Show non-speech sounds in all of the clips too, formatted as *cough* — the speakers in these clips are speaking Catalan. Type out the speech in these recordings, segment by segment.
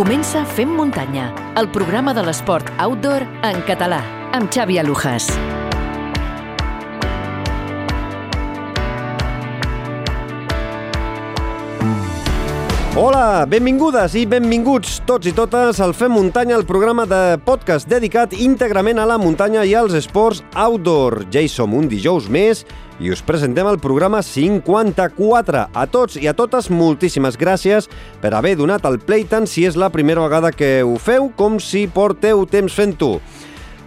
Comença Fem Muntanya, el programa de l'esport outdoor en català, amb Xavi Alujas. Hola, benvingudes i benvinguts tots i totes al Fem Muntanya, el programa de podcast dedicat íntegrament a la muntanya i als esports outdoor. Ja hi som un dijous més i us presentem el programa 54. A tots i a totes, moltíssimes gràcies per haver donat el play tant si és la primera vegada que ho feu com si porteu temps fent-ho.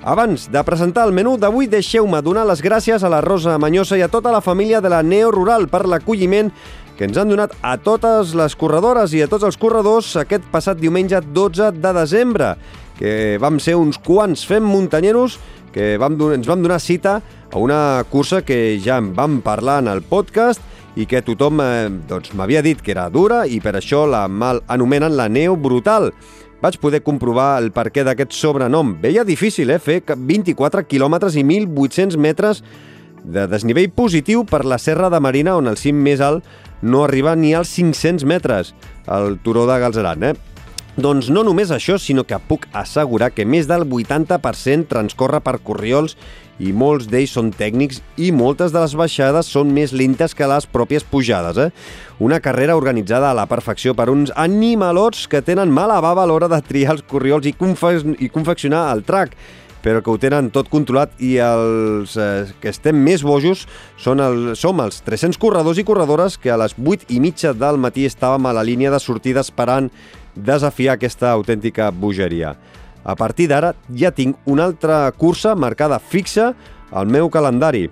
Abans de presentar el menú d'avui, deixeu-me donar les gràcies a la Rosa Manyosa i a tota la família de la Neo Rural per l'acolliment que ens han donat a totes les corredores i a tots els corredors aquest passat diumenge 12 de desembre, que vam ser uns quants fem muntanyeros que vam, ens vam donar cita a una cursa que ja en vam parlar en el podcast i que tothom eh, doncs, m'havia dit que era dura i per això la mal anomenen la neo brutal. Vaig poder comprovar el perquè d'aquest sobrenom. Veia difícil, eh, fer 24 quilòmetres i 1.800 metres de desnivell positiu per la Serra de Marina, on el cim més alt no arriba ni als 500 metres, al turó de Galzeran, eh? Doncs no només això, sinó que puc assegurar que més del 80% transcorre per corriols i molts d'ells són tècnics i moltes de les baixades són més lentes que les pròpies pujades. Eh? Una carrera organitzada a la perfecció per uns animalots que tenen mala bava a l'hora de triar els corriols i, confe i confeccionar el track però que ho tenen tot controlat i els eh, que estem més bojos són el, som els 300 corredors i corredores que a les 8 i mitja del matí estàvem a la línia de sortida esperant desafiar aquesta autèntica bogeria. A partir d'ara ja tinc una altra cursa marcada fixa al meu calendari.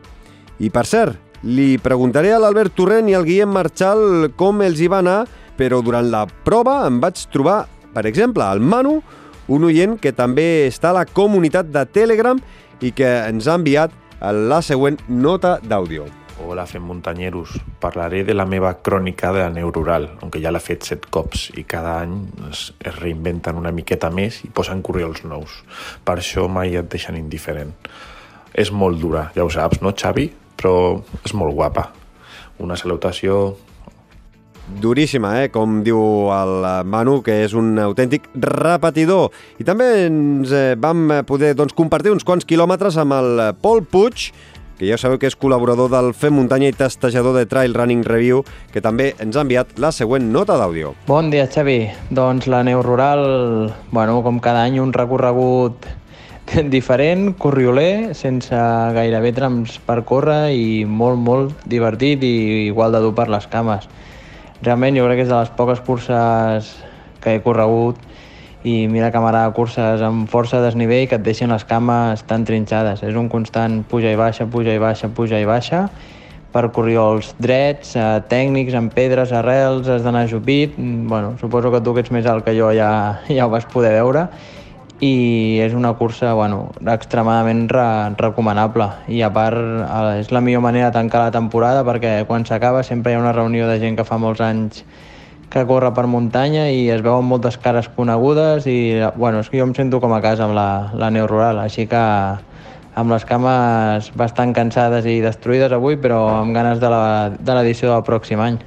I per cert, li preguntaré a l'Albert Torrent i al Guillem Marchal com els hi va anar, però durant la prova em vaig trobar, per exemple, el Manu, un oient que també està a la comunitat de Telegram i que ens ha enviat la següent nota d'àudio. Hola, fem muntanyeros. Parlaré de la meva crònica de la neuroral, on ja l'ha fet set cops i cada any es, es reinventen una miqueta més i posen corriols nous. Per això mai et deixen indiferent. És molt dura, ja ho saps, no, Xavi? Però és molt guapa. Una salutació duríssima, eh? com diu el Manu, que és un autèntic repetidor. I també ens eh, vam poder doncs, compartir uns quants quilòmetres amb el Pol Puig, que ja sabeu que és col·laborador del Fem Muntanya i testejador de Trail Running Review, que també ens ha enviat la següent nota d'àudio. Bon dia, Xavi. Doncs la Neu Rural, bueno, com cada any, un recorregut *laughs* diferent, corrioler, sense gairebé trams per córrer i molt, molt divertit i igual de dur per les cames realment jo crec que és de les poques curses que he corregut i mira que m'agrada curses amb força desnivell que et deixen les cames tan trinxades. És un constant puja i baixa, puja i baixa, puja i baixa, per corriols drets, eh, tècnics, amb pedres, arrels, has d'anar jupit. Bueno, suposo que tu que ets més alt que jo ja, ja ho vas poder veure i és una cursa bueno, extremadament re recomanable i a part eh, és la millor manera de tancar la temporada perquè quan s'acaba sempre hi ha una reunió de gent que fa molts anys que corre per muntanya i es veuen moltes cares conegudes i bueno, és que jo em sento com a casa amb la, la neu rural, així que amb les cames bastant cansades i destruïdes avui, però amb ganes de l'edició del pròxim any.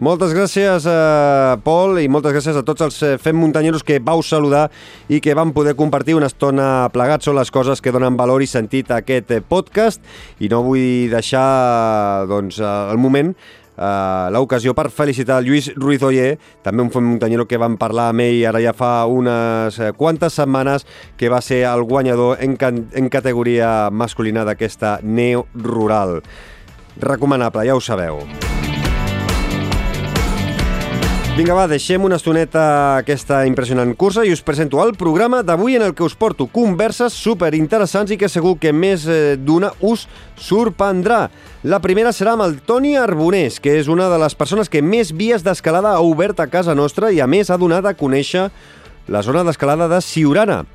Moltes gràcies, a Pol, i moltes gràcies a tots els eh, fem muntanyeros que vau saludar i que vam poder compartir una estona plegats. Són les coses que donen valor i sentit a aquest eh, podcast i no vull deixar doncs, el moment Uh, l'ocasió per felicitar el Lluís Ruiz Oller, també un fem muntanyero que vam parlar amb ell ara ja fa unes quantes setmanes, que va ser el guanyador en, en categoria masculina d'aquesta neo rural. Recomanable, ja ho sabeu. Vinga, va, deixem una estoneta aquesta impressionant cursa i us presento el programa d'avui en el que us porto converses super interessants i que segur que més eh, d'una us sorprendrà. La primera serà amb el Toni Arbonés, que és una de les persones que més vies d'escalada ha obert a casa nostra i a més ha donat a conèixer la zona d'escalada de Siurana.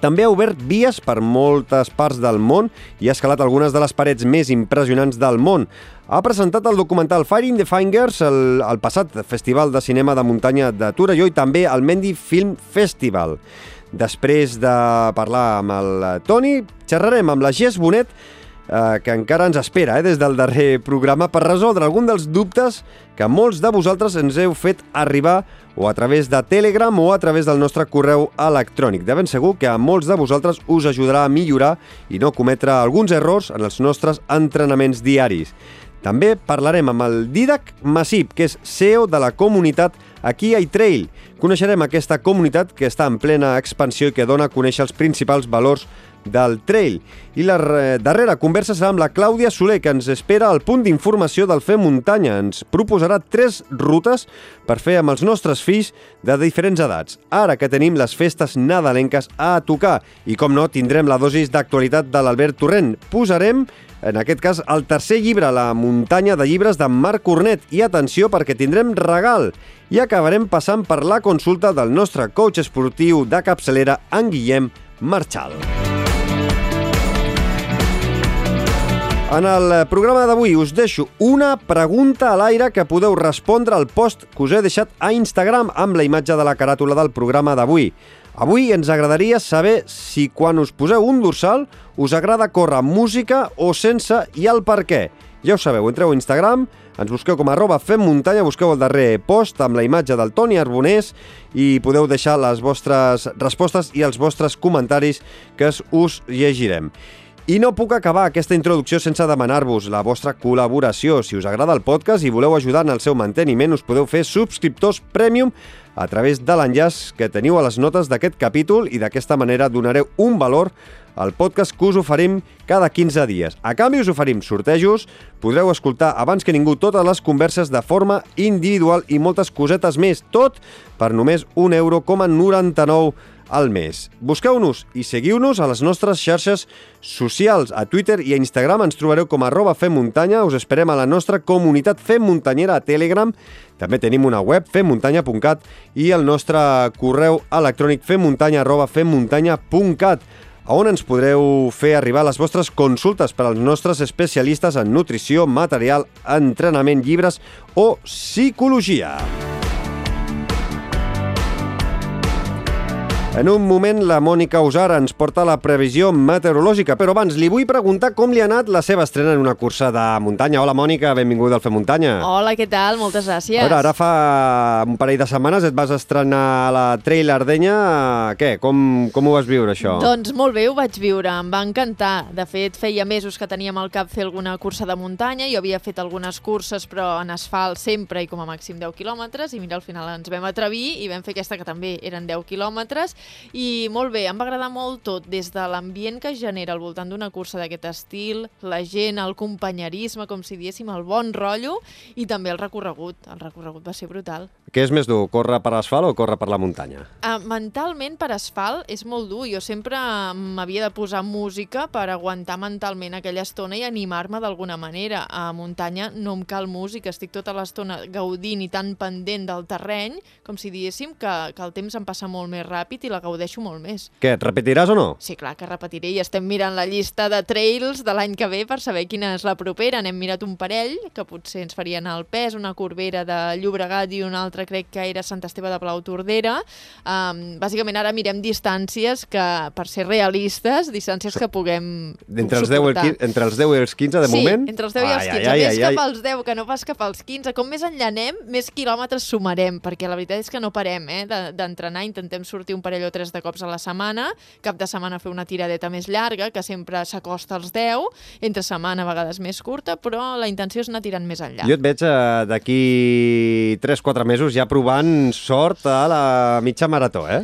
També ha obert vies per moltes parts del món i ha escalat algunes de les parets més impressionants del món. Ha presentat el documental Firing the Fingers el, el passat Festival de Cinema de Muntanya de Torelló i també el Mendy Film Festival. Després de parlar amb el Toni, xerrarem amb la Gés Bonet, eh, que encara ens espera eh, des del darrer programa per resoldre algun dels dubtes que molts de vosaltres ens heu fet arribar o a través de Telegram o a través del nostre correu electrònic. De ben segur que a molts de vosaltres us ajudarà a millorar i no cometre alguns errors en els nostres entrenaments diaris. També parlarem amb el Didac Massip, que és CEO de la comunitat Aquí hi Trail. Coneixerem aquesta comunitat que està en plena expansió i que dona a conèixer els principals valors del trail. I la darrera conversa serà amb la Clàudia Soler, que ens espera al punt d'informació del Fer Muntanya. Ens proposarà tres rutes per fer amb els nostres fills de diferents edats. Ara que tenim les festes nadalenques a tocar i, com no, tindrem la dosis d'actualitat de l'Albert Torrent. Posarem en aquest cas, el tercer llibre, La muntanya de llibres de Marc Cornet. I atenció, perquè tindrem regal. I acabarem passant per la consulta del nostre coach esportiu de capçalera, en Guillem Marchal. En el programa d'avui us deixo una pregunta a l'aire que podeu respondre al post que us he deixat a Instagram amb la imatge de la caràtula del programa d'avui. Avui ens agradaria saber si quan us poseu un dorsal us agrada córrer música o sense i el per què. Ja ho sabeu, entreu a Instagram, ens busqueu com arroba fem muntanya, busqueu el darrer post amb la imatge del Toni Arbonés i podeu deixar les vostres respostes i els vostres comentaris que us llegirem. I no puc acabar aquesta introducció sense demanar-vos la vostra col·laboració. Si us agrada el podcast i voleu ajudar en el seu manteniment, us podeu fer subscriptors premium a través de l'enllaç que teniu a les notes d'aquest capítol i d'aquesta manera donareu un valor al podcast que us oferim cada 15 dies. A canvi us oferim sortejos, podreu escoltar abans que ningú totes les converses de forma individual i moltes cosetes més, tot per només 1,99 euro al mes. Busqueu-nos i seguiu-nos a les nostres xarxes socials. A Twitter i a Instagram ens trobareu com arroba femmuntanya. Us esperem a la nostra comunitat Fem Muntanyera a Telegram. També tenim una web, femmuntanya.cat i el nostre correu electrònic femmuntanya arroba femmuntanya.cat on ens podreu fer arribar les vostres consultes per als nostres especialistes en nutrició, material, entrenament, llibres o psicologia. En un moment, la Mònica Usara ens porta la previsió meteorològica, però abans li vull preguntar com li ha anat la seva estrena en una cursa de muntanya. Hola, Mònica, benvinguda al Fer Muntanya. Hola, què tal? Moltes gràcies. A veure, ara fa un parell de setmanes et vas estrenar a la Trail Ardenya. Què? Com, com ho vas viure, això? Doncs molt bé, ho vaig viure. Em va encantar. De fet, feia mesos que teníem al cap fer alguna cursa de muntanya. Jo havia fet algunes curses, però en asfalt sempre i com a màxim 10 quilòmetres. I mira, al final ens vam atrevir i vam fer aquesta que també eren 10 quilòmetres i molt bé, em va agradar molt tot, des de l'ambient que genera al voltant d'una cursa d'aquest estil, la gent, el companyerisme, com si diéssim, el bon rotllo, i també el recorregut. El recorregut va ser brutal. Què és més dur, córrer per asfalt o córrer per la muntanya? Uh, mentalment, per asfalt, és molt dur. Jo sempre m'havia de posar música per aguantar mentalment aquella estona i animar-me d'alguna manera. A muntanya no em cal música, estic tota l'estona gaudint i tan pendent del terreny, com si diéssim que, que el temps em passa molt més ràpid i la gaudeixo molt més. Què, et repetiràs o no? Sí, clar que repetiré i estem mirant la llista de trails de l'any que ve per saber quina és la propera. N'hem mirat un parell, que potser ens farien el pes, una corbera de Llobregat i una altra crec que era Sant Esteve de Plau Tordera. Um, bàsicament ara mirem distàncies que, per ser realistes, distàncies que puguem entre els, 10 el, entre els 10 i els 15, de sí, moment? entre els 10 ai, i els 15. Ai, ai, més ai, cap als 10 que no pas cap als 15. Com més enllà anem, més quilòmetres sumarem, perquè la veritat és que no parem eh, d'entrenar. Intentem sortir un parell o tres de cops a la setmana, cap de setmana fer una tiradeta més llarga, que sempre s'acosta als 10, entre setmana a vegades més curta, però la intenció és anar tirant més enllà. Jo et veig eh, d'aquí 3-4 mesos ja provant sort a la mitja marató, eh?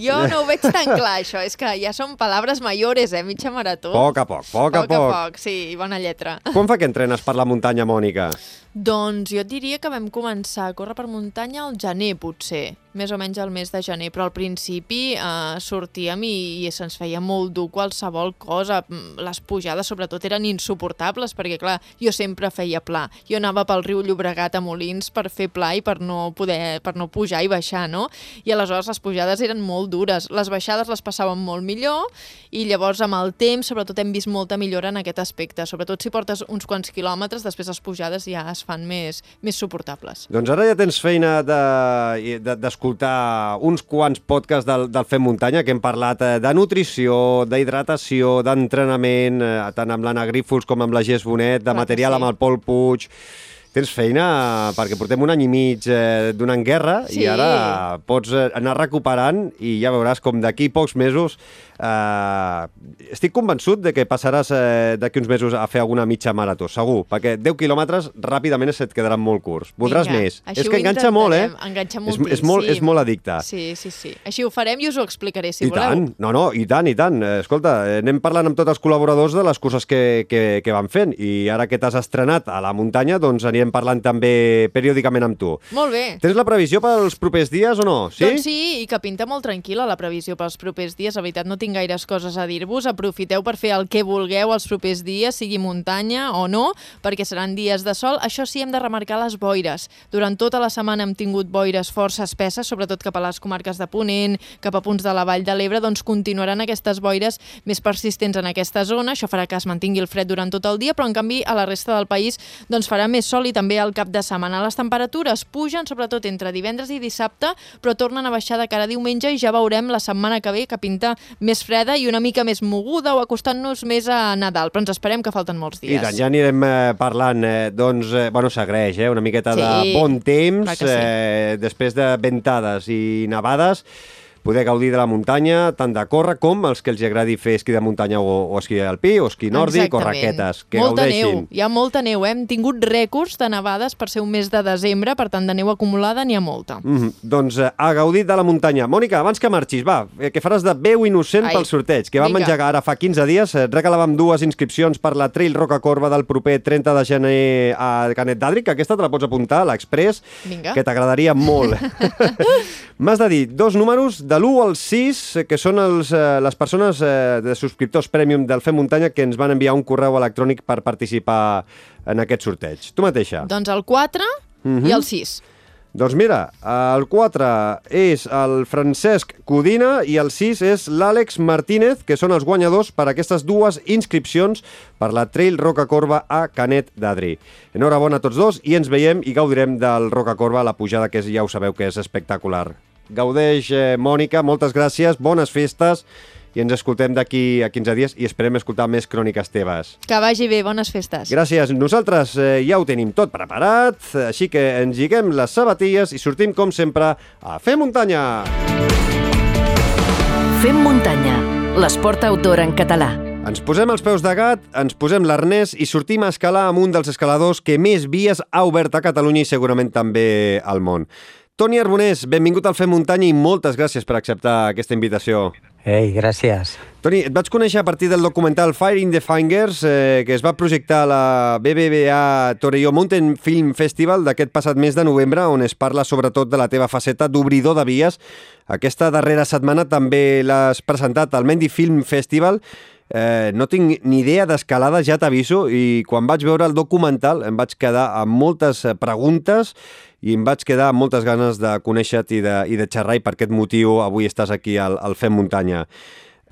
Jo no ho veig tan clar, això. És que ja són paraules mayores, eh? Mitja marató. Poc a poc, poc, poc a poc. A poc, sí, bona lletra. Com fa que entrenes per la muntanya, Mònica? Doncs jo diria que vam començar a córrer per muntanya al gener, potser, més o menys al mes de gener, però al principi eh, sortíem i, i se'ns feia molt dur qualsevol cosa. Mm, les pujades, sobretot, eren insuportables, perquè, clar, jo sempre feia pla. Jo anava pel riu Llobregat a Molins per fer pla i per no poder, per no pujar i baixar, no? I aleshores les pujades eren molt dures. Les baixades les passàvem molt millor i llavors amb el temps, sobretot, hem vist molta millora en aquest aspecte. Sobretot si portes uns quants quilòmetres, després les pujades ja es fan més, més suportables. Doncs ara ja tens feina d'escoltar de, escoltar uns quants podcasts del, del Fem Muntanya que hem parlat eh, de nutrició, d'hidratació, d'entrenament, eh, tant amb l'Anna Grífols com amb la Gés Bonet, de Clar material sí. amb el Pol Puig... Tens feina perquè portem un any i mig eh, donant guerra Sí. i ara pots eh, anar recuperant i ja veuràs com d'aquí pocs mesos eh, estic convençut de que passaràs eh, d'aquí uns mesos a fer alguna mitja marató, segur, perquè 10 quilòmetres ràpidament se't quedaran molt curts. Voldràs Vinga, més. és que enganxa molt, eh? enganxa És, és, molt, és molt addicte. Sí, sí, sí. Així ho farem i us ho explicaré, si I voleu. tant, no, no, i tant, i tant. Eh, Escolta, eh, anem parlant amb tots els col·laboradors de les curses que, que, que van fent i ara que t'has estrenat a la muntanya, doncs anirem parlant també periòdicament amb tu. Molt bé. Tens la previsió pels propers dies o no? Sí? Doncs sí, i que pinta molt tranquil·la la previsió pels propers dies. La veritat, no tinc gaires coses a dir-vos. Aprofiteu per fer el que vulgueu els propers dies, sigui muntanya o no, perquè seran dies de sol. Això sí, hem de remarcar les boires. Durant tota la setmana hem tingut boires força espesses, sobretot cap a les comarques de Ponent, cap a punts de la Vall de l'Ebre, doncs continuaran aquestes boires més persistents en aquesta zona. Això farà que es mantingui el fred durant tot el dia, però en canvi a la resta del país doncs farà més sol i també al cap de setmana. Les temperatures pugen sobretot entre divendres i dissabte, però tornen a baixar de cara a diumenge i ja veurem la setmana que ve que pinta més freda i una mica més moguda o acostant-nos més a Nadal, però ens esperem que falten molts I dies. tant, ja anirem eh, parlant, eh, doncs, eh, bueno, s'agraeix, eh, una miqueta de Sí, bon temps, sí. eh, després de ventades i nevades, poder gaudir de la muntanya, tant de córrer com els que els agradi fer esquí de muntanya o, o esquí alpí o esquí nòrdic o Exactament. raquetes, que molta gaudeixin. neu, hi ha molta neu. eh? Hem tingut rècords de nevades per ser un mes de desembre, per tant de neu acumulada n'hi ha molta. Mm -hmm. Doncs eh, a gaudir de la muntanya. Mònica, abans que marxis, va, eh, que faràs de veu innocent Ai, pel sorteig, que vam vinga. engegar ara fa 15 dies. Eh, regalàvem dues inscripcions per la Trail Roca Corba del proper 30 de gener a Canet d'Adri, que aquesta te la pots apuntar, a l'Express, que t'agradaria molt. *laughs* M'has de dir dos números, de l'1 al 6, eh, que són els, eh, les persones eh, de subscriptors Premium del Fem Muntanya que ens van enviar un correu electrònic per participar en aquest sorteig. Tu mateixa. Doncs el 4 Mhm. i el 6. Doncs mira, el 4 és el Francesc Codina i el 6 és l'Àlex Martínez, que són els guanyadors per aquestes dues inscripcions per la Trail Roca Corba a Canet d'Adri. Enhorabona a tots dos i ens veiem i gaudirem del Roca Corba, la pujada que és, ja ho sabeu que és espectacular. Gaudeix, eh, Mònica, moltes gràcies, bones festes i ens escoltem d'aquí a 15 dies i esperem escoltar més cròniques teves. Que vagi bé, bones festes. Gràcies. Nosaltres eh, ja ho tenim tot preparat, així que ens lliguem les sabatilles i sortim, com sempre, a fer muntanya. Fem muntanya, l'esport outdoor en català. Ens posem els peus de gat, ens posem l'arnès i sortim a escalar amb un dels escaladors que més vies ha obert a Catalunya i segurament també al món. Toni Arbonés, benvingut al Fem Muntanya i moltes gràcies per acceptar aquesta invitació. Ei, gràcies. Toni, et vaig conèixer a partir del documental Fire in the Fingers, eh, que es va projectar a la BBVA Torelló Mountain Film Festival d'aquest passat mes de novembre, on es parla sobretot de la teva faceta d'obridor de vies. Aquesta darrera setmana també l'has presentat al Mendy Film Festival. Eh, no tinc ni idea d'escalada, ja t'aviso, i quan vaig veure el documental em vaig quedar amb moltes eh, preguntes i em vaig quedar amb moltes ganes de conèixer-te i, de, i de xerrar i per aquest motiu avui estàs aquí al, al Fem Muntanya.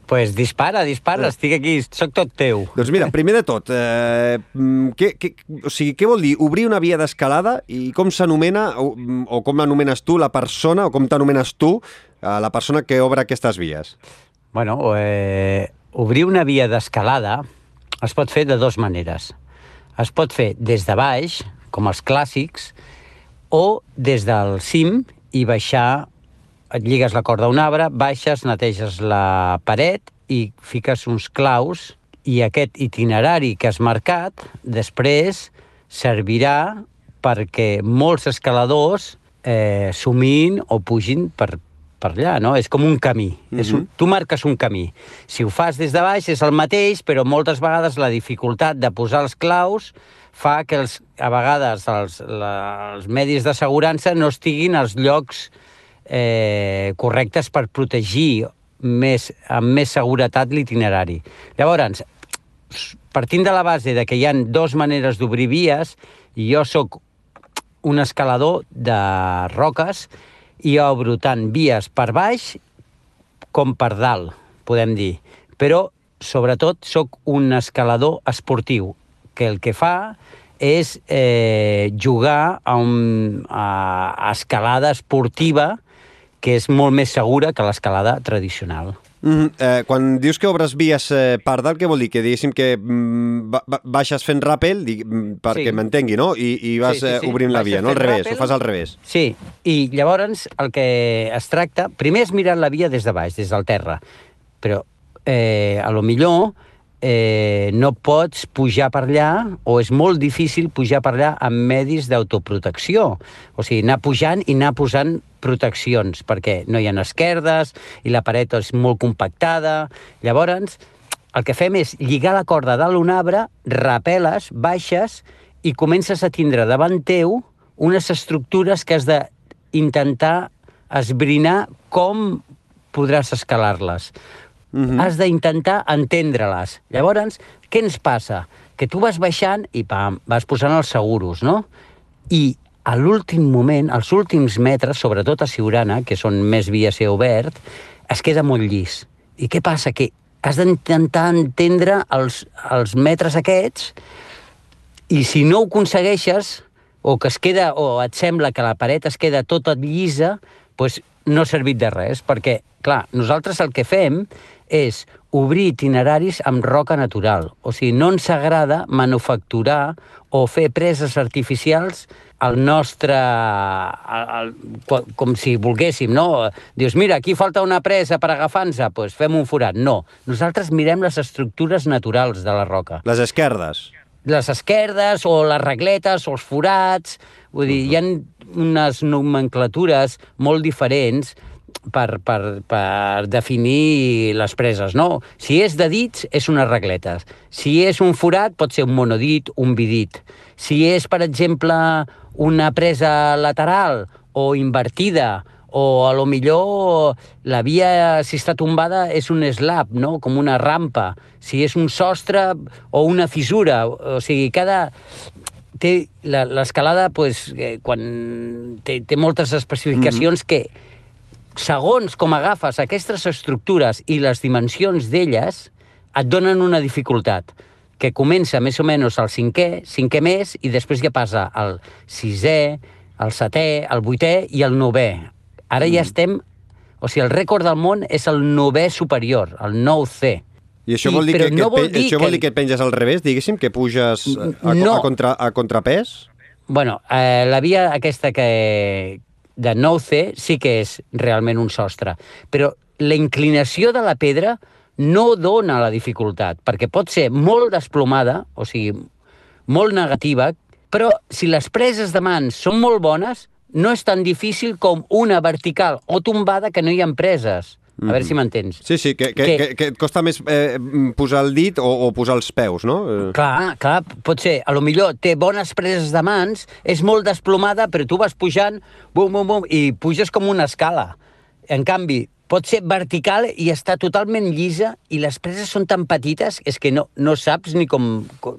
pues dispara, dispara, estic aquí, sóc tot teu. Doncs mira, primer de tot, eh, mm, què, què, o sigui, què vol dir obrir una via d'escalada i com s'anomena, o, mm, o com anomenes tu la persona, o com t'anomenes tu, eh, la persona que obre aquestes vies? Bueno, eh, obrir una via d'escalada es pot fer de dues maneres. Es pot fer des de baix, com els clàssics, o des del cim i baixar, et lligues la corda a un arbre, baixes, neteges la paret i fiques uns claus i aquest itinerari que has marcat després servirà perquè molts escaladors eh, sumin o pugin per, per allà, no? És com un camí. Mm -hmm. és un, tu marques un camí. Si ho fas des de baix és el mateix, però moltes vegades la dificultat de posar els claus fa que els, a vegades els, la, els medis d'assegurança no estiguin als llocs eh, correctes per protegir més, amb més seguretat l'itinerari. Llavors, partint de la base de que hi han dues maneres d'obrir vies, jo sóc un escalador de roques i obro tant vies per baix com per dalt, podem dir. Però, sobretot, sóc un escalador esportiu, que el que fa és eh, jugar a, un, a, escalada esportiva que és molt més segura que l'escalada tradicional. Mm, eh, quan dius que obres vies eh, per dalt, què vol dir? Que diguéssim que mm, ba ba baixes fent rappel, dig, mm, perquè Sí. m'entengui, no? I, i vas Sí, sí, sí. eh, obrint la Baixes via, no? Al revés, ràpel. ho fas al revés. Sí, i llavors el que es tracta... Primer és mirar la via des de baix, des del terra, però eh, a lo millor eh, no pots pujar per allà o és molt difícil pujar per allà amb medis d'autoprotecció. O sigui, anar pujant i anar posant proteccions, perquè no hi ha esquerdes i la paret és molt compactada. Llavors, el que fem és lligar la corda dalt un arbre, rapeles, baixes, i comences a tindre davant teu unes estructures que has d'intentar esbrinar com podràs escalar-les. Mm -hmm. Has d'intentar entendre-les. Llavors, què ens passa? Que tu vas baixant i pam, vas posant els seguros, no? I a l'últim moment, als últims metres, sobretot a Siurana, que són més via ser obert, es queda molt llis. I què passa? Que has d'intentar entendre els, els metres aquests i si no ho aconsegueixes, o que es queda, o et sembla que la paret es queda tota llisa, doncs no ha servit de res, perquè, clar, nosaltres el que fem és obrir itineraris amb roca natural. O sigui, no ens agrada manufacturar o fer preses artificials al nostre... Al, al, com si volguéssim, no? Dius, mira, aquí falta una presa per agafar-nos, doncs fem un forat. No, nosaltres mirem les estructures naturals de la roca Les esquerdes. les esquerdes o les regletes o els forats. Vull dir, hi ha unes nomenclatures molt diferents per, per, per definir les preses, no? Si és de dits, és unes regletes. Si és un forat, pot ser un monodit, un bidit. Si és, per exemple, una presa lateral o invertida, o a lo millor la via, si està tombada, és un slab, no? com una rampa. Si és un sostre o una fissura. O sigui, cada... Té la- l'escalada, pues, eh, quan té, té moltes especificacions mm -hmm. que, segons com agafes aquestes estructures i les dimensions d'elles, et donen una dificultat que comença més o menys al cinquè, cinquè més, i després ja passa al sisè, al setè, al vuitè i al novè. Ara ja estem... O sigui, el rècord del món és el novè superior, el 9C. I això I- vol dir, que, no vol dir això vol dir que penges al revés, diguéssim, que puges a, a, No. a, contra, a contrapès? Bueno, eh, la via aquesta que de 9C sí que és realment un sostre, però la inclinació de la pedra no dona la dificultat, perquè pot ser molt desplomada, o sigui, molt negativa, però si les preses de mans són molt bones, no és tan difícil com una vertical o tombada que no hi ha preses. A veure si m'entens. Sí, sí, que, que, Que- que, que et costa més eh, posar el dit o, o posar els peus, no? Eh, Clar, clar, pot ser. A lo millor té bones preses de mans, és molt desplomada, però tu vas pujant, bum, bum, bum, i puges com una escala. En canvi, pot ser vertical i està totalment llisa i les preses són tan petites és que no, no saps ni com... com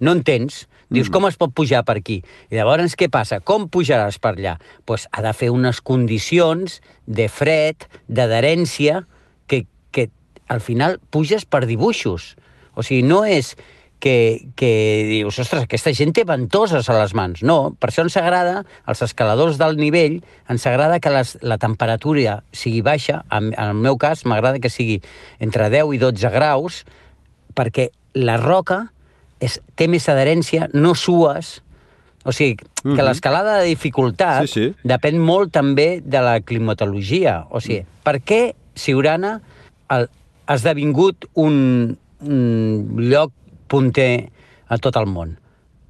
no entens. Dius, com es pot pujar per aquí? I llavors, què passa? Com pujaràs per allà? Doncs pues ha de fer unes condicions de fred, d'adherència, que, que al final puges per dibuixos. O sigui, no és que, que dius, ostres, aquesta gent té ventoses a les mans. No, per això ens agrada, als escaladors del nivell, ens agrada que les, la temperatura sigui baixa. En, en el meu cas, m'agrada que sigui entre 10 i 12 graus, perquè la roca és, té més adherència, no sues, o sigui, que Mhm. l'escalada de dificultat Sí, sí. depèn molt també de la climatologia. O sigui, per què Siurana ha ha esdevingut un, un lloc punter a tot el món?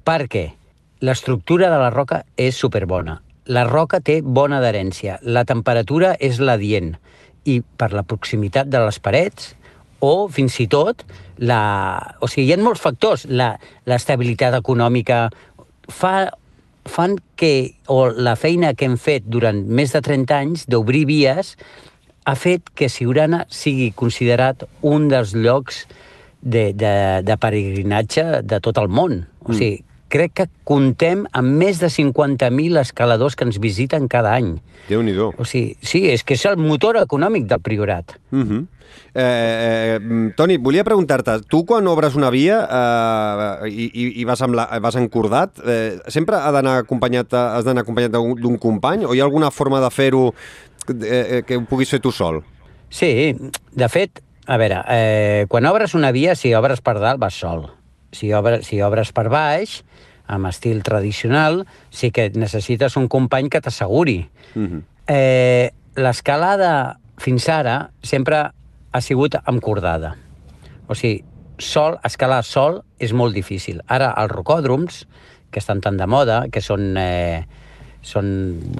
Perquè l'estructura de la roca és superbona. La roca té bona adherència. La temperatura és la dient. I per la proximitat de les parets, o fins i tot, la... o sigui, hi ha molts factors. La- L'estabilitat econòmica fa, fan que, o la feina que hem fet durant més de 30 anys d'obrir vies ha fet que Siurana sigui considerat un dels llocs de, de, de peregrinatge de tot el món. O sigui, crec que contem amb més de 50.000 escaladors que ens visiten cada any. Déu-n'hi-do. O sigui, sí, és que és el motor econòmic del Priorat. Uh -huh. eh, eh, Toni, volia preguntar-te, tu quan obres una via eh, i, i, vas, amb la, vas encordat, eh, sempre ha d'anar acompanyat, has d'anar acompanyat d'un d'un company o hi ha alguna forma de fer-ho eh, que ho puguis fer tu sol. Sí, de fet, a veure, eh, quan obres una via, si obres per dalt, vas sol. Si, obres, si obres per baix, amb estil tradicional, sí que necessites un company que t'asseguri. Mm -hmm. eh, L'escalada, fins ara, sempre ha sigut amb cordada. O sigui, sol, escalar sol és molt difícil. Ara, els rocòdroms, que estan tan de moda, que són, eh, són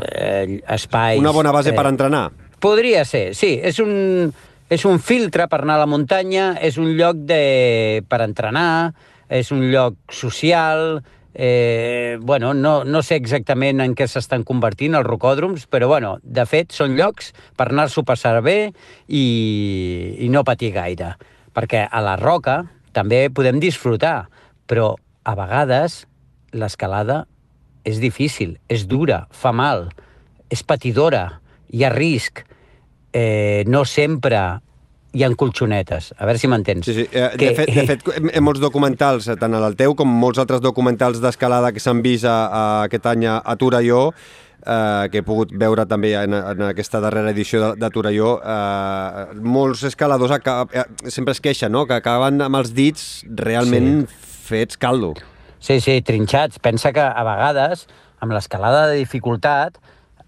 eh, espais... Una bona base eh, per entrenar. Podria ser, sí. És un, és un filtre per anar a la muntanya, és un lloc de, per entrenar, és un lloc social, eh, bueno, no, no sé exactament en què s'estan convertint els rocòdroms, però bueno, de fet són llocs per anar-s'ho passar bé i, i no patir gaire. Perquè a la roca també podem disfrutar, però a vegades l'escalada és difícil, és dura, fa mal, és patidora, hi ha risc, eh, no sempre hi ha colxonetes. A veure si m'entens. Sí, sí. Eh, que... De, fet, de fet, *laughs* en molts documentals, eh, tant el teu com molts altres documentals d'escalada que s'han vist a, a, aquest any a, Torelló, eh, que he pogut veure també en, en aquesta darrera edició de, de Torelló, eh, molts escaladors acab, eh, sempre es queixen, no?, que acaben amb els dits realment sí. fets caldo. Sí, sí, trinxats. Pensa que a vegades, amb l'escalada de dificultat,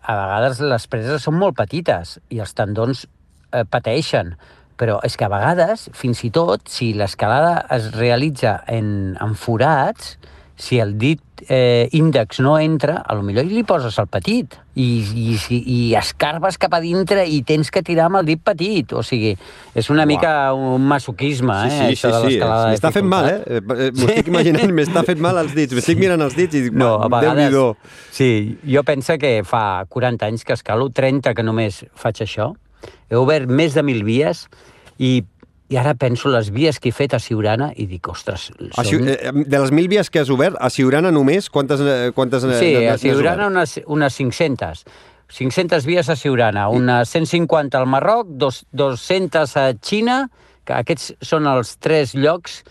a vegades les preses són molt petites i els tendons eh, pateixen però és que a vegades, fins i tot, si l'escalada es realitza en, en forats, si el dit eh, índex no entra, a lo millor li poses el petit i, i, i, i escarbes cap a dintre i tens que tirar amb el dit petit. O sigui, és una Uau. mica un masoquisme, eh, sí, sí, això sí, de l'escalada. M'està fent mal, eh? M'ho estic imaginant, *laughs* m'està fent mal els dits. M'estic mirant els dits i dic, no, a vegades, Sí, jo penso que fa 40 anys que escalo, 30 que només faig això. He obert més de mil vies i, i ara penso les vies que he fet a Siurana i dic, ostres... Són... A, eh, de les mil vies que has obert, a Siurana només, quantes, eh, quantes Sí, a Siurana unes, unes 500. 500 vies a Siurana, unes 150 al Marroc, dos, 200 a Xina, que aquests són els tres llocs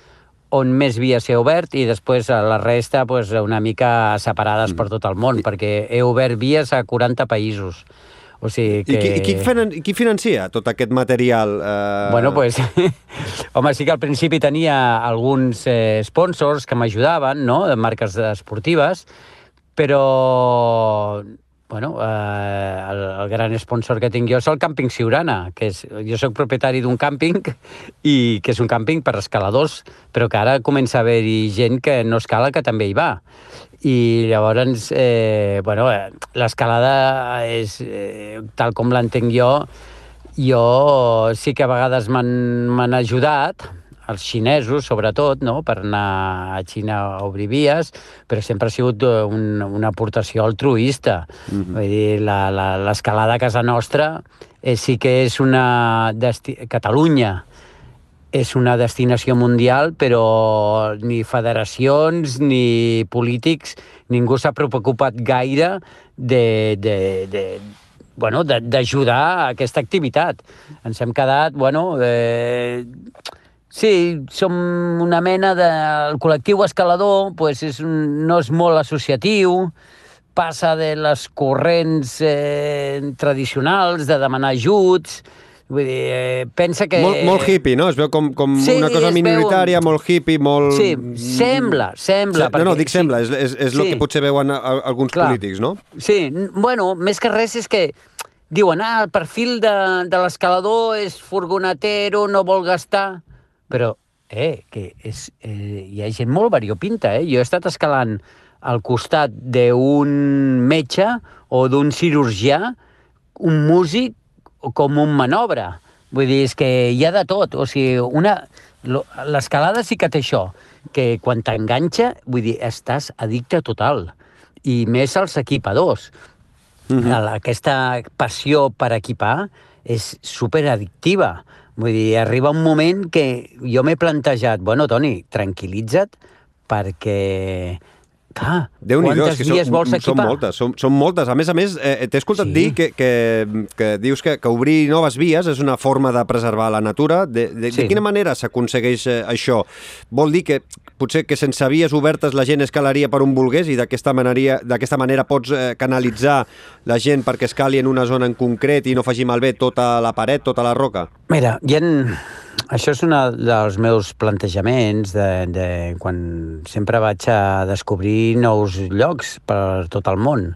on més vies he obert i després la resta pues, una mica separades mm. per tot el món, perquè he obert vies a 40 països. O sigui que... I qui, i qui, finan qui financia tot aquest material? Eh... Bueno, pues, *laughs* home, sí que al principi tenia alguns eh, sponsors que m'ajudaven, no?, de marques esportives, però bueno, eh, el, el gran sponsor que tinc jo és el Càmping Siurana, que és, jo sóc propietari d'un càmping i que és un càmping per escaladors, però que ara comença a haver-hi gent que no escala que també hi va. I llavors, eh, bueno, eh, l'escalada és, eh, tal com l'entenc jo, jo sí que a vegades m'han ajudat, els xinesos, sobretot, no? per anar a Xina a obrir vies, però sempre ha sigut un, una aportació altruista. Mm -hmm. Vull dir, l'escalada a casa nostra eh, sí que és una... Desti Catalunya és una destinació mundial, però ni federacions ni polítics, ningú s'ha preocupat gaire de, de, de, bueno, d'ajudar a aquesta activitat. Ens hem quedat, bueno, eh, sí, som una mena de... El col·lectiu escalador pues, és un, no és molt associatiu, passa de les corrents eh, tradicionals de demanar ajuts, Vull dir, eh, pensa que... Molt, molt hippie, no? Es veu com, com sí, una cosa minoritària, veu... molt hippie, molt... Sí, sembla, sembla. Se... Perquè... No, no, dic sembla, és, és, és sí. el que potser veuen a, a, alguns Clar. polítics, no? Sí, bueno, més que res és que diuen, ah, el perfil de, de l'escalador és furgonatero, no vol gastar... Però, eh, que és, eh, hi ha gent molt variopinta, eh? Jo he estat escalant al costat d'un metge o d'un cirurgià, un músic com un manobre. Vull dir, és que hi ha de tot. O sigui, una... l'escalada sí que té això, que quan t'enganxa, vull dir, estàs addicte total. I més als equipadors. Mm -hmm. Aquesta passió per equipar és superaddictiva. Vull dir, arriba un moment que jo m'he plantejat, bueno, Toni, tranquil·litza't, perquè Clar, déu nhi quantes que vies són, vols són equipar? moltes, són, són moltes. A més a més, eh, t'he escoltat Sí. dir que, que, que dius que, que obrir noves vies és una forma de preservar la natura. De, de, Sí. de quina manera s'aconsegueix eh, això? Vol dir que potser que sense vies obertes la gent escalaria per on volgués i d'aquesta manera, manera pots eh, canalitzar la gent perquè escali en una zona en concret i no faci malbé tota la paret, tota la roca? Mira, hi ha... això és un dels meus plantejaments de, de quan sempre vaig a descobrir nous llocs per tot el món.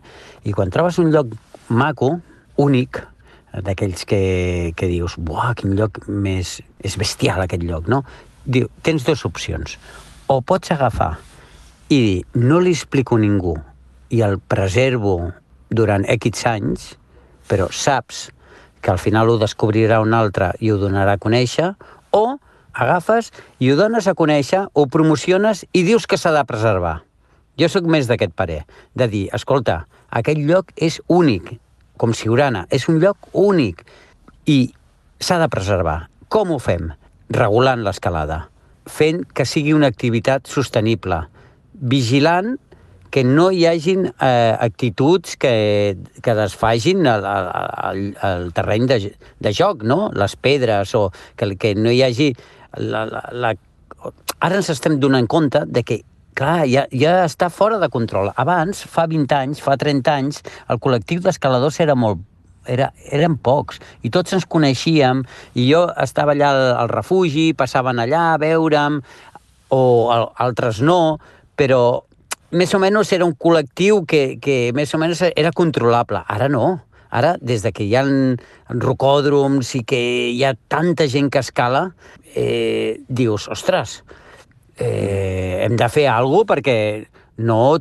I quan trobes un lloc maco, únic, d'aquells que, que dius, buah, quin lloc més... És bestial aquest lloc, no? Diu, tens dues opcions. O pots agafar i dir, no li explico a ningú i el preservo durant X anys, però saps que al final ho descobrirà un altre i ho donarà a conèixer, o agafes i ho dones a conèixer, ho promociones i dius que s'ha de preservar. Jo sóc més d'aquest parer, de dir, escolta, aquest lloc és únic, com Siurana, és un lloc únic i s'ha de preservar. Com ho fem? Regulant l'escalada, fent que sigui una activitat sostenible, vigilant que no hi hagin eh, actituds que, que desfagin el, el, el terreny de, de joc, no? les pedres, o que, que no hi hagi... La, la, la... Ara ens estem donant compte de que clar, ja, ja està fora de control. Abans, fa 20 anys, fa 30 anys, el col·lectiu d'escaladors era molt era, eren pocs, i tots ens coneixíem, i jo estava allà al, al refugi, passaven allà a veure'm, o al, altres no, però més o menys era un col·lectiu que, que més o menys era controlable. Ara no. Ara, des de que hi ha rocòdroms i que hi ha tanta gent que escala, eh, dius, ostres, eh, hem de fer alguna cosa perquè no...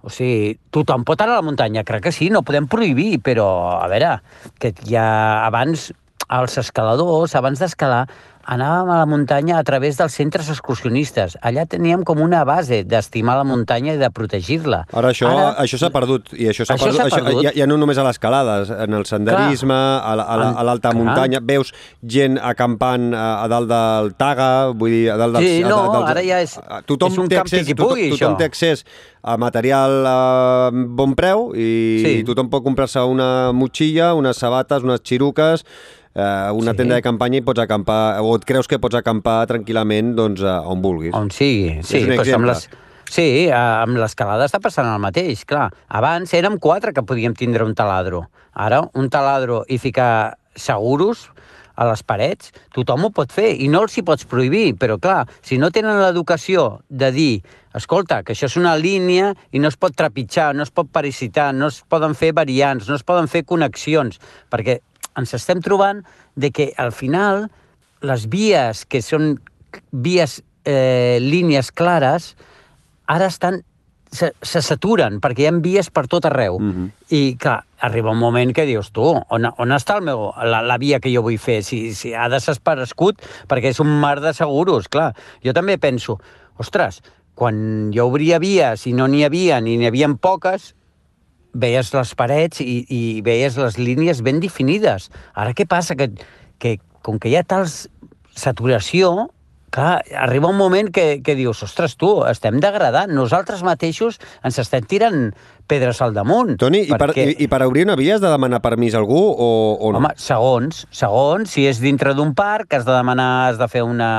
O sigui, tothom pot anar a la muntanya, crec que sí, no podem prohibir, però, a veure, que ja abans els escaladors, abans d'escalar, anàvem a la muntanya a través dels centres excursionistes. Allà teníem com una base d'estimar la muntanya i de protegir-la. Ara això Ara, això s'ha perdut, i això s'ha perdut, s'ha això, perdut. ja, ja no només a l'escalada, en el senderisme, a la- a la- l'alta Clar. muntanya, veus gent acampant a, a dalt del Taga, vull dir, a dalt dels... Sí, no, a, dels- ara ja és- a- tothom és un té accés, qui tothom, pugui, tothom això. té accés a material a bon preu i, Sí. i tothom pot comprar-se una motxilla, unes sabates, unes xiruques, eh, una Sí. tenda de campanya i pots acampar, o et creus que pots acampar tranquil·lament doncs, on vulguis. On sigui, sí. És un doncs amb les... Sí, amb l'escalada està passant el mateix, clar. Abans érem quatre que podíem tindre un taladro. Ara, un taladro i ficar seguros a les parets, tothom ho pot fer i no els hi pots prohibir, però clar, si no tenen l'educació de dir escolta, que això és una línia i no es pot trepitjar, no es pot parasitar, no es poden fer variants, no es poden fer connexions, perquè ens estem trobant de que al final les vies que són vies, eh, línies clares, ara estan se, se saturen, perquè hi ha vies per tot arreu. Mhm. I, clar, arriba un moment que dius, tu, on, on està el meu, la, la via que jo vull fer? Si, si ha desesperescut, perquè és un mar de seguros, clar. Jo també penso, ostres, quan jo obria vies i no n'hi havia, ni n'hi havia poques, veies les parets i, i veies les línies ben definides. Ara què passa? Que, que com que hi ha tals saturació, clar, arriba un moment que, que dius, ostres, tu, estem degradant. Nosaltres mateixos ens estem tirant pedres al damunt. Toni, i, per, i, i per obrir una via has de demanar permís a algú o, o no? Home, segons, segons, si és dintre d'un parc, has de demanar, has de fer una...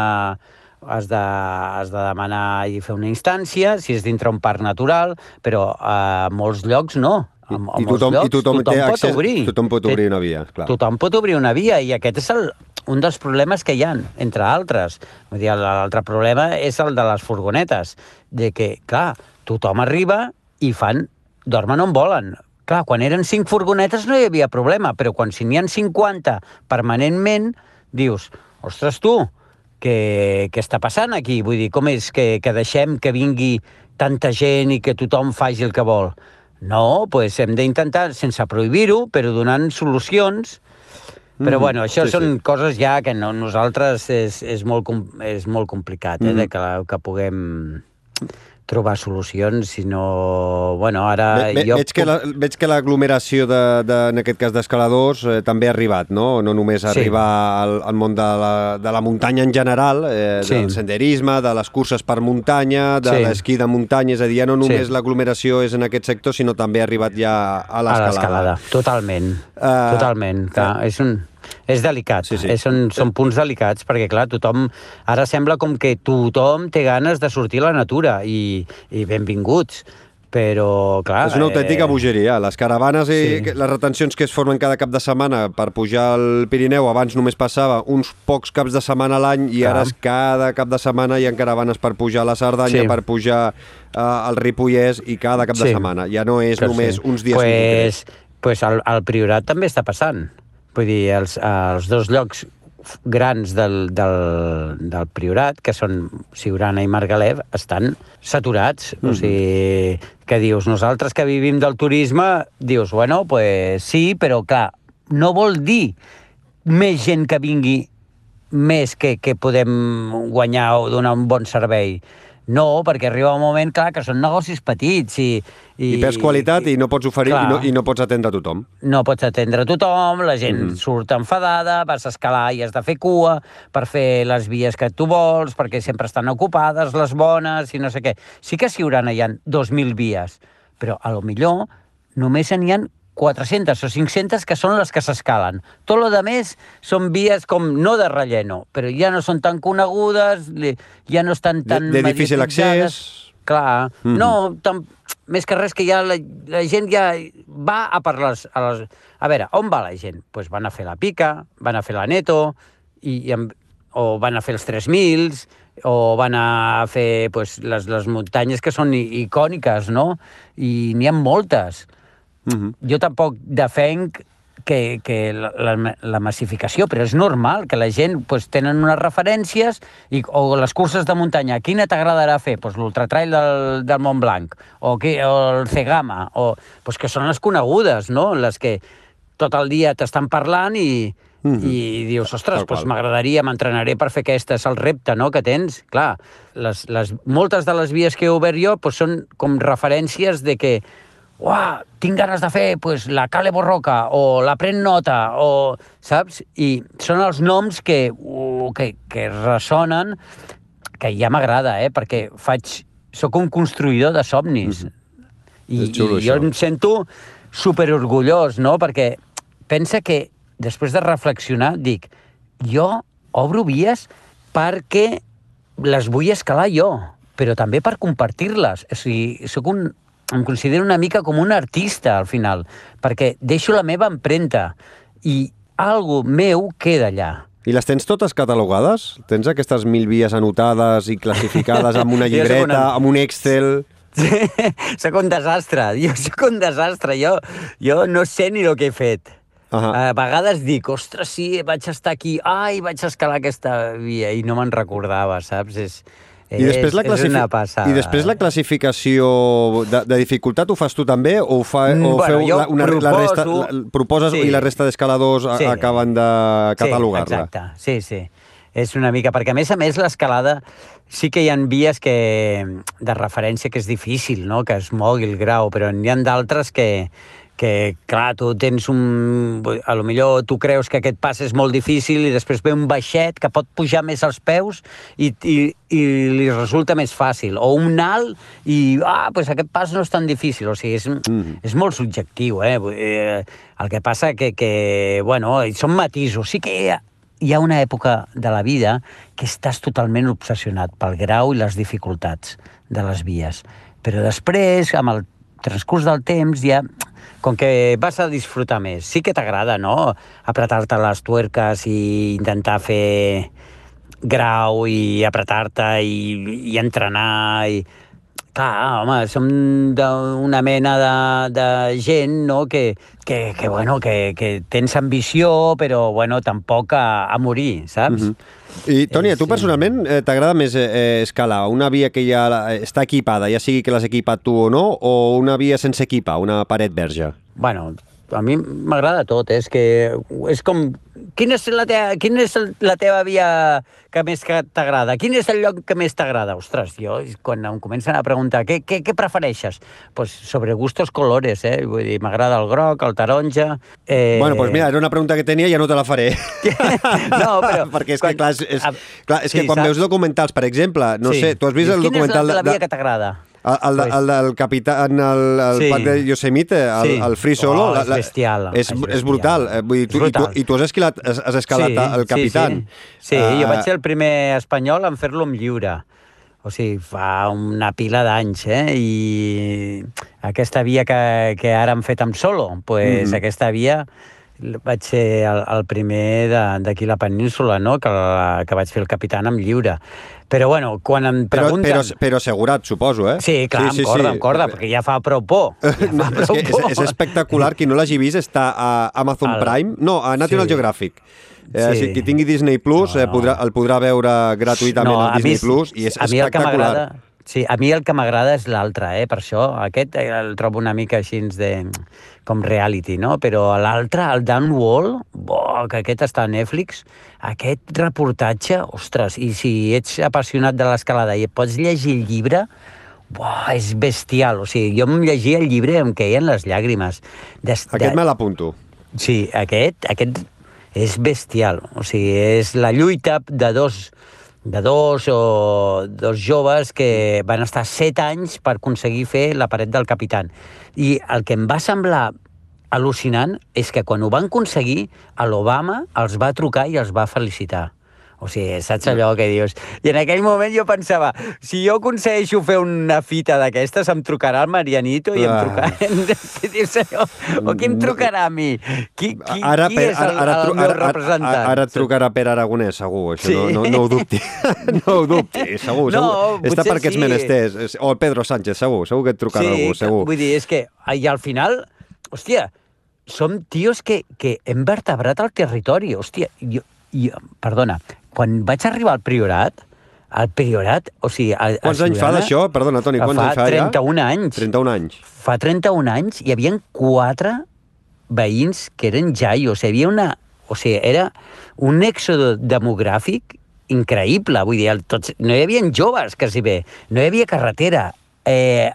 Has de, has de demanar i fer una instància, si és dintre un parc natural, però a molts llocs no. A, a I tothom, llocs i tothom, té pot accés, obrir. tothom pot obrir una via, clar. Tothom pot obrir una via i aquest és el, un dels problemes que hi han, entre altres. Vull dir, l'altre problema és el de les furgonetes, de que, clar, tothom arriba i fan, dormen on volen. Clar, quan eren cinc furgonetes no hi havia problema, però quan si n'hi ha 50 permanentment, dius, ostres tu, què, què està passant aquí? Vull dir, com és que, que deixem que vingui tanta gent i que tothom faci el que vol? No, doncs hem d'intentar, sense prohibir-ho, però donant solucions. Però Mhm, bueno, això sí, són sí. coses ja que no, nosaltres és, és, molt, és molt complicat, eh, Mhm. de que, que puguem trobar solucions, sinó... Bueno, ara... Ve, ve, jo veig, que la, veig que l'aglomeració, de, de, en aquest cas d'escaladors, eh, també ha arribat, no? No només Sí. arribar al, al món de la, de la muntanya en general, eh, Sí. del senderisme, de les curses per muntanya, de Sí. l'esquí de muntanya, és a dir, ja no només Sí. l'aglomeració és en aquest sector, sinó també ha arribat ja a a l'escalada. l'escalada. Totalment, Eh, totalment. Clar, és un... És delicat, Sí, sí. És, són, són punts delicats, perquè clar, tothom... Ara sembla com que tothom té ganes de sortir a la natura, i, i benvinguts, però clar... És una autèntica eh, bogeria. Les caravanes i Sí. les retencions que es formen cada cap de setmana per pujar al Pirineu, abans només passava uns pocs caps de setmana a l'any i Clar. ara és cada cap de setmana hi ha caravanes per pujar a la Cerdanya, Sí. per pujar uh, al Ripollès i cada cap de Sí. setmana. Ja no és que només sí. uns dies pues, pues al, al Priorat també està passant. Vull dir, els, els dos llocs grans del, del, del Priorat, que són Siurana i Margalef, estan saturats. Mhm. O sigui, que dius, nosaltres que vivim del turisme, dius, bueno, pues sí, però clar, no vol dir més gent que vingui més que, que podem guanyar o donar un bon servei. No, perquè arriba un moment, clar, que són negocis petits i... I, I perds qualitat i no pots oferir i Clar. no, i no pots atendre tothom. no pots atendre tothom, la gent mm surt enfadada, vas a escalar i has de fer cua per fer les vies que tu vols, perquè sempre estan ocupades, les bones i no sé què. Sí que a Siurana hi ha 2.000 vies, però a lo millor només n'hi ha 400 o 500 que són les que s'escalen. Tot lo de més són vies com, no de relleno, però ja no són tan conegudes, ja no estan De, tan de difícil mediatitzades. accés... Clar, Mhm. no, tam, més que res que ja la, la gent ja va a per les, a les... A veure, on va la gent? Pues van a fer la pica, van a fer la neto, i, i amb, o van a fer els 3.000, o van a fer pues, les, les muntanyes que són icòniques, no? I n'hi ha moltes. Mhm. Jo tampoc defenc que, que la, la, la massificació, però és normal que la gent pues, tenen unes referències i, o les curses de muntanya. Quina t'agradarà fer? Pues, L'ultratrail del, del Mont Blanc o, que, o el Cegama, o, pues, que són les conegudes, no? les que tot el dia t'estan parlant i, Mhm. i dius, ostres, qual. m'agradaria, m'entrenaré per fer aquesta, és el repte no, que tens. Clar, les, les, moltes de les vies que he obert jo pues, són com referències de que uah, tinc ganes de fer pues, la Cale Borroca o la Pren Nota, o, saps? I són els noms que, uh, que, que ressonen, que ja m'agrada, eh? perquè faig, sóc un construïdor de somnis. I, És xulo, I jo això. em sento superorgullós, no? Perquè pensa que després de reflexionar dic, jo obro vies perquè les vull escalar jo, però també per compartir-les. O sigui, soc un, em considero una mica com un artista, al final, perquè deixo la meva empremta i algo meu queda allà. I les tens totes catalogades? Tens aquestes mil vies anotades i classificades amb una *laughs* llibreta, una- amb un Excel... *laughs* sóc un desastre, *laughs* jo sóc un desastre, jo, jo no sé ni el que he fet. Ahà. A vegades dic, ostres, sí, vaig estar aquí, ai, vaig escalar aquesta via, i no me'n recordava, saps? És, I després, la és, és una passada. I després la classificació de, de dificultat ho fas tu també o, ho fa, Mm, o bueno, feu la, una, la resta, proposo- la, proposes Sí. i la resta d'escaladors sí. acaben de catalogar-la? Sí, exacte, sí, sí. És una mica, perquè a més a més l'escalada sí que hi ha vies que, de referència que és difícil, no?, que es mogui el grau, però n'hi ha d'altres que, que, clar, tu tens un... A lo millor tu creus que aquest pas és molt difícil i després ve un baixet que pot pujar més als peus i, i, i li resulta més fàcil. O un alt i, ah, pues aquest pas no és tan difícil. O sigui, és, Mhm. és molt subjectiu, eh? Eh? El que passa que, que bueno, són matisos. Sí que hi ha, hi ha una època de la vida que estàs totalment obsessionat pel grau i les dificultats de les vies. Però després, amb el transcurs del temps, ja com que vas a disfrutar més. Sí que t'agrada, no?, apretar-te les tuerques i intentar fer grau i apretar-te i, i entrenar i... Clar, home, som d'una mena de, de gent, no?, que, que, que bueno, que, que tens ambició, però, bueno, tampoc a, a morir, saps? Mhm. I, Toni, a tu sí. personalment eh, t'agrada més eh, eh, escalar una via que ja la- està equipada, ja sigui que l'has equipat tu o no, o una via sense equipar, una paret verge? Bueno, a mi m'agrada tot, eh? és que és com quina és la teva, quina és la teva via que més que t'agrada? Quin és el lloc que més t'agrada? Ostres, jo, quan em comencen a preguntar què, què, què prefereixes? Pues sobre gustos colores, eh? Vull dir, m'agrada el groc, el taronja... Eh... Bueno, doncs pues mira, era una pregunta que tenia i ja no te la faré. *laughs* no, però... *laughs* Perquè és quan... que, clar, és, és, clar, és sí, que quan saps? veus documentals, per exemple, no sí. sé, tu has vist el documental... Quina és la, la via que t'agrada? El, el, el del capità en el, el sí. parc de Yosemite, el, sí. el Free Solo... Oh, és bestial. És, és, bestial. és brutal. Eh, vull dir, tu, brutal. I, tu, I tu has escalat, has, has escalat sí, el capità. Sí, sí. sí uh, jo vaig ser el primer espanyol en fer-lo amb lliure. O sigui, fa una pila d'anys, eh? I aquesta via que, que ara han fet amb solo, pues, mm. aquesta via vaig ser el, el primer d'aquí la península, no? que, la, que vaig fer el capità amb lliure. Però, bueno, quan em pregunten... Però, però, però assegurat, suposo, eh? Sí, clar, sí, sí, amb corda, sí. amb corda, perquè ja fa prou por. *laughs* Ja fa no, prou és, que por. és, és espectacular. Qui no l'hagi vist està a Amazon el... Prime, no, a National sí. Geographic. Eh, sí. Si qui tingui Disney Plus no, no. Eh, podrà, el podrà veure gratuïtament no, al Disney mi, Plus i és a espectacular. Sí, a mi el que m'agrada és l'altre, eh? per això. Aquest eh, el trobo una mica així de com reality, no? Però l'altre, el Downwall, bo, que aquest està a Netflix, aquest reportatge, ostres, i si ets apassionat de l'escalada i pots llegir el llibre, Buah, és bestial. O sigui, jo em llegia el llibre em queien les llàgrimes. Des, aquest de... me l'apunto. Sí, aquest, aquest és bestial. O sigui, és la lluita de dos, de dos o dos joves que van estar set anys per aconseguir fer la paret del capità. I el que em va semblar al·lucinant és que quan ho van aconseguir, l'Obama els va trucar i els va felicitar. O sigui, saps allò que dius? I en aquell moment jo pensava, si jo aconsegueixo fer una fita d'aquestes, em trucarà el Marianito i em ah. trucarà... dius allò? O qui em trucarà a mi? Qui, qui, ara, qui és el, ara, el, el meu representant? Ara, ara trucarà per Aragonès, segur. Això sí. no, no, no ho dubti. *laughs* no ho dubti, segur. No, segur. Està perquè ets sí. menesters. O el Pedro Sánchez, segur. Segur que et trucarà sí, algú, segur. Vull dir, és que i al final, hòstia, som tios que, que hem vertebrat el territori. Hòstia, jo, jo, perdona, quan vaig arribar al Priorat, al Priorat, o sigui... A, quants a anys fa d'això? Perdona, Toni, quants anys fa 31 ja? anys. 31 anys. Fa 31 anys hi havia quatre veïns que eren jaios. Hi havia una... O sigui, era un èxode demogràfic increïble. Vull dir, tots, no hi havia joves, quasi bé. No hi havia carretera. Eh,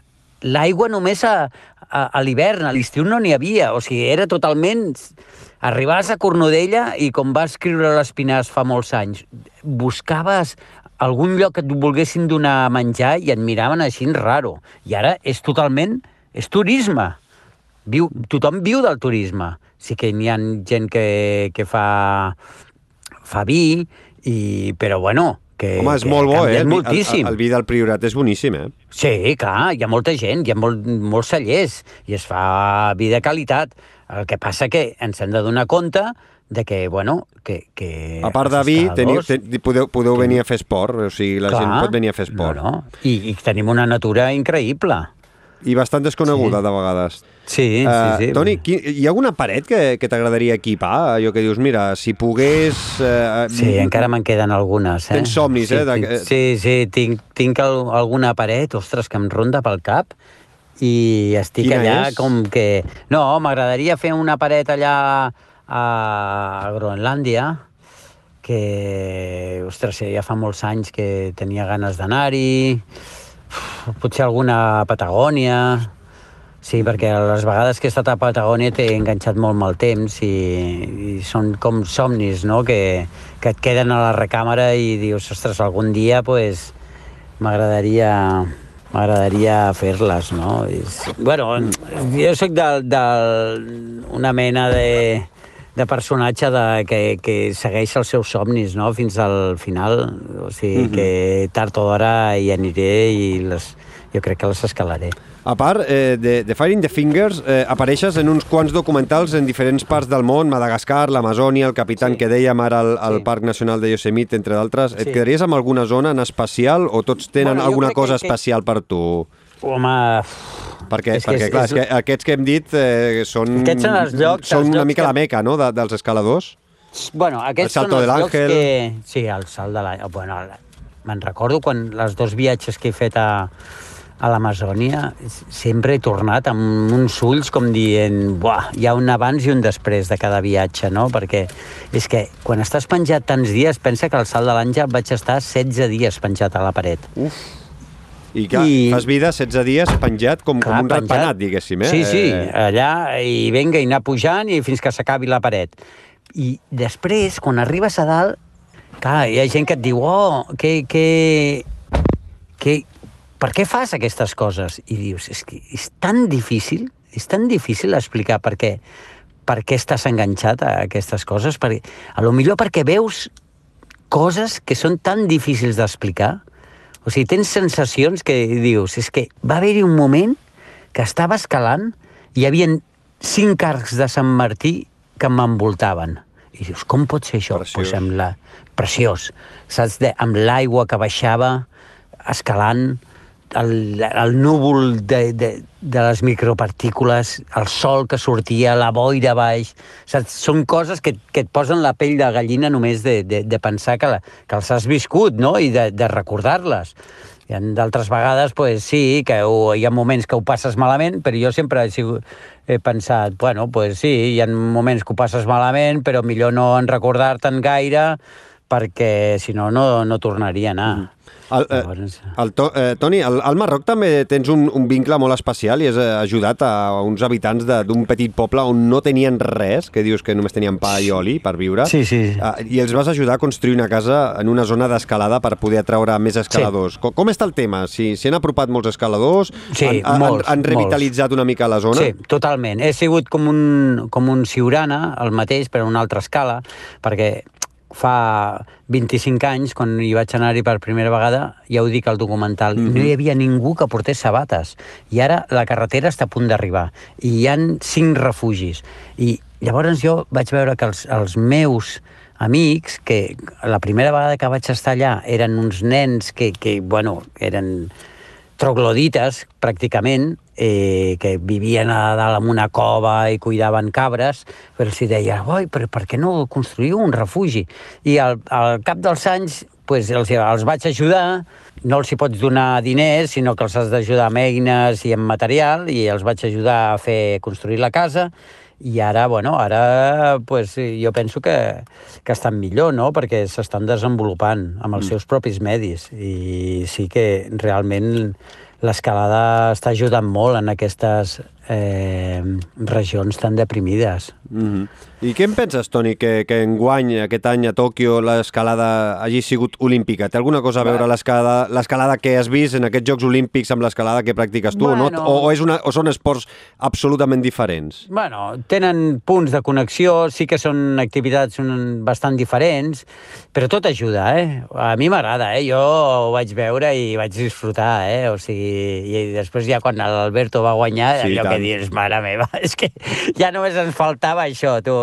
L'aigua només a, a, a l'hivern, a l'estiu no n'hi havia. O sigui, era totalment Arribaves a Cornudella i com va escriure l'Espinàs fa molts anys, buscaves algun lloc que et volguessin donar a menjar i et miraven així raro. I ara és totalment... és turisme. Viu, tothom viu del turisme. Sí que n'hi ha gent que, que fa, fa vi, i, però bueno, que, Home, és que molt bo, eh? El, moltíssim. El, el, vi del Priorat és boníssim, eh? Sí, clar, hi ha molta gent, hi ha molt, molts cellers, i es fa vi de qualitat. El que passa que ens hem de donar compte de que, bueno, que... que a part de vi, teniu, ten, podeu, podeu venir a fer esport, o sigui, la Clar, gent pot venir a fer esport. No, no. I, I tenim una natura increïble. I bastant desconeguda, sí. de vegades. Sí, uh, sí, sí. Toni, qui, hi ha alguna paret que, que t'agradaria equipar? Allò que dius, mira, si pogués... Uh, sí, encara me'n queden algunes, eh? Tens somnis, sí, eh? De... Tinc, sí, sí, tinc, tinc alguna paret, ostres, que em ronda pel cap i estic Quina allà és? com que... No, m'agradaria fer una paret allà a Groenlàndia, que, ostres, ja fa molts anys que tenia ganes d'anar-hi, potser alguna a Patagònia, sí, perquè les vegades que he estat a Patagònia t'he enganxat molt mal temps i, i són com somnis, no?, que, que et queden a la recàmera i dius, ostres, algun dia, pues, m'agradaria m'agradaria fer-les, no? És, bueno, jo sóc de, de una mena de, de personatge de, que, que segueix els seus somnis no? fins al final. O sigui, mm -hmm. que tard o d'hora hi aniré i les, jo crec que les escalaré. A part eh, de, de Firing the Fingers, eh, apareixes en uns quants documentals en diferents parts del món, Madagascar, l'Amazònia, el Capitán sí. que dèiem ara al, al sí. Parc Nacional de Yosemite, entre d'altres. Sí. Et quedaries amb alguna zona en especial o tots tenen bueno, alguna cosa que, especial per tu? Home... Perquè, és perquè és, clar, és... És que aquests que hem dit eh, són, aquests són els llocs, són els una llocs mica que... la meca no? de, dels escaladors. Bueno, aquests són els llocs que... Sí, el salt de l'àngel. Bueno, me'n recordo quan les dos viatges que he fet a, a l'Amazònia sempre he tornat amb uns ulls com dient buah, hi ha un abans i un després de cada viatge, no? Perquè és que quan estàs penjat tants dies, pensa que al Salt de l'Àngel vaig estar 16 dies penjat a la paret. Uf. I, clar, I... I- fas vida 16 dies penjat com, Clar, com un penjat. ratpenat, diguéssim, eh? Sí, sí, Eh, allà i venga, i anar pujant i fins que s'acabi la paret. I després, quan arribes a dalt, clar, hi ha gent que et diu, oh, que, que, que, per què fas aquestes coses? I dius, és que és tan difícil, és tan difícil explicar per què, per què estàs enganxat a aquestes coses, perquè, a lo millor perquè veus coses que són tan difícils d'explicar, o sigui, tens sensacions que dius, és que va haver-hi un moment que estava escalant i hi havia cinc arcs de Sant Martí que m'envoltaven. I dius, com pot ser això? Preciós. Pues amb la... Preciós. Saps? De, amb l'aigua que baixava, escalant, el, el núvol de, de, de les micropartícules, el sol que sortia, la boira baix... Saps? Són coses que, que et posen la pell de gallina només de, de, de pensar que, la, que els has viscut, no?, i de, de recordar-les. Ha d'altres vegades, pues, sí, que ho, hi ha moments que ho passes malament, però jo sempre he, sigut, he pensat, bueno, pues sí, hi ha moments que ho passes malament, però millor no en recordar-te'n gaire, perquè si no, no, no tornaria a anar. Mm. El, eh, Llavors- el to, eh, Toni, al, al Marroc també tens un, un vincle molt especial i has eh, ajudat a uns habitants de- d'un petit poble on no tenien res, que dius que només tenien pa i oli per viure, Sí, sí. Ah, i els vas ajudar a construir una casa en una zona d'escalada per poder atraure més escaladors. Com, com està el tema? Si S'hi han apropat molts escaladors? Sí, han, han, molts, han revitalitzat una mica la zona? Sí, totalment. He sigut com un, com un Siurana, el mateix, però a una altra escala, perquè fa 25 anys, quan hi vaig anar-hi per primera vegada, ja ho dic al documental, mm -hmm. no hi havia ningú que portés sabates. I ara la carretera està a punt d'arribar. I hi han cinc refugis. I llavors jo vaig veure que els, els meus amics, que la primera vegada que vaig estar allà eren uns nens que, que bueno, eren troglodites, pràcticament, eh, que vivien a dalt en una cova i cuidaven cabres, però els deia, oi, però per què no construïu un refugi? I al, al cap dels anys pues, els, els vaig ajudar, no els hi pots donar diners, sinó que els has d'ajudar amb eines i amb material, i els vaig ajudar a fer construir la casa, i ara, bueno, ara pues, jo penso que, que estan millor, no?, perquè s'estan desenvolupant amb els seus propis medis i sí que realment l'escalada està ajudant molt en aquestes eh, regions tan deprimides. Mm -hmm. I què en penses, Toni, que, que enguany, aquest any a Tòquio, l'escalada hagi sigut olímpica? Té alguna cosa a veure l'escalada que has vist en aquests Jocs Olímpics amb l'escalada que practiques tu? Bueno. O, no? o, o, és una, o són esports absolutament diferents? Bueno, tenen punts de connexió, sí que són activitats un- bastant diferents, però tot ajuda, eh? A mi m'agrada, eh? Jo ho vaig veure i vaig disfrutar, eh? O sigui, i després ja quan l'Alberto va guanyar, Sí, allò tant. Que dius, mare meva, *laughs* és que ja només ens faltava això, tu.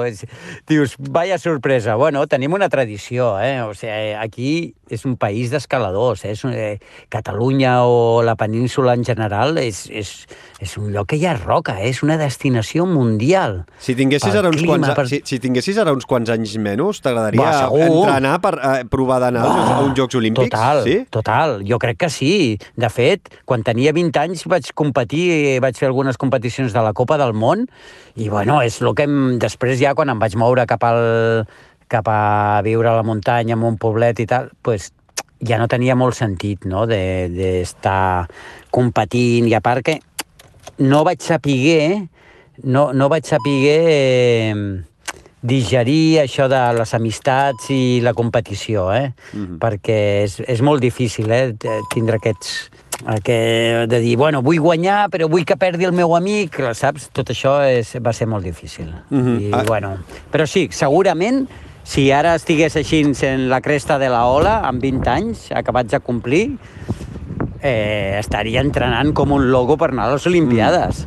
Dius, vaya sorpresa. Bueno, tenim una tradició, eh? O sigui, aquí és un país d'escaladors, eh? És un, eh? Catalunya o la península en general és, és, és un lloc que hi ha roca, eh? és una destinació mundial. Si tinguessis, ara uns clima, quants, per- si, si tinguessis ara uns quants anys menys, t'agradaria entrenar per eh, provar d'anar a uns Jocs Olímpics? Total, Sí? total. Jo crec que sí. De fet, quan tenia 20 anys vaig competir, vaig fer algunes competicions de la Copa del Món i, bueno, és el que em... després ja quan em vaig moure cap, al, cap a viure a la muntanya, en un poblet i tal, pues, ja no tenia molt sentit, no?, de- d'estar de, competint i a part que no vaig saber, no, no vaig saber eh, digerir això de les amistats i la competició, eh? Mhm. Perquè és, és molt difícil, eh? Tindre aquests... Que, de dir, bueno, vull guanyar, però vull que perdi el meu amic, saps? Tot això és, va ser molt difícil. Mhm. I, Ah. bueno, però sí, segurament, si ara estigués així en la cresta de la ola, amb 20 anys, acabats de complir, eh, estaria entrenant com un logo per anar a les Olimpiades.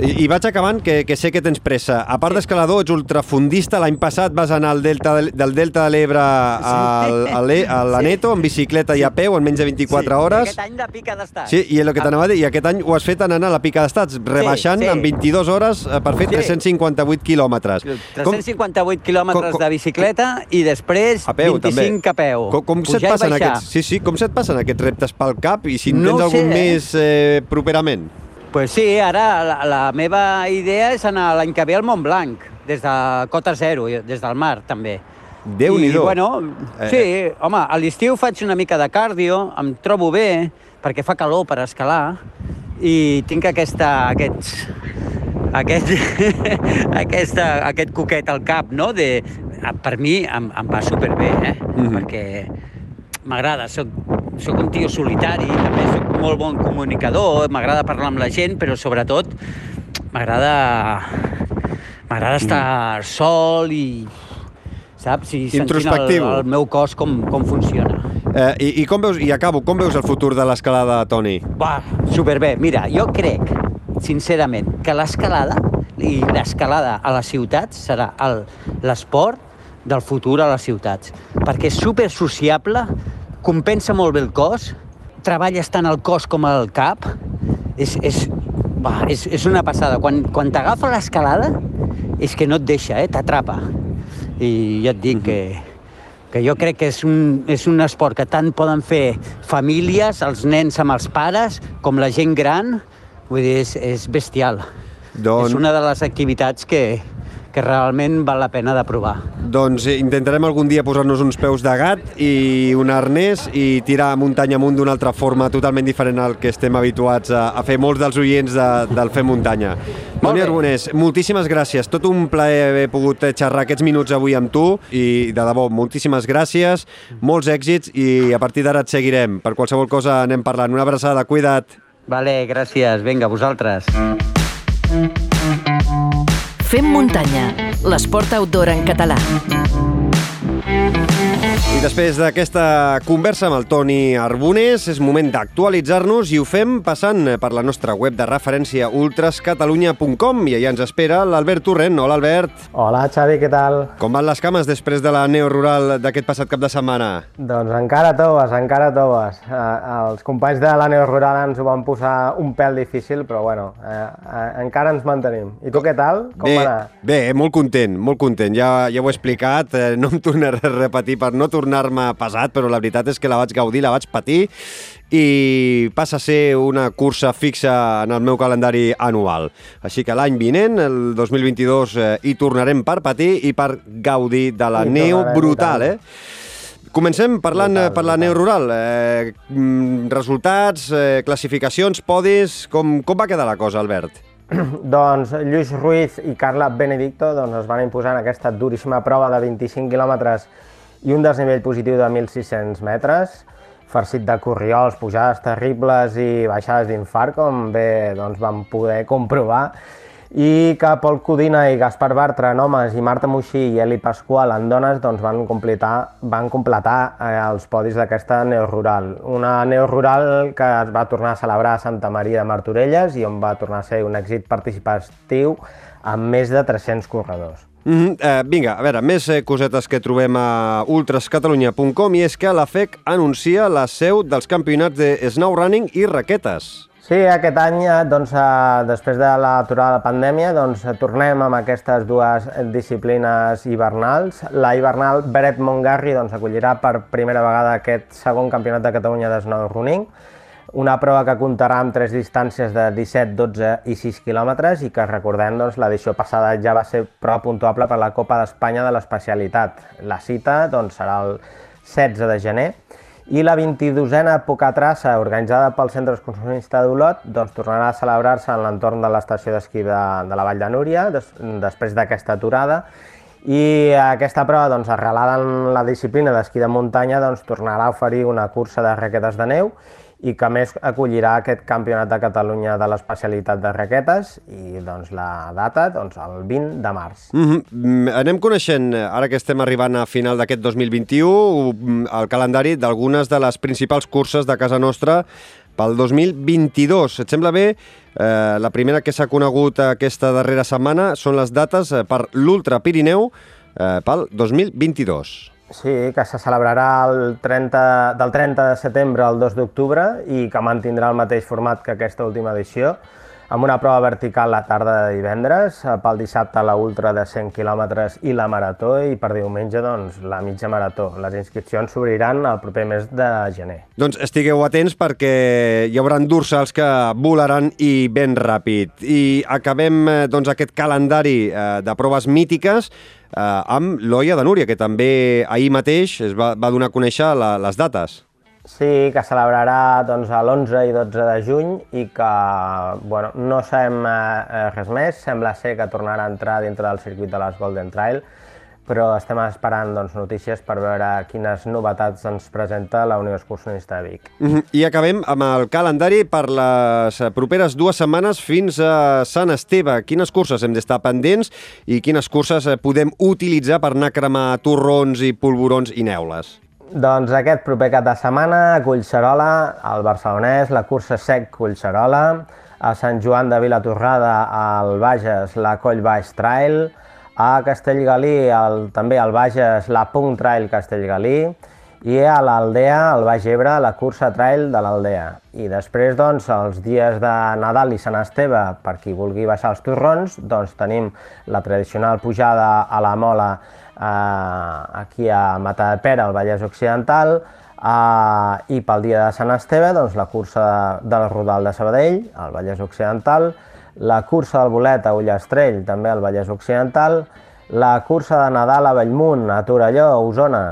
I, I vaig acabant, que, que sé que tens pressa. A part d'escalador, ets ultrafundista. L'any passat vas anar al delta del, del Delta de l'Ebre al- a l'Aneto, en bicicleta i a peu, en menys de 24 hores. Aquest any la pica d'estat. Sí, i el que t'anava a dir, i aquest any ho has fet anant a la pica d'estats, rebaixant sí. en 22 hores eh, per fer Sí. 358 quilòmetres. 358 quilòmetres com- de bicicleta i després A peu, 25 també. a peu. Com, com se't Pujar i passen aquests, sí, sí, com se't passen aquests reptes pel cap i si en No tens algun sé, eh? més eh, properament? Pues sí, ara la, la meva idea és anar l'any que ve al Mont Blanc, des de cota zero, des del mar, també. Déu-n'hi-do. I, bueno, Eh. sí, home, a l'estiu faig una mica de cardio, em trobo bé, perquè fa calor per escalar, i tinc aquesta, aquests, aquest, *laughs* aquesta, aquest coquet al cap, no? De, per mi em, em va superbé, eh? Mhm. Perquè m'agrada, soc, soc un tio solitari, també soc molt bon comunicador, m'agrada parlar amb la gent, però sobretot m'agrada m'agrada estar sol i saps? I sentint el, Introspectiu. el meu cos com, com funciona. Eh, i, I com veus, i acabo, com veus el futur de l'escalada, Toni? Va, superbé. Mira, jo crec, sincerament, que l'escalada i l'escalada a les ciutats serà l'esport del futur a les ciutats, perquè és super sociable, compensa molt bé el cos, treballes tant el cos com el cap, és, és, va, és, és una passada. Quan, quan t'agafa l'escalada, és que no et deixa, eh? t'atrapa. I ja et dic que, que jo crec que és un, és un esport que tant poden fer famílies, els nens amb els pares, com la gent gran, vull dir, és, és bestial. Doncs- És una de les activitats que, que realment val la pena de provar. Doncs eh, intentarem algun dia posar-nos uns peus de gat i un arnès i tirar muntanya amunt d'una altra forma totalment diferent al que estem habituats a, a fer molts dels oients de, del Fer Muntanya. Toni. Arbonés, moltíssimes gràcies. Tot un plaer haver pogut eh, xerrar aquests minuts avui amb tu i, de debò, moltíssimes gràcies, molts èxits i a partir d'ara et seguirem. Per qualsevol cosa anem parlant. Una abraçada, cuida't. Vale, gràcies. Vinga, vosaltres. Fem muntanya, l'esport outdoor en català. Després d'aquesta conversa amb el Toni Arbonés, és moment d'actualitzar-nos i ho fem passant per la nostra web de referència ultrascatalunya.com i allà ens espera l'Albert Torrent. Hola, Albert. Hola, Xavi, què tal? Com van les cames després de la neo rural d'aquest passat cap de setmana? Doncs encara toves, encara toves. Eh, els companys de la Neo Rural ens ho van posar un pèl difícil, però bueno, eh, eh, encara ens mantenim. I tu què tal? Com bé, va anar? bé, molt content, molt content. Ja, ja ho he explicat, eh, no em tornaré a repetir per no tornar-me pesat, però la veritat és que la vaig gaudir, la vaig patir i passa a ser una cursa fixa en el meu calendari anual. Així que l'any vinent, el 2022, eh, hi tornarem per patir i per gaudir de la Hi neu brutal, i eh? Comencem parlant Brutal, brutal, per la neu rural. Eh, mm, resultats, eh, classificacions, podis... Com, com va quedar la cosa, Albert? *clears throat* Doncs Lluís Ruiz i Carla Benedicto doncs, es van imposar en aquesta duríssima prova de 25 quilòmetres i un desnivell positiu de 1.600 metres, farcit de corriols, pujades terribles i baixades d'infart, com bé doncs, vam poder comprovar, i que Pol Codina i Gaspar Bartra en homes i Marta Moixí i Eli Pasqual en dones doncs, van, completar, van completar eh, els podis d'aquesta neorural. Una neorural que es va tornar a celebrar a Santa Maria de Martorelles i on va tornar a ser un èxit participatiu amb més de 300 corredors. Mm -hmm. eh, vinga, a veure, més eh, cosetes que trobem a ultrascatalunya.com i és que la FEC anuncia la seu dels campionats de snow running i raquetes. Sí, aquest any, eh, doncs, eh, després de l'aturada de la pandèmia, doncs, tornem amb aquestes dues disciplines hivernals. La hivernal Beret Montgarri doncs, acollirà per primera vegada aquest segon campionat de Catalunya de snow running, una prova que comptarà amb tres distàncies de 17, 12 i 6 quilòmetres i que recordem doncs, l'edició passada ja va ser prova puntuable per la Copa d'Espanya de l'especialitat. La cita doncs, serà el 16 de gener i la 22a Pocatrassa, organitzada pel Centre Excursionista d'Olot, doncs, tornarà a celebrar-se en l'entorn de l'estació d'esquí de, de la Vall de Núria, des, després d'aquesta aturada, i aquesta prova, doncs, arrelada en la disciplina d'esquí de muntanya, doncs, tornarà a oferir una cursa de raquetes de neu i que més acollirà aquest campionat de Catalunya de l'especialitat de raquetes i doncs, la data doncs, el 20 de març. Mm -hmm. Anem coneixent, eh, ara que estem arribant a final d'aquest 2021, mm, el calendari d'algunes de les principals curses de casa nostra pel 2022. Et sembla bé? Eh, la primera que s'ha conegut aquesta darrera setmana són les dates eh, per l'Ultra Pirineu eh, pel 2022. Sí, que se celebrarà el 30, del 30 de setembre al 2 d'octubre i que mantindrà el mateix format que aquesta última edició amb una prova vertical la tarda de divendres, eh, pel dissabte la ultra de 100 quilòmetres i la marató i per diumenge doncs, la mitja marató. Les inscripcions s'obriran el proper mes de gener. Doncs estigueu atents perquè hi haurà dorsals que volaran i ben ràpid. I acabem eh, doncs, aquest calendari eh, de proves mítiques amb l'Oia de Núria, que també ahir mateix es va, va donar a conèixer la, les dates. Sí, que celebrarà doncs, l'11 i 12 de juny i que bueno, no sabem eh, res més, sembla ser que tornarà a entrar dintre del circuit de les Golden Trail, però estem esperant doncs, notícies per veure quines novetats ens presenta la Unió Excursionista de Vic. Mm -hmm. I acabem amb el calendari per les properes dues setmanes fins a Sant Esteve. Quines curses hem d'estar pendents i quines curses eh, podem utilitzar per anar a cremar torrons i polvorons i neules? Doncs aquest proper cap de setmana a Collserola, al Barcelonès, la cursa sec Collserola, a Sant Joan de Vilatorrada, al Bages, la Coll Baix Trail, a Castellgalí, el, també al Bages, la Punt Trail Castellgalí, i a l'Aldea, al Baix Ebre, la cursa trail de l'Aldea. I després, doncs, els dies de Nadal i Sant Esteve, per qui vulgui baixar els torrons, doncs tenim la tradicional pujada a la Mola eh, aquí a Matadepera, al Vallès Occidental, eh, i pel dia de Sant Esteve, doncs, la cursa del Rodal de Sabadell, al Vallès Occidental, la cursa del Bolet a Ullastrell, també al Vallès Occidental, la cursa de Nadal a Bellmunt, a Torelló, a Osona,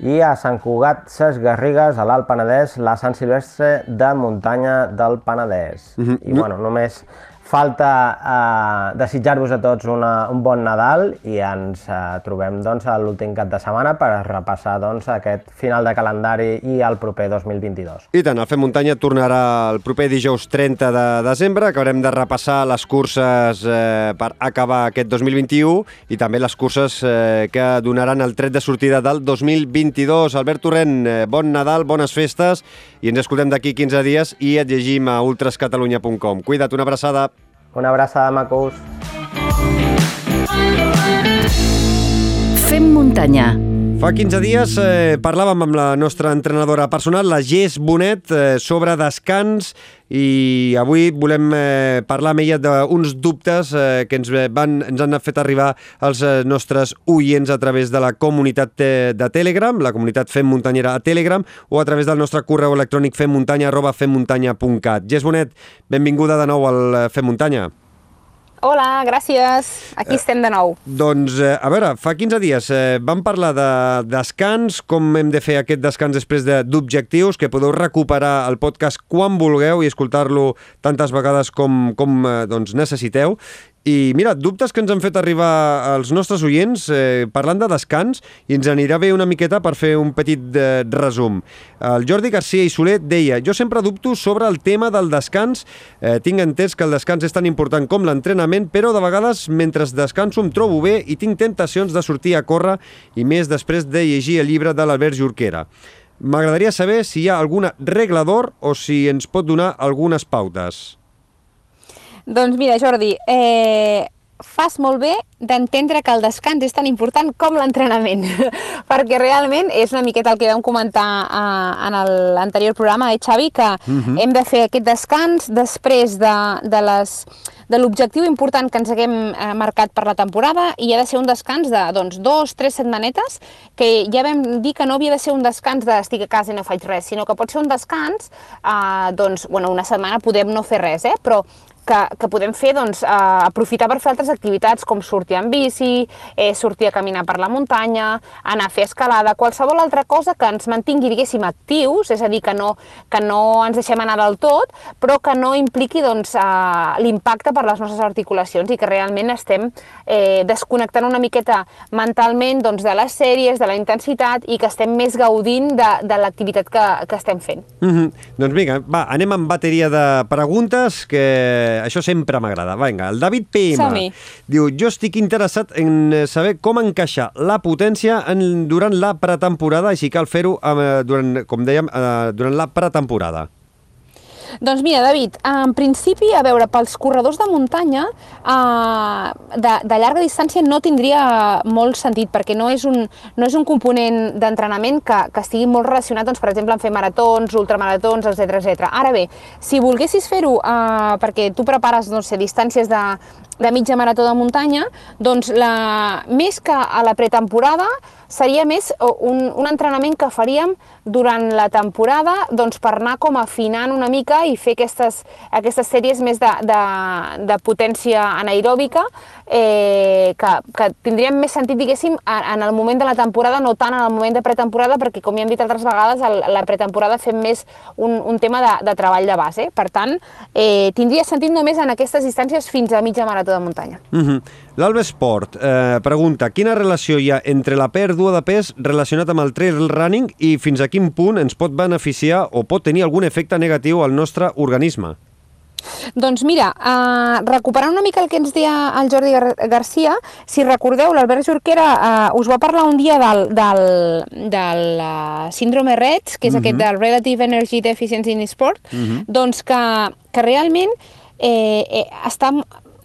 i a Sant Cugat Ses Garrigues, a l'Alt Penedès, la Sant Silvestre de Muntanya del Penedès. Mm -hmm. I bueno, només Falta eh, desitjar-vos a tots una, un bon Nadal i ens eh, trobem doncs, a l'últim cap de setmana per repassar doncs, aquest final de calendari i el proper 2022. I tant, el Fem Muntanya tornarà el proper dijous 30 de desembre, que haurem de repassar les curses eh, per acabar aquest 2021 i també les curses eh, que donaran el tret de sortida del 2022. Albert Torrent, eh, bon Nadal, bones festes i ens escoltem d'aquí 15 dies i et llegim a ultrascatalunya.com. Cuida't, una abraçada. Una abraçada, macos. Fem muntanya. Fa 15 dies eh, parlàvem amb la nostra entrenadora personal, la Gés Bonet, eh, sobre descans i avui volem eh, parlar amb ella d'uns dubtes eh, que ens, van, ens han fet arribar els eh, nostres oients a través de la comunitat de, de Telegram, la comunitat Fem Muntanyera a Telegram, o a través del nostre correu electrònic femmuntanya arroba femmuntanya.cat. Gés Bonet, benvinguda de nou al eh, Fem Muntanya. Hola, gràcies. Aquí estem de nou. Doncs, eh, a veure, fa 15 dies eh, vam parlar de descans, com hem de fer aquest descans després d'objectius, que podeu recuperar el podcast quan vulgueu i escoltar-lo tantes vegades com, com eh, doncs, necessiteu. I mira, dubtes que ens han fet arribar als nostres oients eh, parlant de descans i ens anirà bé una miqueta per fer un petit eh, resum. El Jordi Garcia i Soler deia jo sempre dubto sobre el tema del descans. Eh, tinc entès que el descans és tan important com l'entrenament, però de vegades mentre descanso em trobo bé i tinc tentacions de sortir a córrer i més després de llegir el llibre de l'Albert Jorquera. M'agradaria saber si hi ha alguna regla d'or o si ens pot donar algunes pautes. Doncs mira, Jordi, eh, fas molt bé d'entendre que el descans és tan important com l'entrenament, *laughs* perquè realment és una miqueta el que vam comentar eh, en l'anterior programa, eh, Xavi, que uh Mhm. -huh. hem de fer aquest descans després de, de les de l'objectiu important que ens haguem eh, marcat per la temporada i ha de ser un descans de doncs, dos, tres setmanetes, que ja vam dir que no havia de ser un descans de estic a casa i no faig res, sinó que pot ser un descans, eh, doncs, bueno, una setmana podem no fer res, eh, però que, que podem fer, doncs, eh, aprofitar per fer altres activitats com sortir en bici, eh, sortir a caminar per la muntanya, anar a fer escalada, qualsevol altra cosa que ens mantingui, diguéssim, actius, és a dir, que no, que no ens deixem anar del tot, però que no impliqui doncs, eh, l'impacte per les nostres articulacions i que realment estem eh, desconnectant una miqueta mentalment doncs, de les sèries, de la intensitat i que estem més gaudint de, de l'activitat que, que estem fent. Mm -hmm. Doncs vinga, va, anem amb bateria de preguntes, que això sempre m'agrada. Vinga, el David PM Som-hi. diu, jo estic interessat en eh, saber com encaixar la potència en, durant la pretemporada, així cal fer-ho, eh, durant, com dèiem, eh, durant la pretemporada. Doncs mira, David, en principi, a veure, pels corredors de muntanya, eh, de, de llarga distància no tindria molt sentit, perquè no és un, no és un component d'entrenament que, que estigui molt relacionat, doncs, per exemple, en fer maratons, ultramaratons, etc etc. Ara bé, si volguessis fer-ho eh, perquè tu prepares, no sé, distàncies de, de mitja marató de muntanya, doncs la, més que a la pretemporada, seria més un, un entrenament que faríem durant la temporada doncs, per anar com afinant una mica i fer aquestes, aquestes sèries més de, de, de potència anaeròbica eh, que, que tindrien més sentit, diguéssim, en el moment de la temporada, no tant en el moment de pretemporada, perquè, com ja hem dit altres vegades, el, la pretemporada fem més un, un tema de, de treball de base. Per tant, eh, tindria sentit només en aquestes distàncies fins a mitja marató de muntanya. Mm -hmm. L'Alba Esport eh, pregunta quina relació hi ha entre la pèrdua de pes relacionat amb el trail running i fins a quin punt ens pot beneficiar o pot tenir algun efecte negatiu al nostre organisme? Doncs mira, uh, recuperant una mica el que ens deia el Jordi Gar Garcia, si recordeu, l'Albert Jorquera uh, us va parlar un dia del, del, del uh, síndrome REDS, que és uh -huh. aquest del Relative Energy Deficiency in Sport, uh -huh. doncs que, que realment eh, eh, està,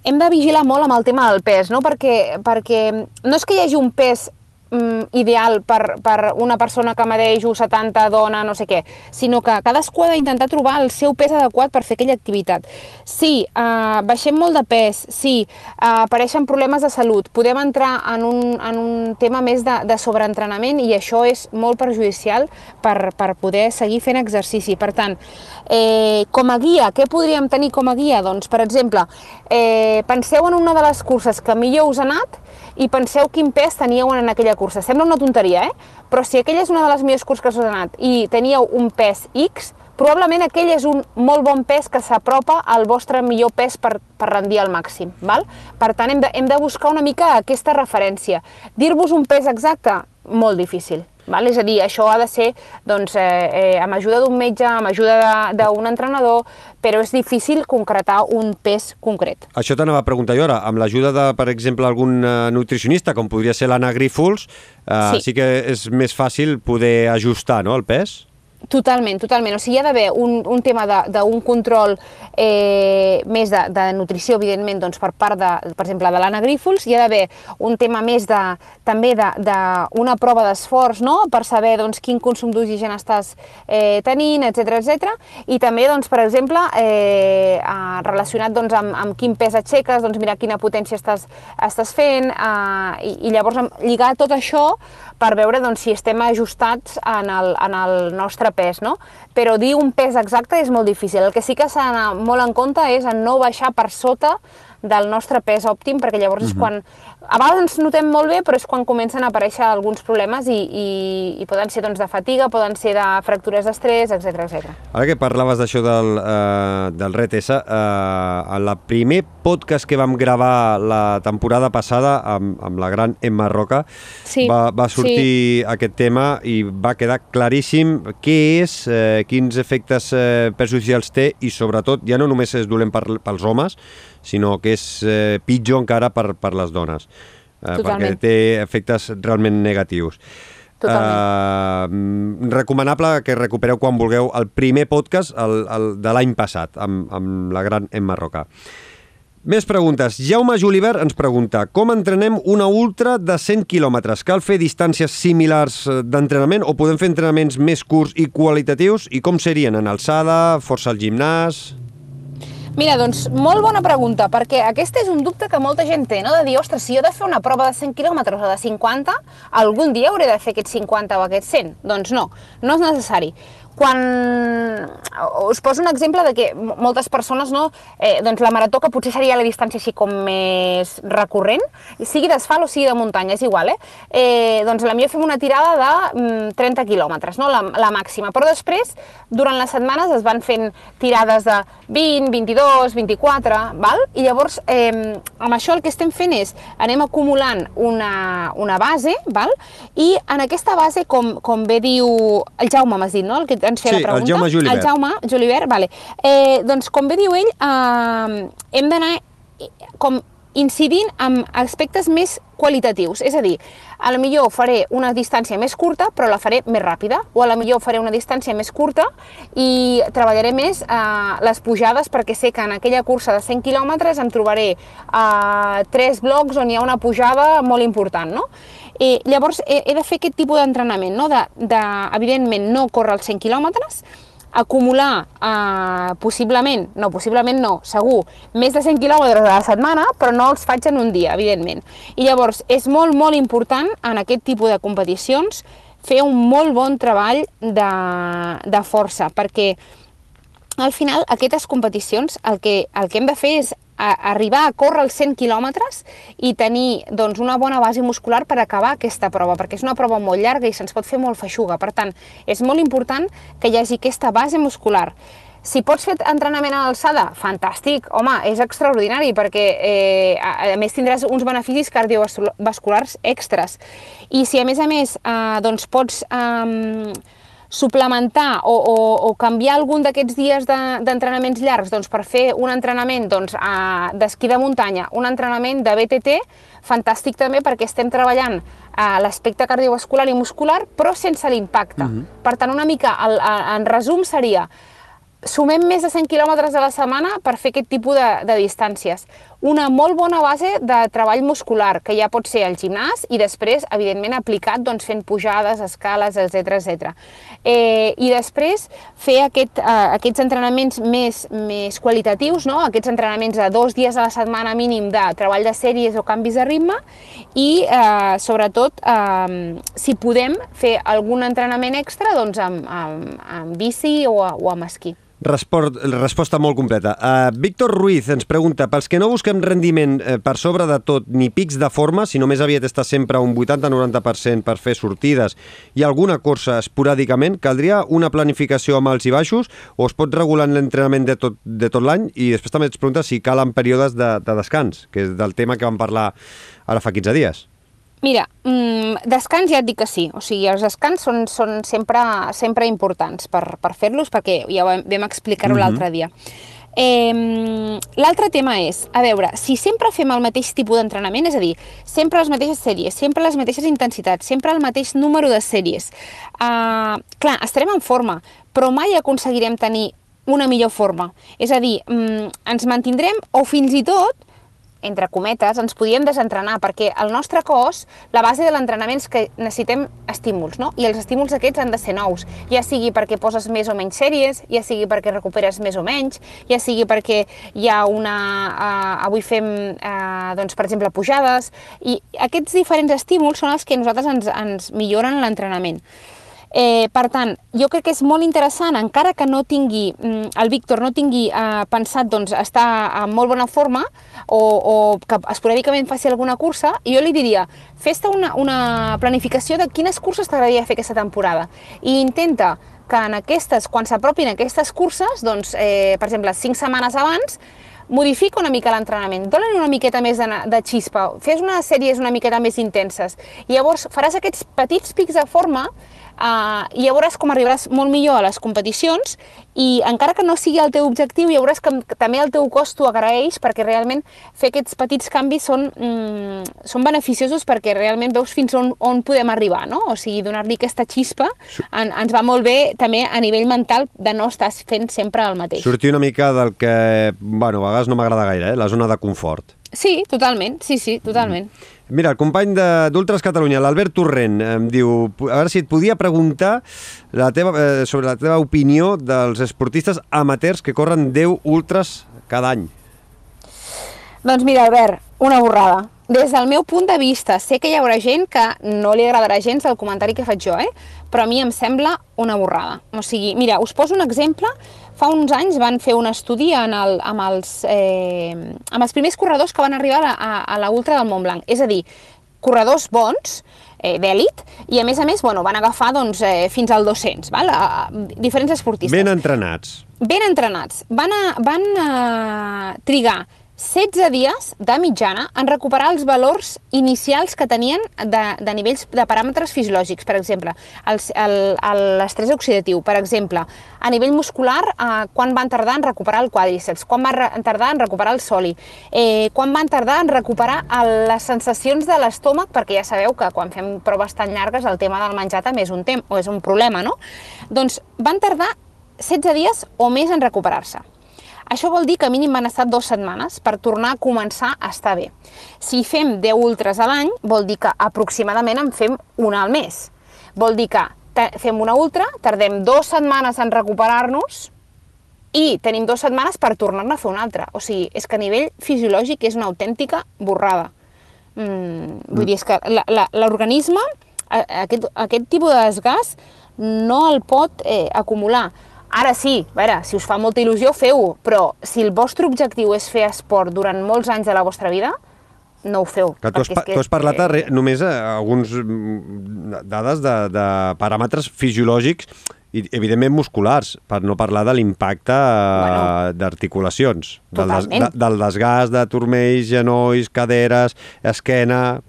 hem de vigilar molt amb el tema del pes, no? perquè, perquè no és que hi hagi un pes mm, ideal per, per una persona que medeix 70, dona, no sé què, sinó que cadascú ha d'intentar trobar el seu pes adequat per fer aquella activitat. Si eh, baixem molt de pes, si eh, apareixen problemes de salut, podem entrar en un, en un tema més de, de sobreentrenament i això és molt perjudicial per, per poder seguir fent exercici. Per tant, eh, com a guia, què podríem tenir com a guia? Doncs, per exemple, eh, penseu en una de les curses que millor us ha anat i penseu quin pes teníeu en aquella cursa. Sembla una tonteria, eh? Però si aquella és una de les millors curses que us ha anat i teníeu un pes X, probablement aquell és un molt bon pes que s'apropa al vostre millor pes per, per rendir al màxim. Val? Per tant, hem de, hem de buscar una mica aquesta referència. Dir-vos un pes exacte, molt difícil. Val? És a dir, això ha de ser doncs, eh, eh, amb ajuda d'un metge, amb ajuda d'un entrenador, però és difícil concretar un pes concret. Això t'anava a preguntar jo ara. Amb l'ajuda de, per exemple, algun eh, nutricionista, com podria ser l'Anna Grífols, eh, sí. sí que és més fàcil poder ajustar no, el pes? Totalment, totalment. O sigui, hi ha d'haver un, un tema d'un control eh, més de, de nutrició, evidentment, doncs, per part, de, per exemple, de l'Anna Grífols, hi ha d'haver un tema més de, també d'una prova d'esforç, no?, per saber doncs, quin consum d'oxigen estàs eh, tenint, etc etc. I també, doncs, per exemple, eh, relacionat doncs, amb, amb quin pes aixeques, doncs, mira quina potència estàs, estàs fent, eh, i, i llavors lligar tot això per veure doncs, si estem ajustats en el, en el nostre pes, no? Però dir un pes exacte és molt difícil. El que sí que s'ha d'anar molt en compte és en no baixar per sota del nostre pes òptim, perquè llavors uh -huh. és quan a vegades ens notem molt bé, però és quan comencen a aparèixer alguns problemes i, i, i poden ser doncs, de fatiga, poden ser de fractures d'estrès, etc etc. Ara que parlaves d'això del, uh, del RET-S, uh, en el primer podcast que vam gravar la temporada passada amb, amb la gran Emma Roca, sí, va, va sortir sí. aquest tema i va quedar claríssim què és, uh, quins efectes uh, perjudicials té i sobretot ja no només és dolent per, pels homes, sinó que és eh, pitjor encara per, per les dones, eh, perquè té efectes realment negatius. Uh, recomanable que recupereu quan vulgueu el primer podcast el, el de l'any passat amb, amb la gran Emma Roca. Més preguntes. Jaume Julivert ens pregunta com entrenem una ultra de 100 quilòmetres? Cal fer distàncies similars eh, d'entrenament o podem fer entrenaments més curts i qualitatius? I com serien? En alçada, força al gimnàs... Mira, doncs, molt bona pregunta, perquè aquest és un dubte que molta gent té, no? de dir, ostres, si jo he de fer una prova de 100 quilòmetres o de 50, algun dia hauré de fer aquests 50 o aquests 100. Doncs no, no és necessari quan us poso un exemple de que moltes persones, no, eh, doncs la marató, que potser seria la distància així com més recurrent, sigui d'asfalt o sigui de muntanya, és igual, eh? eh doncs la millor fem una tirada de 30 mm, quilòmetres, no? la, la màxima, però després, durant les setmanes es van fent tirades de 20, 22, 24, val? i llavors eh, amb això el que estem fent és anem acumulant una, una base, val? i en aquesta base, com, com bé diu el Jaume, m'has dit, no? el que ens feia sí, la pregunta. el Jaume Julibert. El Jaume Julibert, vale. Eh, doncs com bé diu ell, eh, hem d'anar com incidint en aspectes més qualitatius. És a dir, a la millor faré una distància més curta, però la faré més ràpida, o a la millor faré una distància més curta i treballaré més eh, les pujades perquè sé que en aquella cursa de 100 quilòmetres em trobaré eh, tres blocs on hi ha una pujada molt important, no? I llavors he, he de fer aquest tipus d'entrenament, no? de, de, evidentment no córrer els 100 quilòmetres, acumular eh, possiblement, no, possiblement no, segur, més de 100 quilòmetres a la setmana, però no els faig en un dia, evidentment. I llavors és molt, molt important en aquest tipus de competicions fer un molt bon treball de, de força, perquè al final aquestes competicions el que, el que hem de fer és a arribar a córrer els 100 quilòmetres i tenir doncs, una bona base muscular per acabar aquesta prova, perquè és una prova molt llarga i se'ns pot fer molt feixuga. Per tant, és molt important que hi hagi aquesta base muscular. Si pots fer entrenament a l'alçada, fantàstic, home, és extraordinari perquè eh, a, més tindràs uns beneficis cardiovasculars extras. I si a més a més eh, doncs pots eh, suplementar o, o, o canviar algun d'aquests dies d'entrenaments de, llargs doncs, per fer un entrenament doncs, d'esquí de muntanya, un entrenament de BTT, fantàstic també perquè estem treballant a l'aspecte cardiovascular i muscular, però sense l'impacte. Uh -huh. Per tant, una mica, el, el, en resum seria, sumem més de 100 quilòmetres a la setmana per fer aquest tipus de, de distàncies. Una molt bona base de treball muscular, que ja pot ser al gimnàs i després, evidentment, aplicat doncs, fent pujades, escales, etc etc. Eh, I després fer aquest, eh, aquests entrenaments més, més qualitatius, no? aquests entrenaments de dos dies a la setmana mínim de treball de sèries o canvis de ritme i, eh, sobretot, eh, si podem fer algun entrenament extra doncs, amb, amb, amb bici o, o amb esquí. Resport, resposta molt completa. Uh, Víctor Ruiz ens pregunta, pels que no busquem rendiment uh, per sobre de tot ni pics de forma, sinó més aviat està sempre un 80-90% per fer sortides i alguna cursa esporàdicament, caldria una planificació amb alts i baixos o es pot regular l'entrenament de tot, de tot l'any? I després també ens pregunta si calen períodes de, de descans, que és del tema que vam parlar ara fa 15 dies. Mira, mmm, descans ja et dic que sí, o sigui, els descans són, són sempre, sempre importants per, per fer-los, perquè ja vam, vam explicar-ho mm -hmm. l'altre dia. Eh, L'altre tema és, a veure, si sempre fem el mateix tipus d'entrenament, és a dir, sempre les mateixes sèries, sempre les mateixes intensitats, sempre el mateix número de sèries, eh, clar, estarem en forma, però mai aconseguirem tenir una millor forma. És a dir, mm, ens mantindrem o fins i tot entre cometes, ens podíem desentrenar, perquè el nostre cos, la base de l'entrenament és que necessitem estímuls, no? I els estímuls aquests han de ser nous, ja sigui perquè poses més o menys sèries, ja sigui perquè recuperes més o menys, ja sigui perquè hi ha una... Uh, avui fem, uh, doncs, per exemple, pujades, i aquests diferents estímuls són els que nosaltres ens, ens milloren l'entrenament. Eh, per tant, jo crec que és molt interessant, encara que no tingui, mm, el Víctor no tingui eh, pensat doncs, estar en molt bona forma o, o que esporàdicament faci alguna cursa, jo li diria, fes-te una, una planificació de quines curses t'agradaria fer aquesta temporada. I intenta que en aquestes, quan s'apropin aquestes curses, doncs, eh, per exemple, cinc setmanes abans, modifica una mica l'entrenament, dona una miqueta més de, de xispa, fes unes sèries una miqueta més intenses, i llavors faràs aquests petits pics de forma Uh, i ja veuràs com arribaràs molt millor a les competicions i encara que no sigui el teu objectiu, ja veuràs que, que també el teu cos t'ho agraeix perquè realment fer aquests petits canvis són, mm, són beneficiosos perquè realment veus fins on, on podem arribar, no? O sigui, donar-li aquesta xispa en, ens va molt bé també a nivell mental de no estar fent sempre el mateix. Sortir una mica del que, bueno, a vegades no m'agrada gaire, eh? la zona de confort. Sí, totalment, sí, sí, totalment. Mm. Mira, el company d'Ultras Catalunya, l'Albert Torrent, em diu, a veure si et podia preguntar la teva, eh, sobre la teva opinió dels esportistes amateurs que corren 10 ultras cada any. Doncs mira, Albert, una borrada. Des del meu punt de vista, sé que hi haurà gent que no li agradarà gens el comentari que faig jo, eh? però a mi em sembla una borrada. O sigui, mira, us poso un exemple Fa uns anys van fer un estudi en el, amb, els, eh, amb els primers corredors que van arribar a, a la Ultra del Montblanc. És a dir, corredors bons, eh, d'èlit, i a més a més bueno, van agafar doncs, eh, fins al 200, val? A, a, diferents esportistes. Ben entrenats. Ben entrenats. Van, a, van a trigar 16 dies de mitjana en recuperar els valors inicials que tenien de, de nivells de paràmetres fisiològics, per exemple, l'estrès oxidatiu, per exemple, a nivell muscular, eh, quan van tardar en recuperar el quàdriceps, quan van tardar en recuperar el soli, eh, quan van tardar en recuperar el, les sensacions de l'estómac, perquè ja sabeu que quan fem proves tan llargues el tema del menjar també és un, tem o és un problema, no? Doncs van tardar 16 dies o més en recuperar-se. Això vol dir que mínim van estar dues setmanes per tornar a començar a estar bé. Si fem 10 ultres a l'any, vol dir que aproximadament en fem una al mes. Vol dir que fem una ultra, tardem dues setmanes en recuperar-nos i tenim dues setmanes per tornar-ne a fer una altra. O sigui, és que a nivell fisiològic és una autèntica borrada. Mm, vull dir, és que l'organisme, a- aquest, aquest tipus de desgast, no el pot eh, acumular. Ara sí, a veure, si us fa molta il·lusió, feu-ho, però si el vostre objectiu és fer esport durant molts anys de la vostra vida, no ho feu. Que tu, has, que- tu has parlat eh, només eh, alguns mm, dades de, de paràmetres fisiològics i, evidentment, musculars, per no parlar de l'impacte bueno, Bueno, d'articulacions, del, des, de, del desgast de turmells, genolls, caderes, esquena...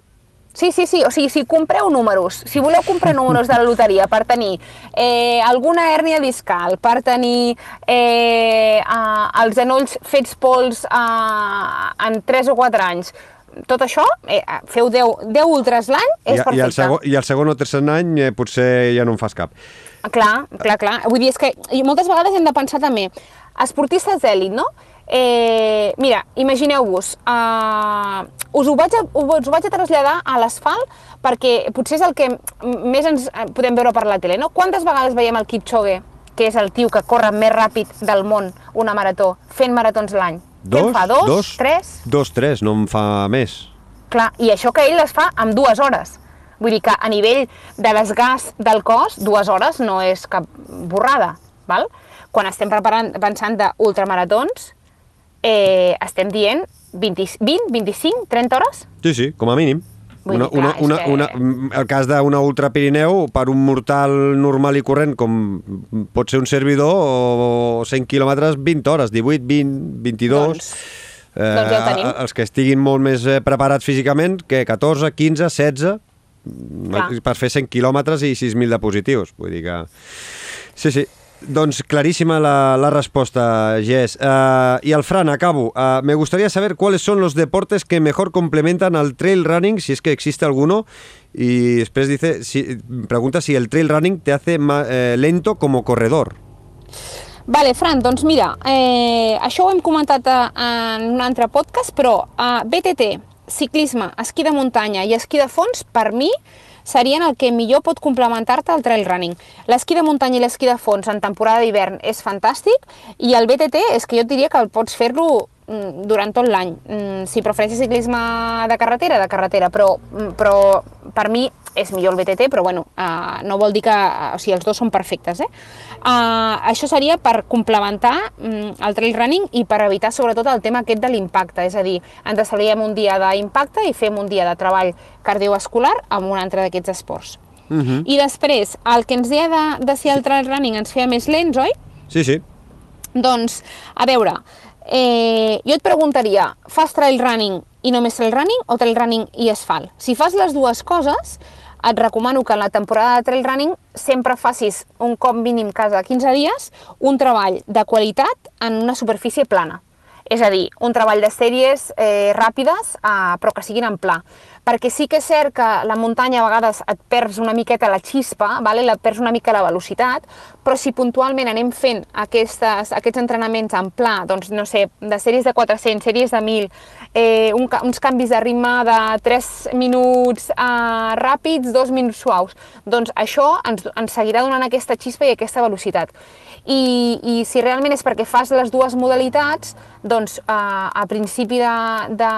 Sí, sí, sí, o sigui, si compreu números, si voleu comprar números de la loteria per tenir eh, alguna hèrnia discal, per tenir eh, eh, els genolls fets pols eh, en 3 o 4 anys, tot això, eh, feu 10, 10 ultres l'any, és I, perfecte. i, el segon, I el segon o tercer any eh, potser ja no en fas cap. Clar, clar, clar. Vull dir, és que moltes vegades hem de pensar també, esportistes d'èlit, no? Eh, mira, imagineu-vos, uh, us, ho vaig a, us ho vaig a traslladar a l'asfalt perquè potser és el que més ens eh, podem veure per la tele, no? Quantes vegades veiem el Kipchoge, que és el tio que corre més ràpid del món, una marató, fent maratons l'any? Què en fa, dos, dos, tres? Dos, tres, no en fa més. Clar, i això que ell les fa en dues hores. Vull dir que a nivell de desgast del cos, dues hores no és cap borrada, val? Quan estem preparant, pensant d'ultramaratons, eh, estem dient 20, 20, 25, 30 hores? Sí, sí, com a mínim. Vull Una, dir, una, clar, és una, que- una, mm, el cas d'una Ultra Pirineu, per un mortal normal i corrent, com pot ser un servidor, o 100 quilòmetres, 20 hores, 18, 20, 22... Doncs- doncs ja ho tenim. els que estiguin molt més eh, preparats físicament, que 14, 15, 16, Clar. per fer 100 quilòmetres i 6.000 de positius. Vull dir que... Sí, sí. Doncs clarísima la, la respuesta, Jess. Uh, y al Fran, acabo. Uh, me gustaría saber cuáles son los deportes que mejor complementan al trail running, si es que existe alguno. Y después dice, si, pregunta si el trail running te hace ma, eh, lento como corredor. Vale, Fran, doncs mira, eh, això ho hem comentat a, en un altre podcast, però eh, BTT, ciclisme, esquí de muntanya i esquí de fons, per mi, serien el que millor pot complementar-te al trail running. L'esquí de muntanya i l'esquí de fons en temporada d'hivern és fantàstic i el BTT és que jo et diria que el pots fer-lo mm, durant tot l'any. Mm, Si prefereixes ciclisme de carretera, de carretera, però, mm, però per mi és millor el BTT, però bueno, uh, no vol dir que... Uh, o sigui, els dos són perfectes, eh? Uh, això seria per complementar um, el trail running i per evitar sobretot el tema aquest de l'impacte, és a dir, ens estalviem un dia d'impacte i fem un dia de treball cardiovascular amb un altre d'aquests esports. Uh -huh. I després, el que ens deia de, de si el trail running ens feia més lents, oi? Sí, sí. Doncs, a veure, eh, jo et preguntaria, fas trail running i només trail running o trail running i asfalt? Si fas les dues coses, et recomano que en la temporada de trail running sempre facis un cop mínim cada 15 dies un treball de qualitat en una superfície plana. És a dir, un treball de sèries eh, ràpides, eh, però que siguin en pla. Perquè sí que és cert que la muntanya a vegades et perds una miqueta la xispa, vale? la perds una mica la velocitat, però si puntualment anem fent aquestes, aquests entrenaments en pla, doncs no sé, de sèries de 400, sèries de 1.000, eh, un, uns canvis de ritme de 3 minuts eh, ràpids, 2 minuts suaus, doncs això ens, ens seguirà donant aquesta xispa i aquesta velocitat. I, i si realment és perquè fas les dues modalitats, doncs eh, a principi de, de,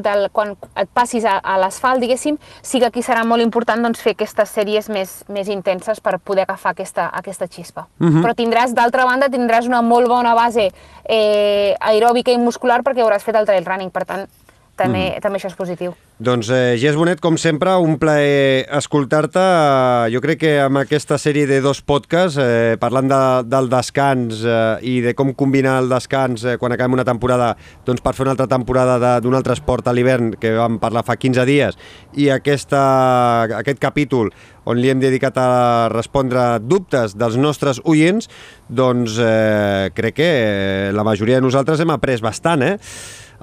de, quan et passis a, a l'asfalt, diguéssim, sí que aquí serà molt important doncs, fer aquestes sèries més, més intenses per poder agafar aquesta, aquesta xispa. Mhm. Però tindràs, d'altra banda, tindràs una molt bona base eh, aeròbica i muscular perquè hauràs fet el trail running, per tant, també, mm. també això és positiu. Doncs, eh, Gés Bonet, com sempre, un plaer escoltar-te. Eh, jo crec que amb aquesta sèrie de dos podcasts, eh, parlant de, del descans eh, i de com combinar el descans eh, quan acabem una temporada doncs per fer una altra temporada d'un altre esport a l'hivern, que vam parlar fa 15 dies, i aquesta, aquest capítol on li hem dedicat a respondre dubtes dels nostres oients, doncs eh, crec que la majoria de nosaltres hem après bastant, eh?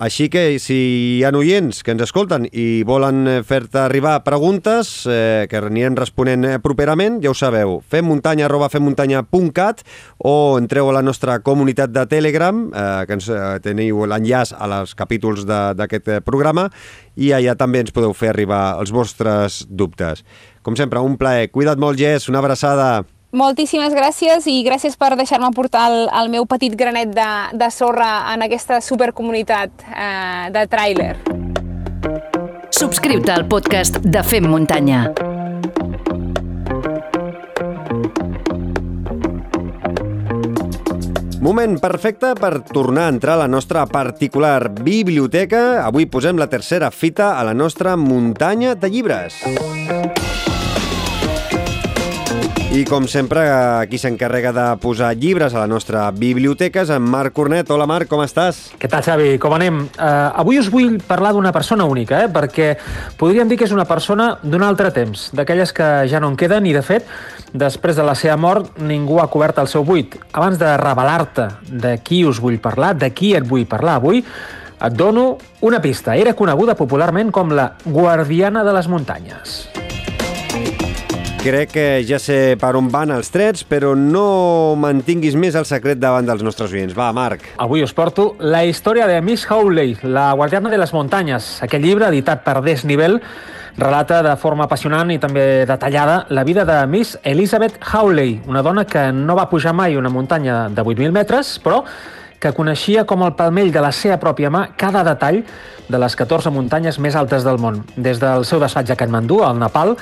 Així que si hi ha oients que ens escolten i volen fer-te arribar preguntes eh, que anirem responent eh, properament, ja ho sabeu, femmuntanya arroba femmuntanya.cat o entreu a la nostra comunitat de Telegram, eh, que ens, eh, teniu l'enllaç als capítols d'aquest eh, programa i allà també ens podeu fer arribar els vostres dubtes. Com sempre, un plaer. Cuida't molt, Jess. Una abraçada. Moltíssimes gràcies i gràcies per deixar-me portar el, el meu petit granet de, de sorra en aquesta supercomunitat eh, de tràiler. Subscriu-te al podcast de Fem Muntanya. Moment perfecte per tornar a entrar a la nostra particular biblioteca. Avui posem la tercera fita a la nostra muntanya de llibres. I com sempre, qui s'encarrega de posar llibres a la nostra biblioteca és en Marc Cornet. Hola Marc, com estàs? Què tal Xavi, com anem? Uh, avui us vull parlar d'una persona única, eh? perquè podríem dir que és una persona d'un altre temps, d'aquelles que ja no en queden i de fet, després de la seva mort, ningú ha cobert el seu buit. Abans de revelar-te de qui us vull parlar, de qui et vull parlar avui, et dono una pista. Era coneguda popularment com la Guardiana de les Muntanyes. Crec que ja sé per on van els trets, però no mantinguis més el secret davant dels nostres oients. Va, Marc. Avui us porto la història de Miss Howley, la guardiana de les muntanyes. Aquest llibre, editat per Desnivell, relata de forma apassionant i també detallada la vida de Miss Elizabeth Howley, una dona que no va pujar mai una muntanya de 8.000 metres, però que coneixia com el palmell de la seva pròpia mà cada detall de les 14 muntanyes més altes del món. Des del seu despatx a Kathmandu, al Nepal,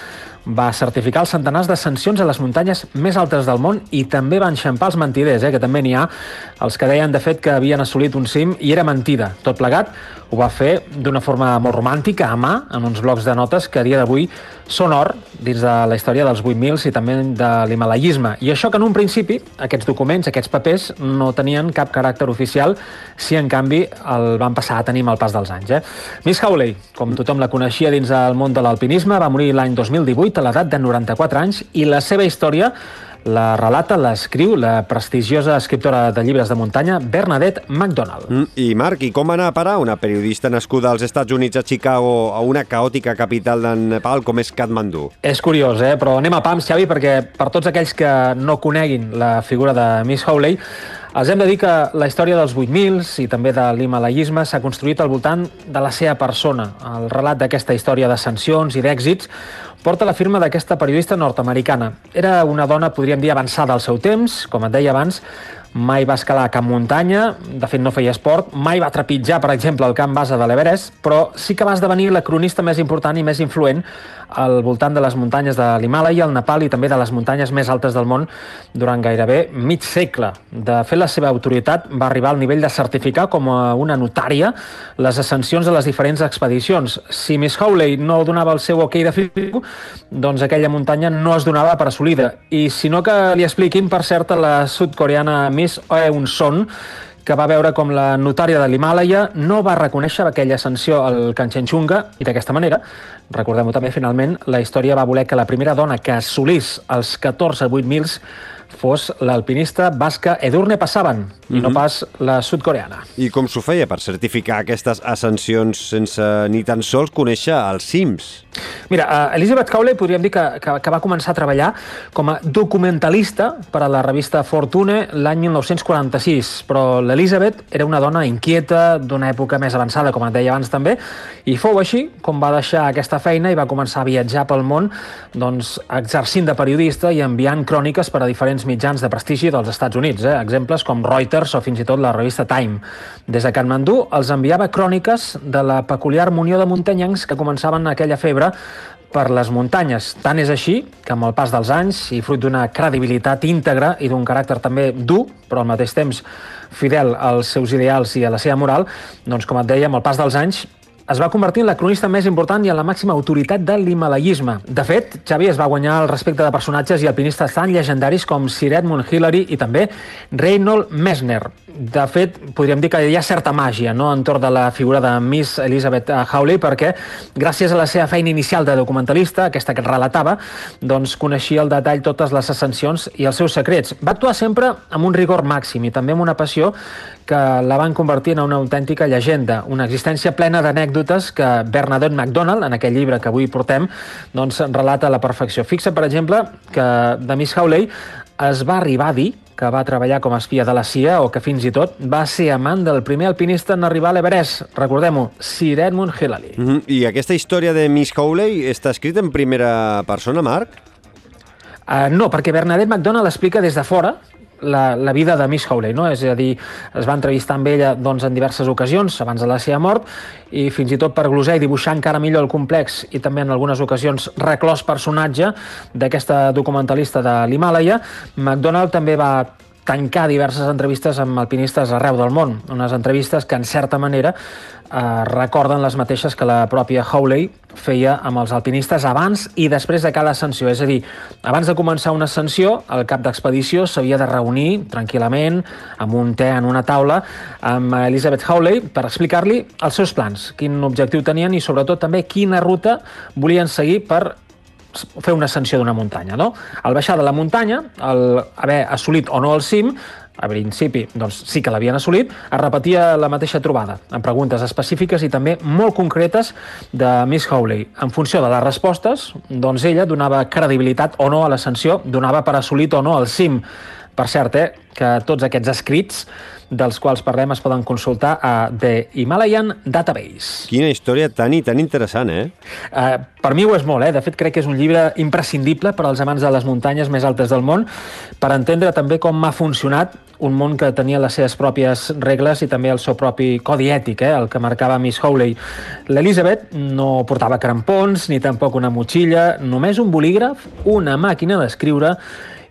va certificar els centenars de sancions a les muntanyes més altes del món i també va enxampar els mentiders, eh, que també n'hi ha, els que deien de fet que havien assolit un cim i era mentida. Tot plegat ho va fer d'una forma molt romàntica, a mà, en uns blocs de notes que a dia d'avui són or dins de la història dels 8.000 i també de l'himalayisme. I això que en un principi aquests documents, aquests papers, no tenien cap caràcter oficial, si en canvi el van passar a tenir amb el pas dels anys. Eh? Miss Howley, com tothom la coneixia dins del món de l'alpinisme, va morir l'any 2018 a l'edat de 94 anys i la seva història la relata, l'escriu la prestigiosa escriptora de llibres de muntanya Bernadette MacDonald. Mm, I Marc, i com anar a parar una periodista nascuda als Estats Units a Chicago a una caòtica capital del Nepal com és Kathmandu? És curiós, eh? però anem a pams, Xavi, perquè per tots aquells que no coneguin la figura de Miss Howley, els hem de dir que la història dels 8.000 i també de l'himalayisme s'ha construït al voltant de la seva persona. El relat d'aquesta història de sancions i d'èxits porta la firma d'aquesta periodista nord-americana. Era una dona, podríem dir, avançada al seu temps, com et deia abans, mai va escalar cap muntanya, de fet no feia esport, mai va trepitjar, per exemple, el camp base de l'Everest, però sí que va esdevenir la cronista més important i més influent al voltant de les muntanyes de l'Himalaya, el Nepal i també de les muntanyes més altes del món durant gairebé mig segle. De fet, la seva autoritat va arribar al nivell de certificar com a una notària les ascensions de les diferents expedicions. Si Miss Howley no donava el seu ok definitiu, doncs aquella muntanya no es donava per assolida. I si no que li expliquin, per cert, la sudcoreana Miss Eun Son, que va veure com la notària de l'Himàlaia no va reconèixer aquella ascensió al Kanchenjunga i d'aquesta manera, recordem-ho també finalment, la història va voler que la primera dona que assolís els 14 mils fos l'alpinista basca Edurne Passaban, mm -hmm. i no mhm. pas la sudcoreana. I com s'ho feia per certificar aquestes ascensions sense ni tan sols conèixer els cims? Mira, uh, Elizabeth Cowley podríem dir que, que, que va començar a treballar com a documentalista per a la revista Fortune l'any 1946, però l'Elizabeth era una dona inquieta, d'una època més avançada, com et deia abans també, i fou així com va deixar aquesta feina i va començar a viatjar pel món doncs, exercint de periodista i enviant cròniques per a diferents mitjans de prestigi dels Estats Units, eh? exemples com Reuters o fins i tot la revista Time. Des de Kathmandu els enviava cròniques de la peculiar munió de muntanyencs que començaven aquella febre per les muntanyes. Tant és així que amb el pas dels anys i fruit d'una credibilitat íntegra i d'un caràcter també dur, però al mateix temps fidel als seus ideals i a la seva moral, doncs com et deia, amb el pas dels anys es va convertir en la cronista més important i en la màxima autoritat de l'himalaisme. De fet, Xavi es va guanyar el respecte de personatges i alpinistes tan llegendaris com Sir Edmund Hillary i també Reynold Messner. De fet, podríem dir que hi ha certa màgia no? entorn de la figura de Miss Elizabeth Hawley perquè, gràcies a la seva feina inicial de documentalista, aquesta que relatava, doncs coneixia el detall totes les ascensions i els seus secrets. Va actuar sempre amb un rigor màxim i també amb una passió que la van convertir en una autèntica llegenda, una existència plena d'anècdotes que Bernadette MacDonald, en aquell llibre que avui portem, doncs relata a la perfecció. Fixa, per exemple, que de Miss Hawley es va arribar a dir que va treballar com a espia de la CIA o que fins i tot va ser amant del primer alpinista en arribar a l'Everest. Recordem-ho, Sir Edmund Hillary. Mm -hmm. I aquesta història de Miss Hawley està escrita en primera persona, Marc? Uh, no, perquè Bernadette MacDonald explica des de fora la, la vida de Miss Hawley, no? és a dir, es va entrevistar amb ella doncs, en diverses ocasions abans de la seva mort i fins i tot per glosar i dibuixar encara millor el complex i també en algunes ocasions reclòs personatge d'aquesta documentalista de l'Himàlaia, McDonald també va tancar diverses entrevistes amb alpinistes arreu del món, unes entrevistes que en certa manera eh, recorden les mateixes que la pròpia Howley feia amb els alpinistes abans i després de cada ascensió. És a dir, abans de començar una ascensió, el cap d'expedició s'havia de reunir tranquil·lament amb un te en una taula amb Elizabeth Howley per explicar-li els seus plans, quin objectiu tenien i sobretot també quina ruta volien seguir per fer una ascensió d'una muntanya. No? Al baixar de la muntanya, al haver assolit o no el cim, a principi doncs, sí que l'havien assolit, es repetia la mateixa trobada, amb preguntes específiques i també molt concretes de Miss Howley. En funció de les respostes, doncs ella donava credibilitat o no a l'ascensió, donava per assolit o no el cim. Per cert, eh, que tots aquests escrits dels quals parlem es poden consultar a The Himalayan Database. Quina història tan i tan interessant, eh? Uh, per mi ho és molt, eh? De fet, crec que és un llibre imprescindible per als amants de les muntanyes més altes del món, per entendre també com ha funcionat un món que tenia les seves pròpies regles i també el seu propi codi ètic, eh? el que marcava Miss Howley. L'Elizabeth no portava crampons ni tampoc una motxilla, només un bolígraf, una màquina d'escriure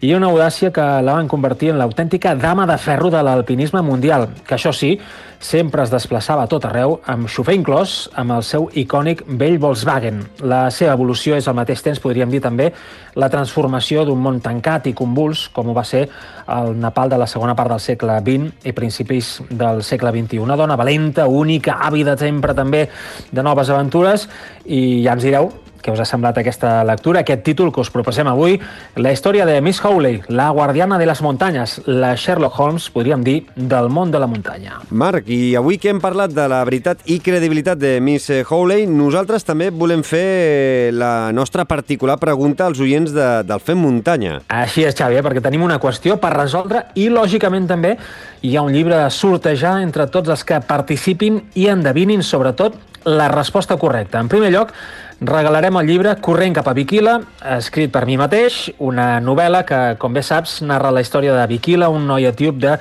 i una audàcia que la van convertir en l'autèntica dama de ferro de l'alpinisme mundial, que això sí, sempre es desplaçava a tot arreu, amb xofer inclòs, amb el seu icònic vell Volkswagen. La seva evolució és al mateix temps, podríem dir també, la transformació d'un món tancat i convuls, com ho va ser el Nepal de la segona part del segle XX i principis del segle XXI. Una dona valenta, única, àvida sempre també de noves aventures, i ja ens direu què us ha semblat aquesta lectura, aquest títol que us proposem avui, la història de Miss Howley, la guardiana de les muntanyes, la Sherlock Holmes, podríem dir, del món de la muntanya. Marc, i avui que hem parlat de la veritat i credibilitat de Miss Howley, nosaltres també volem fer la nostra particular pregunta als oients de, del Fem Muntanya. Així és, Xavi, eh? perquè tenim una qüestió per resoldre i, lògicament, també hi ha un llibre a sortejar entre tots els que participin i endevinin, sobretot, la resposta correcta. En primer lloc, regalarem el llibre Corrent cap a Viquila, escrit per mi mateix, una novel·la que, com bé saps, narra la història de Viquila, un noi etíop de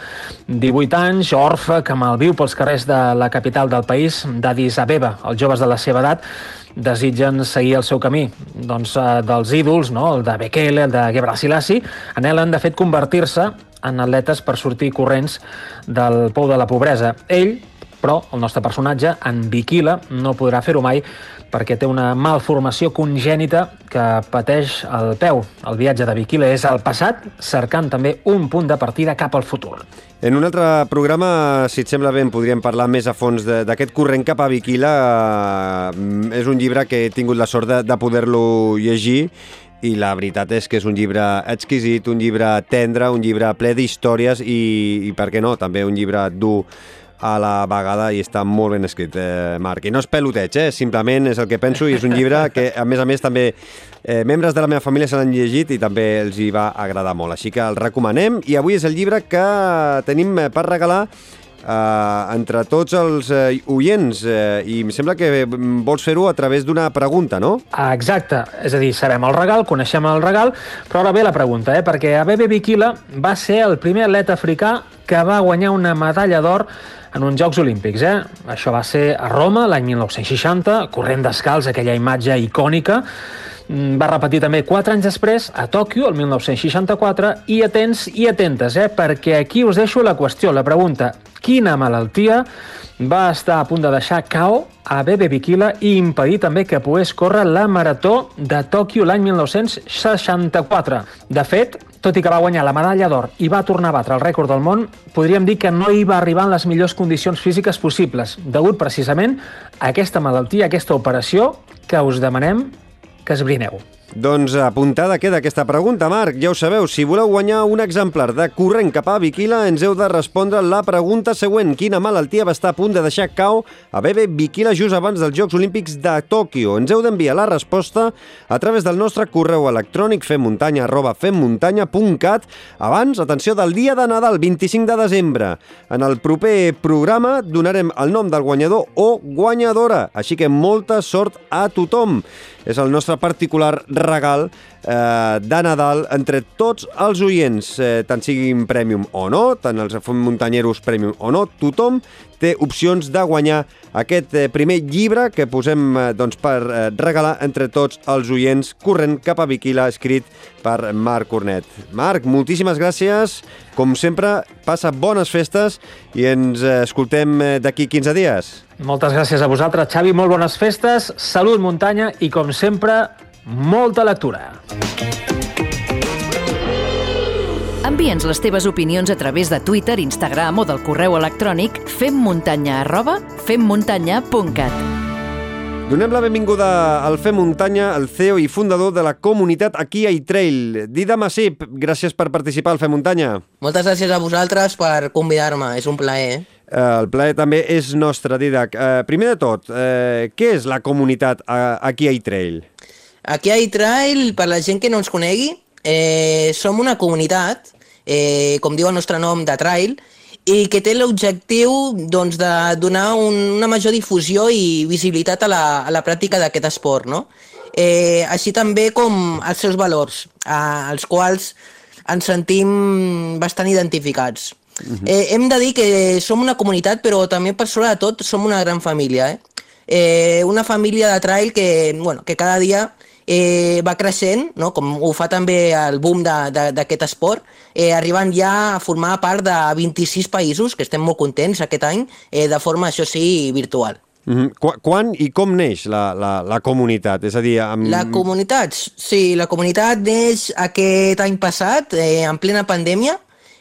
18 anys, orfe, que malviu pels carrers de la capital del país, d'Addis Abeba. Els joves de la seva edat desitgen seguir el seu camí doncs, eh, dels ídols, no? el de Bekele, el de Gebrselassie, anhelen, de fet, convertir-se en atletes per sortir corrents del pou de la pobresa. Ell, però el nostre personatge, en Viquila, no podrà fer-ho mai perquè té una malformació congènita que pateix el peu. El viatge de Viquila és al passat, cercant també un punt de partida cap al futur. En un altre programa, si et sembla bé, en podríem parlar més a fons d'aquest corrent cap a Viquila. Eh, és un llibre que he tingut la sort de, de poder-lo llegir i la veritat és que és un llibre exquisit, un llibre tendre, un llibre ple d'històries i, i, per què no, també un llibre dur a la vegada i està molt ben escrit, eh, Marc. I no és peloteig, eh? simplement és el que penso i és un llibre que, a més a més, també eh, membres de la meva família se l'han llegit i també els hi va agradar molt. Així que el recomanem i avui és el llibre que tenim per regalar Uh, entre tots els uh, oients uh, i em sembla que vols fer-ho a través d'una pregunta, no? Exacte, és a dir, sabem el regal, coneixem el regal, però ara ve la pregunta, eh? perquè Abebe Bikila va ser el primer atleta africà que va guanyar una medalla d'or en uns Jocs Olímpics. Eh? Això va ser a Roma l'any 1960, corrent descalç, aquella imatge icònica. Mm, va repetir també quatre anys després a Tòquio, el 1964, i atents i atentes, eh? perquè aquí us deixo la qüestió, la pregunta. quina malaltia va estar a punt de deixar KO a Bebe Bikila i impedir també que pogués córrer la Marató de Tòquio l'any 1964. De fet, tot i que va guanyar la medalla d'or i va tornar a batre el rècord del món, podríem dir que no hi va arribar en les millors condicions físiques possibles, degut precisament a aquesta malaltia, a aquesta operació que us demanem que esbrineu. Doncs apuntada queda aquesta pregunta, Marc. Ja ho sabeu, si voleu guanyar un exemplar de Corrent cap a Viquila, ens heu de respondre la pregunta següent. Quina malaltia va estar a punt de deixar cau a Bebe Viquila just abans dels Jocs Olímpics de Tòquio? Ens heu d'enviar la resposta a través del nostre correu electrònic femmuntanya arroba femmuntanya.cat abans, atenció, del dia de Nadal, 25 de desembre. En el proper programa donarem el nom del guanyador o guanyadora, així que molta sort a tothom. És el nostre particular regal eh, de Nadal entre tots els oients, eh, tant siguin Premium o no, tant els muntanyeros Premium o no, tothom té opcions de guanyar aquest eh, primer llibre que posem eh, doncs, per eh, regalar entre tots els oients corrent cap a Viquila, escrit per Marc Cornet. Marc, moltíssimes gràcies. Com sempre, passa bones festes i ens escoltem d'aquí 15 dies. Moltes gràcies a vosaltres, Xavi. Molt bones festes, salut muntanya i, com sempre, molta lectura. Envia'ns les teves opinions a través de Twitter, Instagram o del correu electrònic femmuntanya arroba femmuntanya.cat. Donem la benvinguda al Fem Muntanya, el CEO i fundador de la comunitat Aquí a Trail. Dida Massip, gràcies per participar al Fem Muntanya. Moltes gràcies a vosaltres per convidar-me, és un plaer. Eh, el plaer també és nostre, Didac. Eh, primer de tot, eh, què és la comunitat Aquí a Trail? Aquí a Trail, per la gent que no ens conegui, eh, som una comunitat, eh, com diu el nostre nom, de trail, i que té l'objectiu doncs, de donar un, una major difusió i visibilitat a la, a la pràctica d'aquest esport, no? Eh, així també com els seus valors, eh, als quals ens sentim bastant identificats. Uh -huh. eh, hem de dir que som una comunitat, però també per sobre de tot som una gran família. Eh? Eh, una família de trail que, bueno, que cada dia eh, va creixent, no? com ho fa també el boom d'aquest esport, eh, arribant ja a formar part de 26 països, que estem molt contents aquest any, eh, de forma, això sí, virtual. Mm -hmm. Qu quan i com neix la, la, la comunitat? És a dir, amb... La comunitat, sí, la comunitat neix aquest any passat, eh, en plena pandèmia,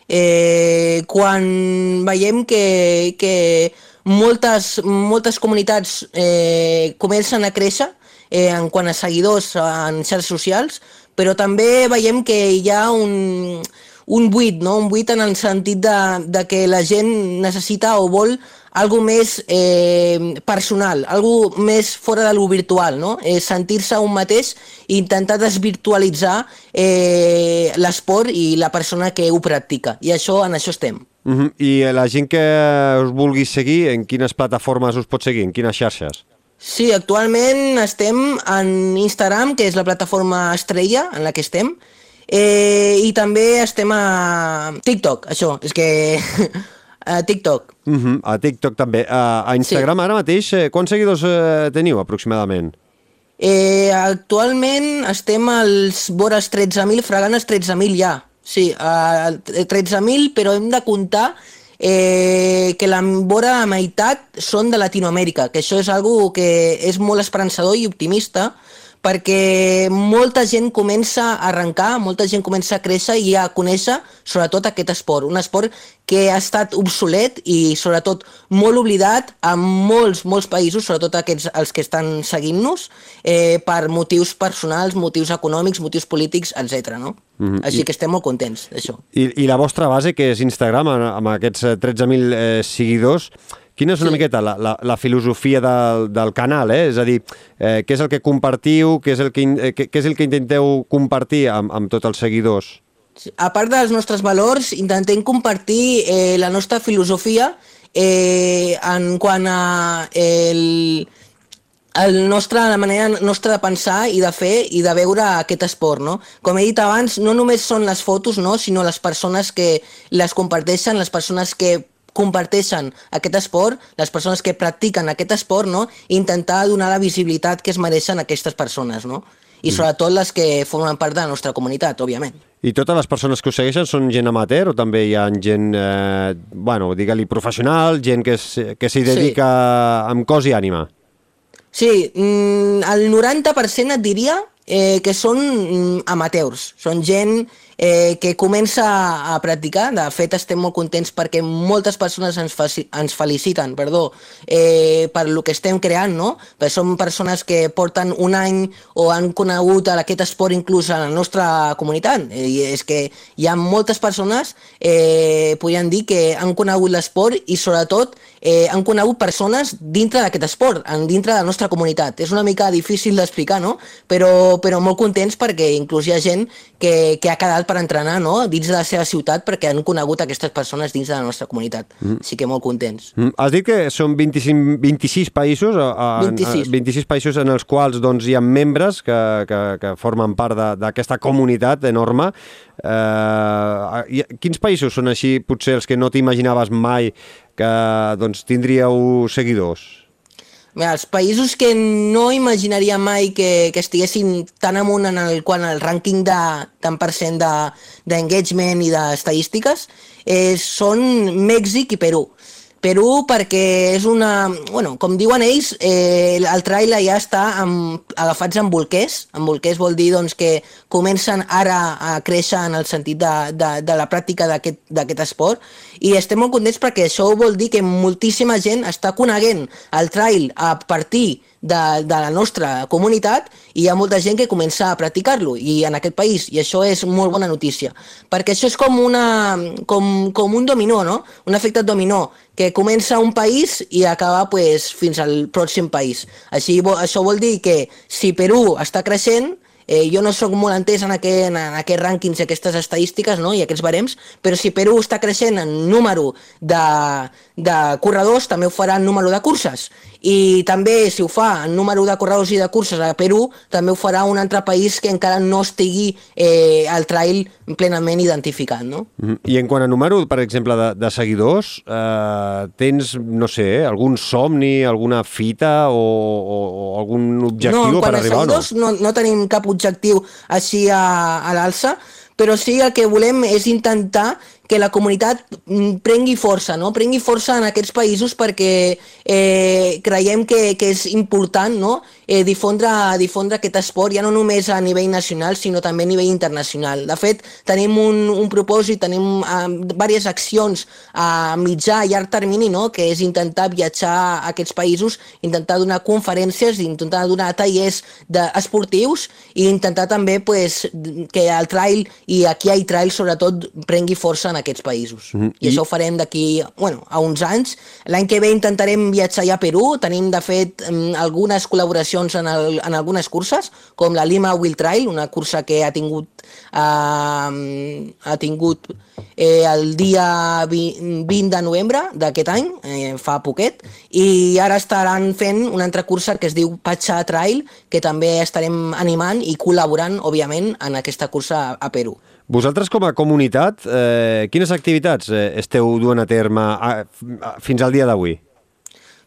eh, quan veiem que, que moltes, moltes comunitats eh, comencen a créixer, eh, en quant a seguidors en xarxes socials, però també veiem que hi ha un, un buit, no? un buit en el sentit de, de que la gent necessita o vol algo més eh, personal, algo més fora de lo virtual, no? Eh, sentir-se un mateix i intentar desvirtualitzar eh, l'esport i la persona que ho practica. I això en això estem. Uh -huh. I la gent que us vulgui seguir, en quines plataformes us pot seguir, en quines xarxes? Sí, actualment estem en Instagram, que és la plataforma estrella en la que estem, eh, i també estem a TikTok, això, és que... *laughs* a TikTok. Uh -huh, a TikTok també. A, a Instagram sí. ara mateix, eh, quants seguidors eh, teniu aproximadament? Eh, actualment estem als vores 13.000, fregant els 13.000 ja. Sí, a 13.000, però hem de comptar eh, que la vora la meitat són de Latinoamèrica, que això és algo que és molt esperançador i optimista, perquè molta gent comença a arrencar, molta gent comença a créixer i a conèixer sobretot aquest esport, un esport que ha estat obsolet i sobretot molt oblidat a molts, molts països, sobretot aquests els que estan seguint-nos, eh, per motius personals, motius econòmics, motius polítics, etc. No? Mm -hmm. Així I, que estem molt contents d'això. I, I la vostra base, que és Instagram, amb aquests 13.000 eh, seguidors, Quina és una sí. miqueta la, la, la filosofia del, del canal, eh? És a dir, eh, què és el que compartiu, què és el que, eh, què, és el que intenteu compartir amb, amb tots els seguidors? A part dels nostres valors, intentem compartir eh, la nostra filosofia eh, en quant a el, el nostre, la manera nostra de pensar i de fer i de veure aquest esport, no? Com he dit abans, no només són les fotos, no? sinó les persones que les comparteixen, les persones que comparteixen aquest esport, les persones que practiquen aquest esport, no? I intentar donar la visibilitat que es mereixen aquestes persones, no? i sobretot les que formen part de la nostra comunitat, òbviament. I totes les persones que us segueixen són gent amateur o també hi ha gent, eh, bueno, digue-li professional, gent que, es, que s'hi dedica sí. amb cos i ànima? Sí, mm, el 90% et diria eh, que són mm, amateurs, són gent eh, que comença a practicar. De fet, estem molt contents perquè moltes persones ens, ens feliciten perdó, eh, per el que estem creant, no? Perquè som persones que porten un any o han conegut aquest esport inclús a la nostra comunitat. I és que hi ha moltes persones, eh, podríem dir, que han conegut l'esport i sobretot eh, han conegut persones dintre d'aquest esport, dintre de la nostra comunitat. És una mica difícil d'explicar, no? Però, però molt contents perquè inclús hi ha gent que, que ha quedat per entrenar no? dins de la seva ciutat perquè han conegut aquestes persones dins de la nostra comunitat. Mm. Així que molt contents. Mm. Has dit que són 25, 26 països, a, 26. A, 26 països en els quals doncs, hi ha membres que, que, que formen part d'aquesta comunitat enorme. Eh, quins països són així, potser els que no t'imaginaves mai que doncs, tindríeu seguidors? Els països que no imaginaria mai que, que estiguessin tan amunt en el, quan el rànquing de tant per cent d'engagement i d'estadístiques eh, són Mèxic i Perú. Perú perquè és una... Bueno, com diuen ells, eh, el trail ja està amb, agafats amb bolquers. Amb bolquers vol dir doncs, que comencen ara a créixer en el sentit de, de, de la pràctica d'aquest esport i estem molt contents perquè això vol dir que moltíssima gent està coneguent el trail a partir de, de la nostra comunitat i hi ha molta gent que comença a practicar-lo i en aquest país, i això és molt bona notícia perquè això és com, una, com, com un dominó, no? un efecte dominó que comença un país i acaba pues, fins al pròxim país. Així, això vol dir que si Perú està creixent, Eh, jo no sóc molt entès en, aquest, en aquests rànquings aquestes estadístiques no? i aquests barems, però si Perú està creixent en número de, de corredors, també ho farà en número de curses. I també, si ho fa en número de corredors i de curses a Perú, també ho farà un altre país que encara no estigui eh, el trail plenament identificat. No? Mm, I en quant a número, per exemple, de, de seguidors, eh, tens, no sé, algun somni, alguna fita o, o, o algun objectiu no, per arribar o no? No, no tenim cap objectiu així a, a l'alça, però sí el que volem és intentar que la comunitat mm, prengui força, no? prengui força en aquests països perquè eh, creiem que, que és important no? Eh, difondre, difondre aquest esport ja no només a nivell nacional sinó també a nivell internacional. De fet, tenim un, un propòsit, tenim eh, diverses accions a mitjà i llarg termini, no? que és intentar viatjar a aquests països, intentar donar conferències, intentar donar tallers esportius i intentar també pues, que el trail i aquí hi ha trail sobretot prengui força en aquests països. Mm -hmm. I, I això ho farem d'aquí bueno, a uns anys. L'any que ve intentarem viatjar ja a Perú. Tenim, de fet, algunes col·laboracions en, el, en algunes curses, com la Lima Will Trail, una cursa que ha tingut, eh, ha tingut eh, el dia 20 de novembre d'aquest any, eh, fa poquet, i ara estaran fent una altra cursa que es diu Pacha Trail, que també estarem animant i col·laborant, òbviament, en aquesta cursa a, a Perú. Vosaltres, com a comunitat, eh, quines activitats eh, esteu duent a terme a, a, fins al dia d'avui?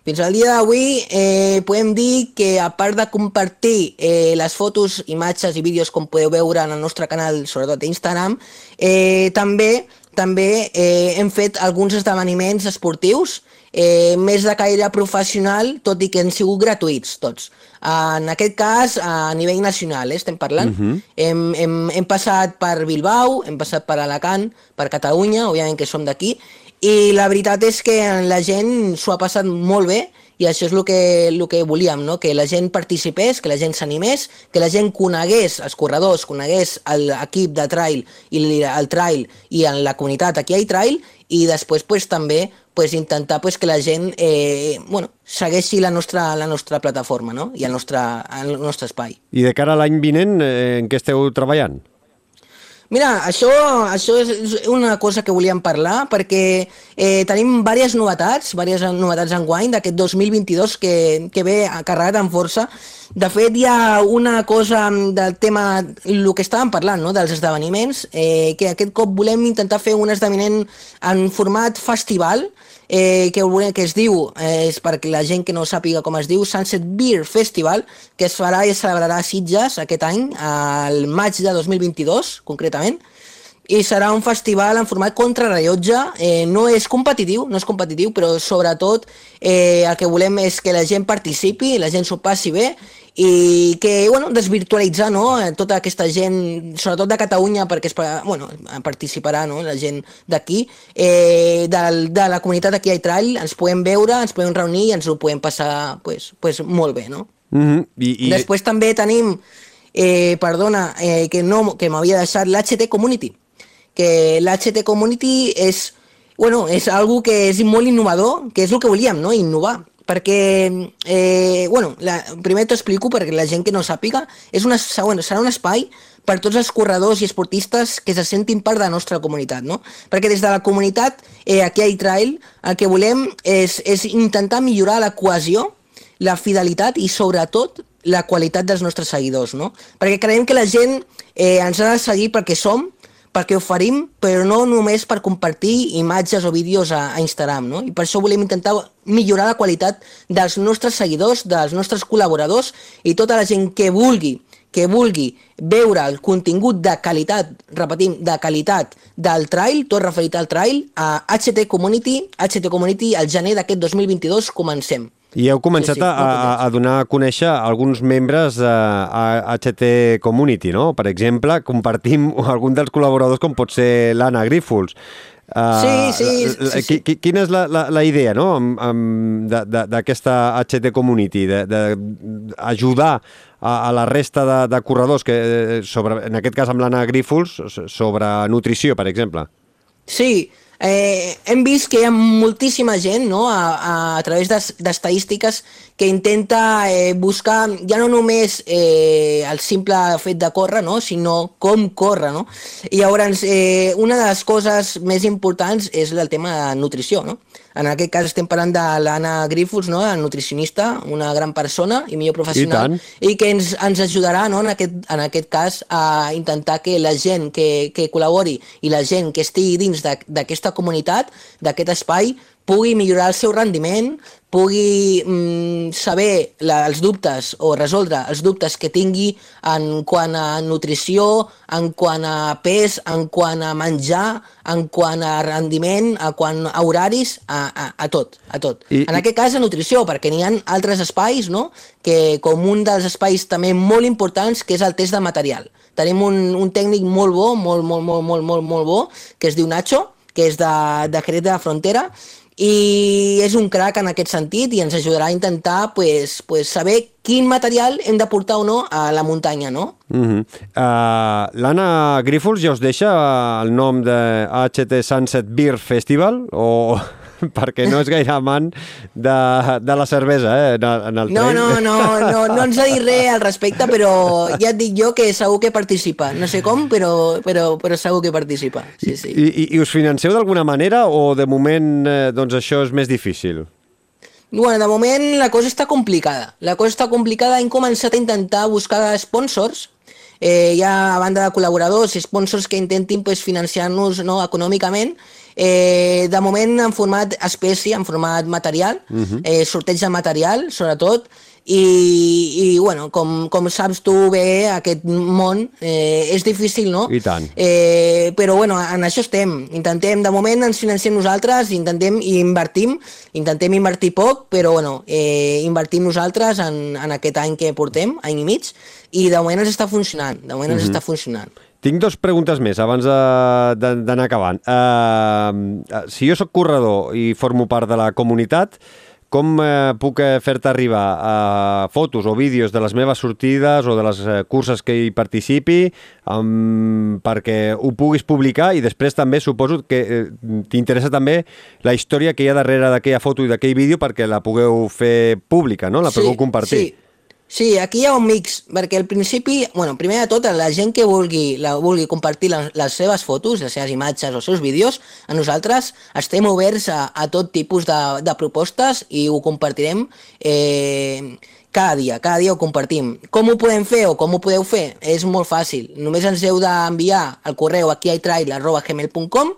Fins al dia d'avui eh, podem dir que a part de compartir eh, les fotos, imatges i vídeos com podeu veure en el nostre canal, sobretot d'Instagram, eh, també també eh, hem fet alguns esdeveniments esportius eh, més de caire professional, tot i que han sigut gratuïts tots. En aquest cas, a nivell nacional, eh, estem parlant. Uh mhm. -huh. hem, hem, hem passat per Bilbao, hem passat per Alacant, per Catalunya, òbviament que som d'aquí, i la veritat és que la gent s'ho ha passat molt bé i això és el que, el que volíem, no? que la gent participés, que la gent s'animés, que la gent conegués els corredors, conegués l'equip de trail i el trail i en la comunitat aquí hi ha trail i després pues, també pues, intentar pues, que la gent eh, bueno, segueixi la nostra, la nostra plataforma no? i el nostre, el nostre espai. I de cara a l'any vinent, eh, en què esteu treballant? Mira, això, això és una cosa que volíem parlar perquè eh, tenim diverses novetats, diverses novetats en guany d'aquest 2022 que, que ve carregat amb força. De fet, hi ha una cosa del tema, el que estàvem parlant, no? dels esdeveniments, eh, que aquest cop volem intentar fer un esdeveniment en format festival, eh, que, que es diu, eh, és perquè la gent que no sàpiga com es diu, Sunset Beer Festival, que es farà i es celebrarà a Sitges aquest any, al maig de 2022, concretament, i serà un festival en format contrarrellotge, eh, no és competitiu, no és competitiu, però sobretot eh, el que volem és que la gent participi, la gent s'ho passi bé i que, bueno, desvirtualitzar, no?, eh, tota aquesta gent, sobretot de Catalunya, perquè es, bueno, participarà, no?, la gent d'aquí, eh, del, de la comunitat d'aquí a Trail, ens podem veure, ens podem reunir i ens ho podem passar, pues, pues molt bé, no? Mm -hmm. I, i... Després també tenim, eh, perdona, eh, que, no, que m'havia deixat l'HT Community, que l'HT Community és, bueno, és algo que és molt innovador, que és el que volíem, no? innovar. Perquè, eh, bueno, la, primer t'ho explico perquè la gent que no sàpiga, és una, bueno, serà un espai per tots els corredors i esportistes que se sentin part de la nostra comunitat, no? Perquè des de la comunitat, eh, aquí a iTrail, el que volem és, és intentar millorar la cohesió la fidelitat i sobretot la qualitat dels nostres seguidors, no? Perquè creiem que la gent eh, ens ha de seguir perquè som, perquè oferim, però no només per compartir imatges o vídeos a, a Instagram, no? I per això volem intentar millorar la qualitat dels nostres seguidors, dels nostres col·laboradors i tota la gent que vulgui que vulgui veure el contingut de qualitat, repetim, de qualitat del trail, tot referit al trail, a HT Community, HT Community, al gener d'aquest 2022 comencem. I heu començat Sí, sí, a, a, a donar a conèixer alguns membres de a HT Community, no? Per exemple, compartim *laughs* algun dels col·laboradors com pot ser l'Anna Grífols. Uh, Sí, sí, sí, sí. qui- Quina és la, la, la idea no? D'aquesta HT Community? D'ajudar a, a la resta de, de corredors, que, eh, sobre, en aquest cas amb l'Anna Grífols, sobre nutrició, per exemple. Sí, eh, hem vist que hi ha moltíssima gent no, a, a, a través d'es- d'estadístiques que intenta eh, buscar ja no només eh, el simple fet de córrer, no, sinó com córrer. No? I llavors, eh, una de les coses més importants és el tema de nutrició. No? En aquest cas estem parlant de l'Anna Grífols, no? la nutricionista, una gran persona i millor professional, tant. i que ens, ens ajudarà no, en, aquest, en aquest cas a intentar que la gent que, que col·labori i la gent que estigui dins d'aquesta comunitat, d'aquest espai, pugui millorar el seu rendiment, pugui mm, saber la, els dubtes o resoldre els dubtes que tingui en quant a nutrició, en quant a pes, en quant a menjar, en quant a rendiment, a quant a horaris, a, a, a tot, a tot. I- en aquest cas a nutrició, perquè n'hi ha altres espais, no?, que com un dels espais també molt importants, que és el test de material. Tenim un, un tècnic molt bo, molt, molt, molt, molt, molt, molt bo, que es diu Nacho, que és de, de Jerez de la Frontera, i és un crac en aquest sentit i ens ajudarà a intentar pues, pues, saber quin material hem de portar o no a la muntanya, no? Uh -huh. uh, L'Anna Grífols ja us deixa el nom de HT Sunset Beer Festival o *laughs* perquè no és gaire amant de, de la cervesa eh, en, en el No, no, no, no, no ens ha dit res al respecte, però ja et dic jo que segur que participa. No sé com, però, però, però segur que participa. Sí, sí. I, i, I us financeu d'alguna manera o de moment eh, doncs això és més difícil? Bueno, de moment la cosa està complicada. La cosa està complicada, hem començat a intentar buscar sponsors, eh, hi ha a banda de col·laboradors i sponsors que intentin pues, financiar-nos no, econòmicament, eh, de moment en format espècie, en format material, uh -huh. eh, sorteig de material, sobretot, i, i bueno, com, com saps tu bé, aquest món eh, és difícil, no? I tant. Eh, però bueno, en això estem. Intentem, de moment ens financiem nosaltres, intentem i invertim, intentem invertir poc, però bueno, eh, invertim nosaltres en, en aquest any que portem, any i mig, i de moment ens està funcionant, de moment ens està funcionant. Tinc dues preguntes més abans d'anar acabant. Uh, si jo sóc corredor i formo part de la comunitat, com eh, puc eh, fer-te arribar uh, fotos o vídeos de les meves sortides o de les eh, curses que hi participi um, perquè ho puguis publicar i després també suposo que eh, t'interessa també la història que hi ha darrere d'aquella foto i d'aquell vídeo perquè la pugueu fer pública, no? La pugueu compartir. Sí, sí, aquí hi ha un mix, perquè al principi, bueno, primer de tot, la gent que vulgui, la, vulgui compartir les, les seves fotos, les seves imatges els seus vídeos, a nosaltres estem oberts a, a tot tipus de, de propostes i ho compartirem eh, cada dia, cada dia ho compartim. Com ho podem fer o com ho podeu fer? És molt fàcil. Només ens heu d'enviar al correu aquí arroba gmail.com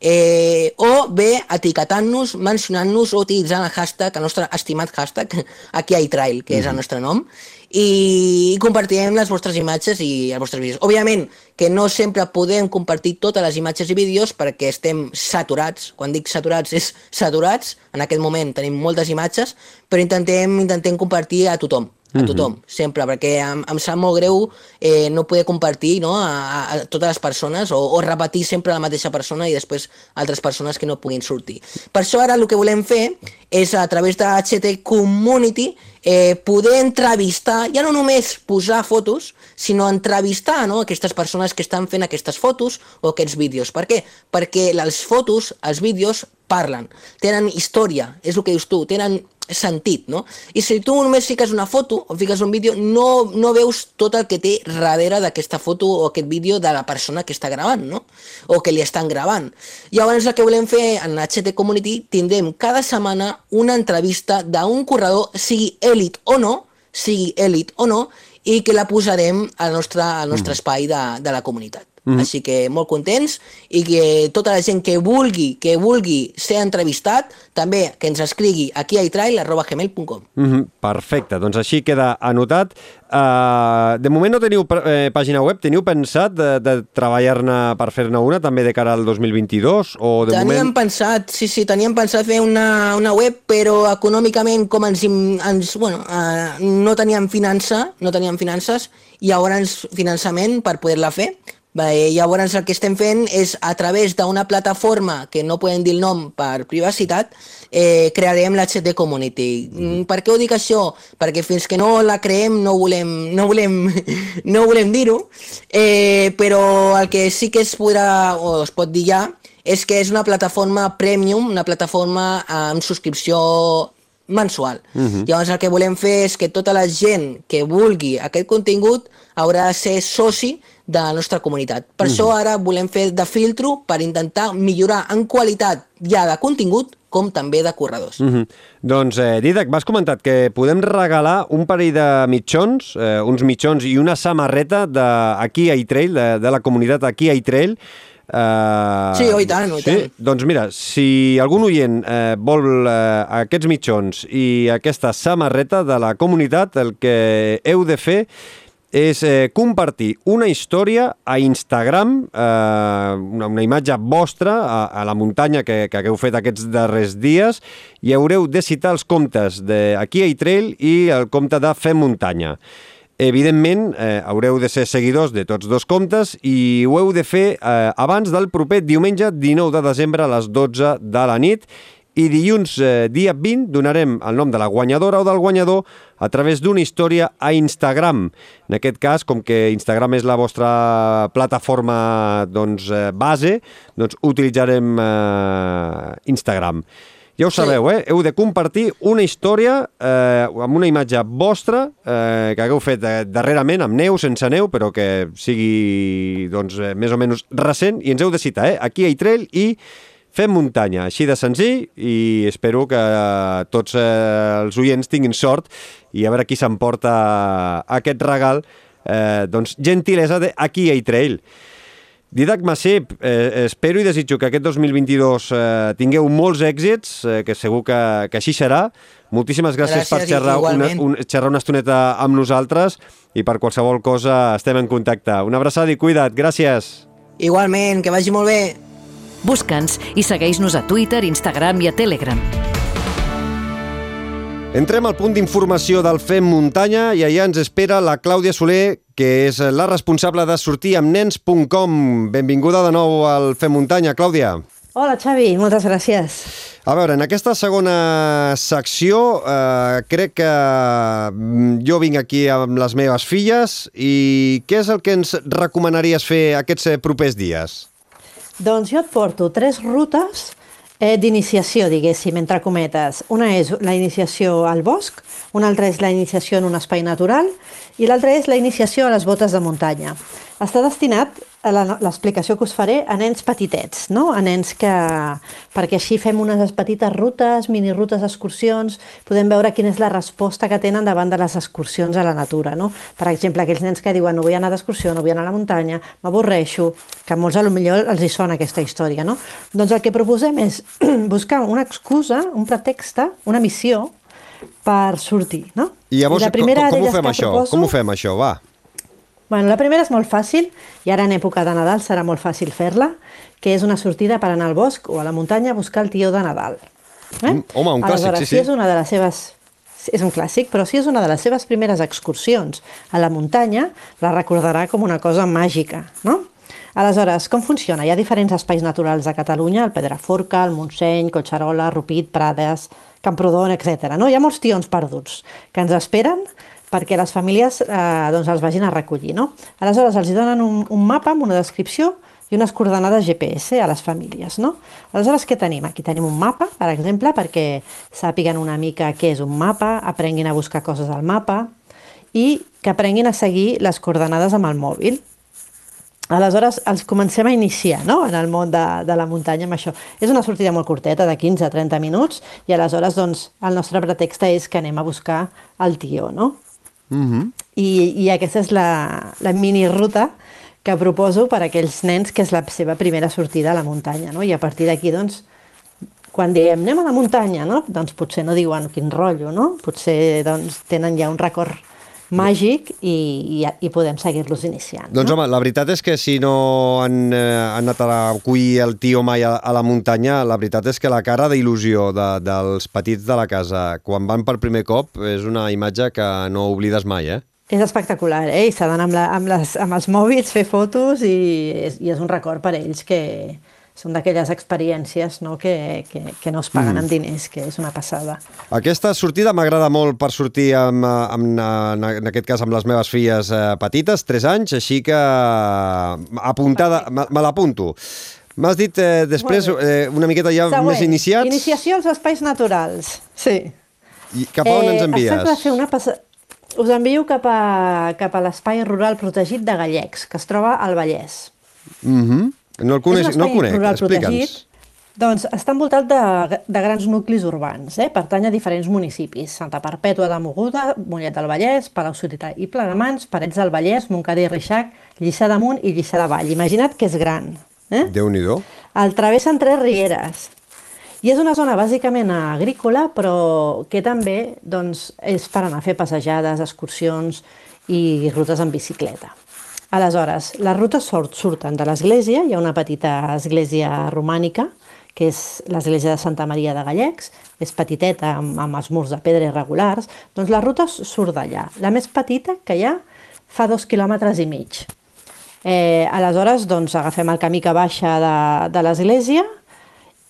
eh, o bé etiquetant-nos, mencionant-nos o utilitzant el hashtag, el nostre estimat hashtag, aquí a iTrail, que mm -hmm. és el nostre nom, i compartirem les vostres imatges i els vostres vídeos. Òbviament que no sempre podem compartir totes les imatges i vídeos perquè estem saturats, quan dic saturats és saturats, en aquest moment tenim moltes imatges, però intentem, intentem compartir a tothom a tothom, mm -hmm. sempre, perquè em, em sap molt greu eh, no poder compartir no, a, a totes les persones o, o repetir sempre la mateixa persona i després altres persones que no puguin sortir. Per això ara el que volem fer és a través de HT Community eh, poder entrevistar, ja no només posar fotos, sinó entrevistar no, aquestes persones que estan fent aquestes fotos o aquests vídeos. Per què? Perquè les fotos, els vídeos, parlen, tenen història, és el que dius tu, tenen sentit, no? I si tu només fiques una foto o fiques un vídeo, no, no veus tot el que té darrere d'aquesta foto o aquest vídeo de la persona que està gravant, no? O que li estan gravant. Llavors el que volem fer en HT Community, tindrem cada setmana una entrevista d'un corredor, sigui èlit o no, sigui èlit o no, i que la posarem al nostre, al nostre mm. espai de, de la comunitat. Mm -hmm. Així que molt contents i que tota la gent que vulgui que vulgui ser entrevistat també que ens escrigui aquí a itrail.gmail.com mm -hmm. Perfecte, doncs així queda anotat. Uh, de moment no teniu eh, pàgina web, teniu pensat de, de treballar-ne per fer-ne una també de cara al 2022? O de teníem moment... pensat, sí, sí, teníem pensat fer una, una web, però econòmicament com ens, ens bueno, uh, no teníem finança, no teníem finances, i llavors finançament per poder-la fer Bé, llavors el que estem fent és a través d'una plataforma que no podem dir el nom per privacitat, eh, crearem l'HT Community. Mm, per què ho dic això? Perquè fins que no la creem no volem, no volem, *laughs* no volem dir-ho, eh, però el que sí que es podrà, o es pot dir ja, és que és una plataforma premium, una plataforma amb subscripció mensual. Uh -huh. Llavors el que volem fer és que tota la gent que vulgui aquest contingut haurà de ser soci de la nostra comunitat. Per mm. això ara volem fer de filtro per intentar millorar en qualitat ja de contingut com també de corredors. Mm -hmm. Doncs, eh, Didac, m'has comentat que podem regalar un parell de mitjons, eh, uns mitjons i una samarreta d'aquí a iTrail, de, de la comunitat aquí a iTrail, Uh, sí, oi tant, oi sí? tant. Doncs mira, si algun oient eh, vol eh, aquests mitjons i aquesta samarreta de la comunitat, el que heu de fer és eh, compartir una història a Instagram, eh, una, una imatge vostra a, a la muntanya que, que hagueu fet aquests darrers dies i haureu de citar els comptes d'Aquí a Trail i el compte de Fem Muntanya. Evidentment, eh, haureu de ser seguidors de tots dos comptes i ho heu de fer eh, abans del proper diumenge 19 de desembre a les 12 de la nit i dilluns eh, dia 20 donarem el nom de la guanyadora o del guanyador a través d'una història a Instagram. En aquest cas, com que Instagram és la vostra plataforma doncs, eh, base, doncs utilitzarem eh, Instagram. Ja ho sabeu, eh? Heu de compartir una història eh, amb una imatge vostra eh, que hagueu fet eh, darrerament, amb neu, sense neu, però que sigui doncs, eh, més o menys recent, i ens heu de citar, eh? Aquí a Itrail i Fem muntanya, així de senzill, i espero que tots eh, els oients tinguin sort i a veure qui s'emporta aquest regal, eh, doncs gentilesa d'Aquí a Trail. Didac Massip, eh, espero i desitjo que aquest 2022 eh, tingueu molts èxits, eh, que segur que, que així serà. Moltíssimes gràcies, gràcies per xerrar una, un, xerrar una estoneta amb nosaltres i per qualsevol cosa estem en contacte. Una abraçada i cuida't. Gràcies. Igualment, que vagi molt bé. Busca'ns i segueix-nos a Twitter, Instagram i a Telegram. Entrem al punt d'informació del FEM Muntanya i allà ens espera la Clàudia Soler, que és la responsable de sortir amb nens.com. Benvinguda de nou al FEM Muntanya, Clàudia. Hola, Xavi, moltes gràcies. A veure, en aquesta segona secció eh, crec que mm, jo vinc aquí amb les meves filles i què és el que ens recomanaries fer aquests eh, propers dies? Doncs jo et porto tres rutes eh, d'iniciació, diguéssim, entre cometes. Una és la iniciació al bosc, una altra és la iniciació en un espai natural i l'altra és la iniciació a les botes de muntanya. està destinat, l'explicació que us faré, a nens petitets, no? a nens que... perquè així fem unes petites rutes, minirutes, excursions, podem veure quina és la resposta que tenen davant de les excursions a la natura. No? Per exemple, aquells nens que diuen no vull anar d'excursió, no vull anar a la muntanya, m'avorreixo, que a molts a lo millor els hi sona aquesta història. No? Doncs el que proposem és *clears throat* buscar una excusa, un pretext, una missió per sortir. No? I llavors, la primera com, com ho fem això? proposo- Com ho fem això? Va. Bueno, la primera és molt fàcil, i ara en època de Nadal serà molt fàcil fer-la, que és una sortida per anar al bosc o a la muntanya a buscar el tió de Nadal. Eh? Home, un clàssic, sí, sí. si és una de les seves... És un clàssic, però si és una de les seves primeres excursions a la muntanya, la recordarà com una cosa màgica, no? Aleshores, com funciona? Hi ha diferents espais naturals a Catalunya, el Pedraforca, el Montseny, Collserola, Rupit, Prades, Camprodon, etc. No? Hi ha molts tions perduts que ens esperen perquè les famílies eh, doncs els vagin a recollir. No? Aleshores, els donen un, un mapa amb una descripció i unes coordenades GPS a les famílies. No? Aleshores, què tenim? Aquí tenim un mapa, per exemple, perquè sàpiguen una mica què és un mapa, aprenguin a buscar coses al mapa i que aprenguin a seguir les coordenades amb el mòbil. Aleshores, els comencem a iniciar no? en el món de, de la muntanya amb això. És una sortida molt curteta, de 15 a 30 minuts, i aleshores doncs, el nostre pretext és que anem a buscar el tió, no? Mm -hmm. I, i aquesta és la, la mini ruta que proposo per a aquells nens que és la seva primera sortida a la muntanya, no? I a partir d'aquí, doncs, quan diem anem a la muntanya, no? Doncs potser no diuen quin rotllo, no? Potser doncs, tenen ja un record màgic i, i, i podem seguir-los iniciant. Doncs home, la veritat és que si no han, eh, han anat a recollir el tio mai a, a la muntanya, la veritat és que la cara d'il·lusió de, dels petits de la casa quan van per primer cop és una imatge que no oblides mai, eh? És espectacular, eh? I s'ha d'anar amb, la, amb, les, amb els mòbils, fer fotos i és, i és un record per a ells que són d'aquelles experiències no? que, que, que no es paguen Mm. mm. amb diners, que és una passada. Aquesta sortida m'agrada molt per sortir amb, eh, amb, amb, en aquest cas amb les meves filles eh, petites, 3 anys, així que eh, apuntada, me, me l'apunto. M'has dit eh, després eh, una miqueta ja Següent, més iniciats. Iniciació als espais naturals. Sí. I cap a on ens es envies? de fer una passa... Us envio cap a, cap a l'espai rural protegit de Gallecs, que es troba al Vallès. Mhm. No el coneix, no el conec, rural explica'ns. Doncs està envoltat de, de grans nuclis urbans, eh? pertany a diferents municipis. Santa Perpètua de Moguda, Mollet del Vallès, Palau-solità i Plegamans, Parets del Vallès, Montcada i Reixac, Lliçà d'Amunt i Lliçà de Vall. Imagina't que és gran. Eh? Déu-n'hi-do. El travessen tres rieres. I és una zona bàsicament agrícola, però que també doncs, és per anar a fer passejades, excursions i rutes en bicicleta. Aleshores, les rutes sort, surten de l'església, hi ha una petita església romànica, que és l'església de Santa Maria de Gallecs, és petiteta, amb, amb els murs de pedra irregulars, doncs la ruta surt d'allà. La més petita que hi ha fa dos quilòmetres i mig. Eh, aleshores, doncs, agafem el camí que baixa de, de l'església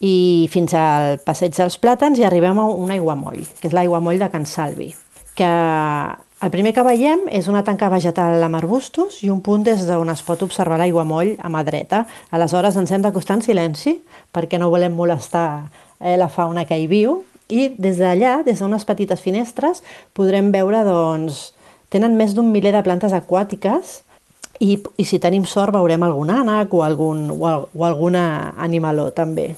i fins al passeig dels Plàtans i arribem a un aiguamoll, que és l'aiguamoll de Can Salvi, que el primer que veiem és una tanca vegetal amb arbustos i un punt des d'on es pot observar l'aiguamoll a mà dreta. Aleshores ens hem d'acostar en silenci perquè no volem molestar eh, la fauna que hi viu i des d'allà, des d'unes petites finestres, podrem veure, doncs, tenen més d'un miler de plantes aquàtiques i, i si tenim sort veurem algun ànec o, algun, o, o alguna animaló també.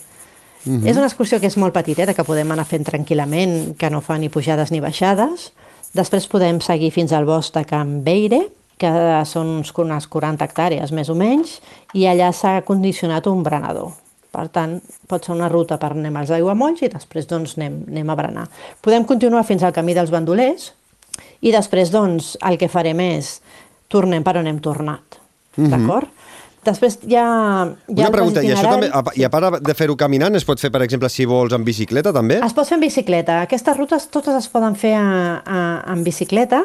Mhm. És una excursió que és molt petiteta, que podem anar fent tranquil·lament, que no fa ni pujades ni baixades. Després podem seguir fins al bosc de Can Beire, que són uns, unes 40 hectàrees més o menys, i allà s'ha condicionat un berenador. Per tant, pot ser una ruta per anem als aiguamolls i després doncs, anem, anem a berenar. Podem continuar fins al camí dels bandolers i després doncs, el que farem és tornem per on hem tornat. Mhm. D'acord? Després. Hi ha Una pregunta, i això també, i a part de fer-ho caminant, es pot fer, per exemple, si vols, en bicicleta, també? Es pot fer en bicicleta. Aquestes rutes totes es poden fer a, a, en bicicleta.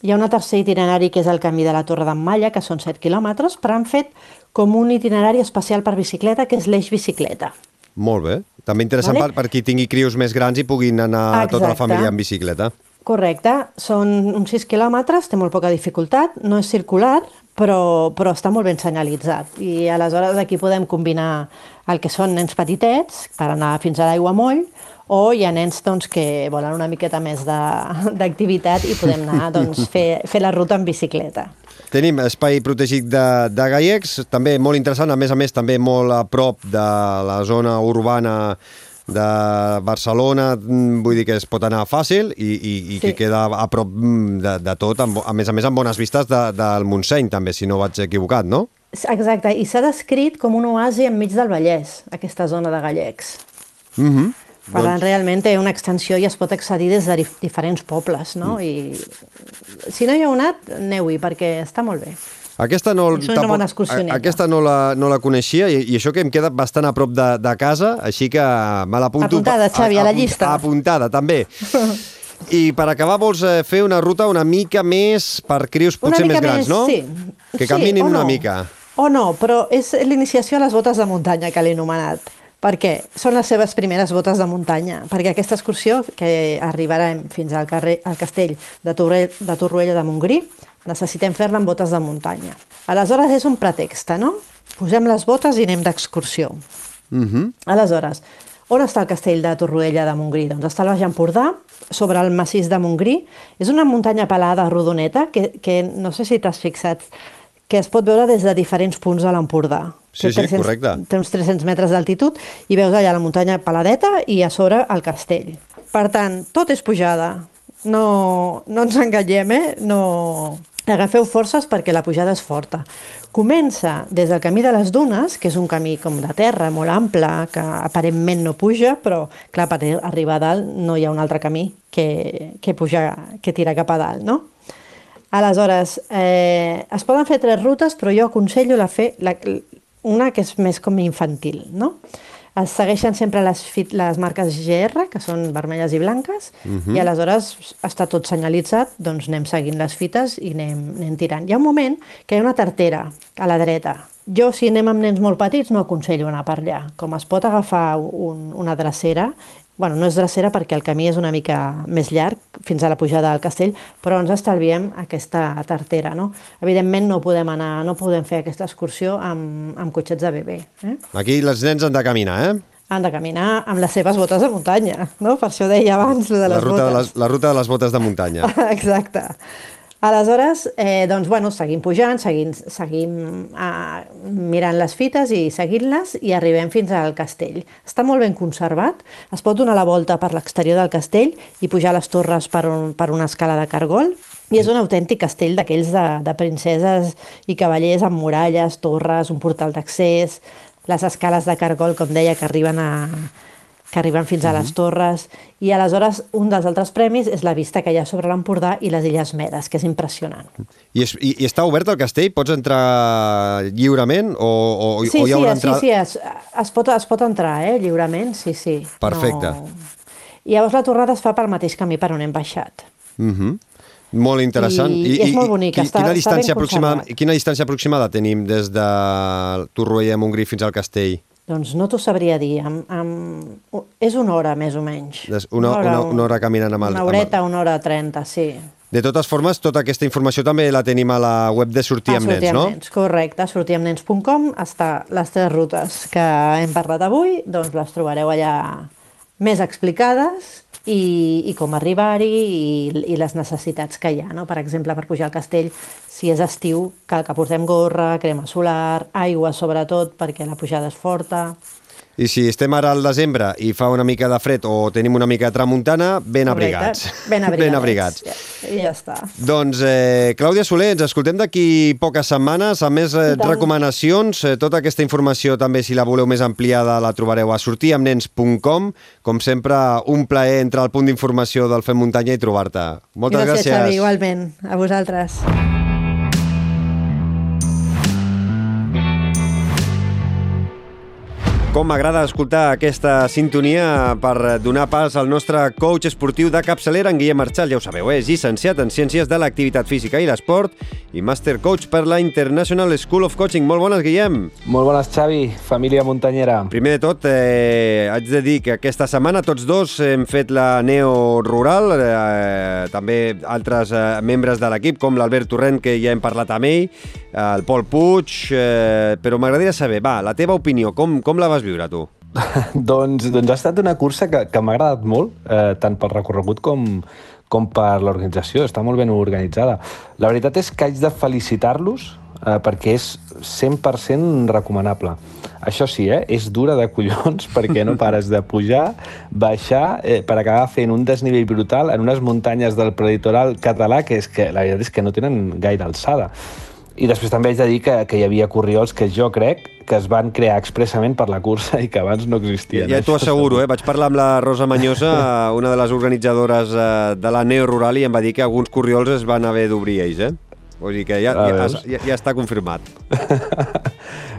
Hi ha un tercer itinerari que és el camí de la Torre d'en Malla, que són 7 quilòmetres, però han fet com un itinerari especial per bicicleta, que és l'eix bicicleta. Molt bé. També interessant Vale. per, per qui tingui crios més grans i puguin anar tota la Exacte. família en bicicleta. Correcte, són uns 6 quilòmetres, té molt poca dificultat, no és circular, però, però està molt ben senyalitzat. I aleshores aquí podem combinar el que són nens petitets per anar fins a l'aiguamoll, o hi ha nens doncs, que volen una miqueta més d'activitat i podem anar doncs, fer, fer la ruta en bicicleta. Tenim espai protegit de, de Gallecs, també molt interessant, a més a més també molt a prop de la zona urbana de Barcelona, mm, vull dir que es pot anar fàcil i, i, i que Sí. queda a prop mm, de, de tot, amb, a més a més amb bones vistes de, del Montseny també, si no vaig equivocat, no? Exacte, i s'ha descrit com un oasi enmig del Vallès, aquesta zona de Gallecs. Mm -hmm. Per tant, realment té una extensió i es pot accedir des de dif diferents pobles, no? Mm. I si no hi heu anat, aneu-hi, perquè està molt bé. Aquesta no, una tampoc- a- aquesta no la, no la coneixia i, i això que em queda bastant a prop de, de casa, així que me l'apunto. Apuntada, Xavi, a la llista. Apuntada, també. *laughs* I per acabar vols eh, fer una ruta una mica més per crius Una potser més grans, més, no? sí. Que Sí, caminin una no. mica. O no, però és l'iniciació a les botes de muntanya que l'he anomenat. Per què? Són les seves primeres botes de muntanya, perquè aquesta excursió, que arribarà fins al, carrer, al castell de, Torre, de Torroella de Montgrí, necessitem fer-la amb botes de muntanya. Aleshores és un pretext, no? Posem les botes i anem d'excursió. Mm -hmm. Aleshores, on està el castell de Torroella de Montgrí? Doncs està al Baix Empordà, sobre el massís de Montgrí. És una muntanya pelada rodoneta que, que no sé si t'has fixat, que es pot veure des de diferents punts de l'Empordà. Sí, Té sí, correcte. Té uns 300 metres d'altitud i veus allà la muntanya peladeta i a sobre el castell. Per tant, tot és pujada. No, no ens enganyem, eh? No... Agafeu forces perquè la pujada és forta. Comença des del camí de les dunes, que és un camí com de terra, molt ample, que aparentment no puja, però clar, per arribar a dalt no hi ha un altre camí que, que puja, que tira cap a dalt, no? Aleshores, eh, es poden fer tres rutes, però jo aconsello la fer la, una que és més com infantil, no? Es segueixen sempre les, fit, les marques GR, que són vermelles i blanques, Mhm. i aleshores està tot senyalitzat, doncs anem seguint les fites i anem, anem tirant. Hi ha un moment que hi ha una tartera a la dreta. Jo, si anem amb nens molt petits, no aconsello anar per allà. Com es pot agafar un, una drecera, bueno, no és drecera perquè el camí és una mica més llarg fins a la pujada del castell, però ens estalviem aquesta tartera, no? Evidentment no podem anar, no podem fer aquesta excursió amb, amb cotxets de bebè. Eh? Aquí els nens han de caminar, eh? Han de caminar amb les seves botes de muntanya, no? Per això deia abans, de les la, ruta de botes. les, la ruta de les botes de muntanya. *laughs* Exacte. Aleshores, eh, doncs, bueno, seguim pujant, seguim, seguim eh, mirant les fites i seguint-les i arribem fins al castell. Està molt ben conservat, es pot donar la volta per l'exterior del castell i pujar les torres per, un, per una escala de cargol i és un autèntic castell d'aquells de, de princeses i cavallers amb muralles, torres, un portal d'accés, les escales de cargol, com deia, que arriben a, que arriben fins a les torres, i aleshores un dels altres premis és la vista que hi ha sobre l'Empordà i les Illes Medes, que és impressionant. I, és, i, I està obert el castell? Pots entrar lliurement o, o, Sí, o hi sí, haurà sí, entrada? sí, es, es, pot, es pot entrar, eh, lliurement, sí, sí. Perfecte. No... I llavors la tornada es fa pel mateix camí per on hem baixat. Mhm. Molt interessant. I és molt bonic, qui- està- quina, està distància aproximada, conservat. quina distància aproximada tenim des de Torroella Montgrí fins al castell? Doncs no t'ho sabria dir, amb, amb... és una hora més o menys. Des- Una, una, una hora caminant amb el... Una amb el- horeta, una hora trenta, sí. De totes formes, tota aquesta informació també la tenim a la web de Sortir amb sortir Nens, no? Nens, correcte, sortiamnens.com està les tres rutes que hem parlat avui, doncs les trobareu allà més explicades i, i com arribar-hi i, i les necessitats que hi ha. No? Per exemple, per pujar al castell, si és estiu, cal que portem gorra, crema solar, aigua sobretot, perquè la pujada és forta. I si estem ara al desembre i fa una mica de fred o tenim una mica de tramuntana, ben abrigats. Ben *laughs* abrigats. ben abrigats. Ja, ja està. Doncs, eh, Clàudia Soler, ens escoltem d'aquí poques setmanes amb més eh, recomanacions. Eh, tota aquesta informació també, si la voleu més ampliada, la trobareu a sortiamnens.com. Com sempre, un plaer entrar al punt d'informació del Fem Muntanya i trobar-te. Moltes gràcies. gràcies. Xavi, igualment. A vosaltres. Com m'agrada escoltar aquesta sintonia per donar pas al nostre coach esportiu de capçalera, en Guillem Marchal, ja ho sabeu, és llicenciat en Ciències de l'Activitat Física i l'Esport i Master Coach per la International School of Coaching. Molt bones, Guillem. Molt bones, Xavi, família muntanyera. Primer de tot, eh, haig de dir que aquesta setmana tots dos hem fet la Neo Rural, eh, també altres eh, membres de l'equip, com l'Albert Torrent, que ja hem parlat amb ell, eh, el Pol Puig, eh, però m'agradaria saber, va, la teva opinió, com, com la vas viure tu? *laughs* doncs, doncs ha estat una cursa que, que m'ha agradat molt, eh, tant pel recorregut com, com per l'organització, està molt ben organitzada. La veritat és que haig de felicitar-los eh, perquè és 100% recomanable. Això sí, eh, és dura de collons *laughs* perquè no pares de pujar, baixar, eh, per acabar fent un desnivell brutal en unes muntanyes del preditoral català que és que la veritat és que no tenen gaire alçada. I després també haig de dir que, que hi havia corriols que jo crec que es van crear expressament per la cursa i que abans no existien. Ja t'ho asseguro, eh? vaig parlar amb la Rosa Manyosa, *laughs* una de les organitzadores eh, de la Neo Rural, i em va dir que alguns corriols es van haver d'obrir ells, eh? Vull dir que ja, Ah, ja, ja, ja està confirmat. *laughs*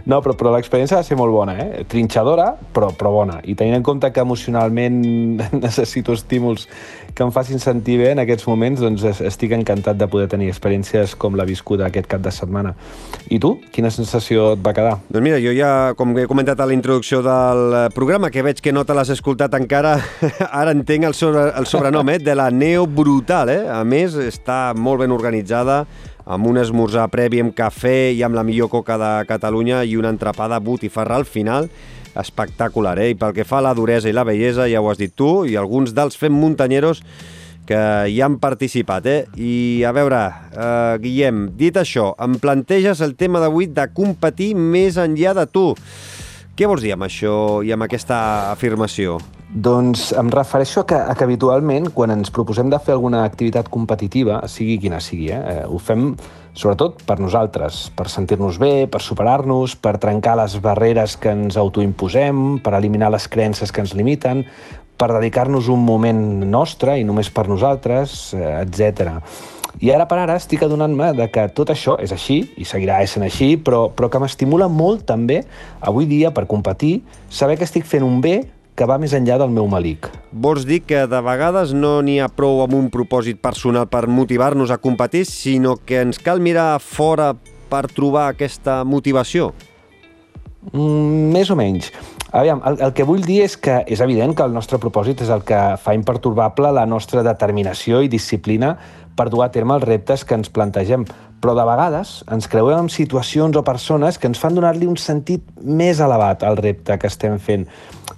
No, però, però l'experiència va ser molt bona, eh? Trinxadora, però, però bona. I tenint en compte que emocionalment *laughs* necessito estímuls que em facin sentir bé en aquests moments, doncs es- estic encantat de poder tenir experiències com la viscuda aquest cap de setmana. I tu, quina sensació et va quedar? Doncs mira, jo ja, com he comentat a la introducció del programa, que veig que no te l'has escoltat encara, *laughs* ara entenc el, sobre, el sobrenom eh, de la Neo Brutal. Eh? A més, està molt ben organitzada, amb un esmorzar previ amb cafè i amb la millor coca de Catalunya i una entrapada botifarra al final espectacular, eh? I pel que fa a la duresa i la bellesa, ja ho has dit tu, i alguns dels fem muntanyeros que hi han participat, eh? I a veure, eh, Guillem, dit això, em planteges el tema d'avui de competir més enllà de tu. Què vols dir amb això i amb aquesta afirmació? Doncs em refereixo a que, a que habitualment, quan ens proposem de fer alguna activitat competitiva, sigui quina sigui, eh, eh, ho fem sobretot per nosaltres, per sentir-nos bé, per superar-nos, per trencar les barreres que ens autoimposem, per eliminar les creences que ens limiten, per dedicar-nos un moment nostre i només per nosaltres, eh, etc. I ara per ara estic adonant-me de que tot això és així, i seguirà essent així, però, però que m'estimula molt també, avui dia, per competir, saber que estic fent un bé que va més enllà del meu malic. Vols dir que de vegades no n'hi ha prou amb un propòsit personal per motivar-nos a competir, sinó que ens cal mirar fora per trobar aquesta motivació? Mm, més o menys. Aviam, el, el que vull dir és que és evident que el nostre propòsit és el que fa imperturbable la nostra determinació i disciplina per dur a terme els reptes que ens plantegem. Però de vegades ens creuem amb situacions o persones que ens fan donar-li un sentit més elevat al repte que estem fent.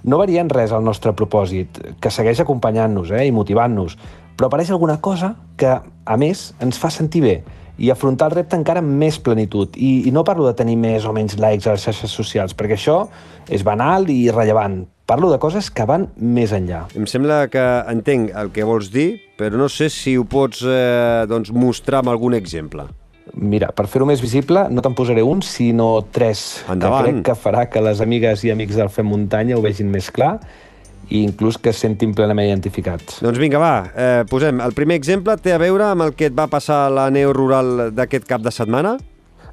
No varia en res el nostre propòsit, que segueix acompanyant-nos eh, i motivant-nos, però apareix alguna cosa que, a més, ens fa sentir bé i afrontar el repte encara amb més plenitud. I, I no parlo de tenir més o menys likes a les xarxes socials, perquè això és banal i irrellevant. Parlo de coses que van més enllà. Em sembla que entenc el que vols dir, però no sé si ho pots eh, doncs, mostrar amb algun exemple. Mira, per fer-ho més visible, no te'n posaré un, sinó tres, Endavant. que crec que farà que les amigues i amics del Fem Muntanya ho vegin més clar i inclús que es sentin plenament identificats. Doncs vinga, va, eh, posem. El primer exemple té a veure amb el que et va passar a la neo rural d'aquest cap de setmana?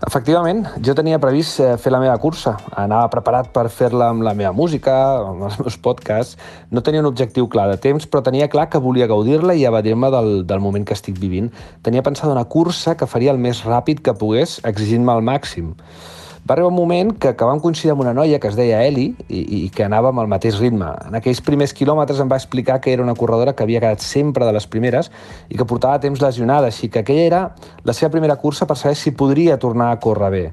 Efectivament, jo tenia previst eh, fer la meva cursa. Anava preparat per fer-la amb la meva música, amb els meus podcasts. No tenia un objectiu clar de temps, però tenia clar que volia gaudir-la i evadir-me del, del moment que estic vivint. Tenia pensada una cursa que faria el més ràpid que pogués, exigint-me al màxim. Va arribar un moment que, que vam coincidir amb una noia que es deia Eli i, i que anàvem al mateix ritme. En aquells primers quilòmetres em va explicar que era una corredora que havia quedat sempre de les primeres i que portava temps lesionada, així que aquella era la seva primera cursa per saber si podria tornar a córrer bé.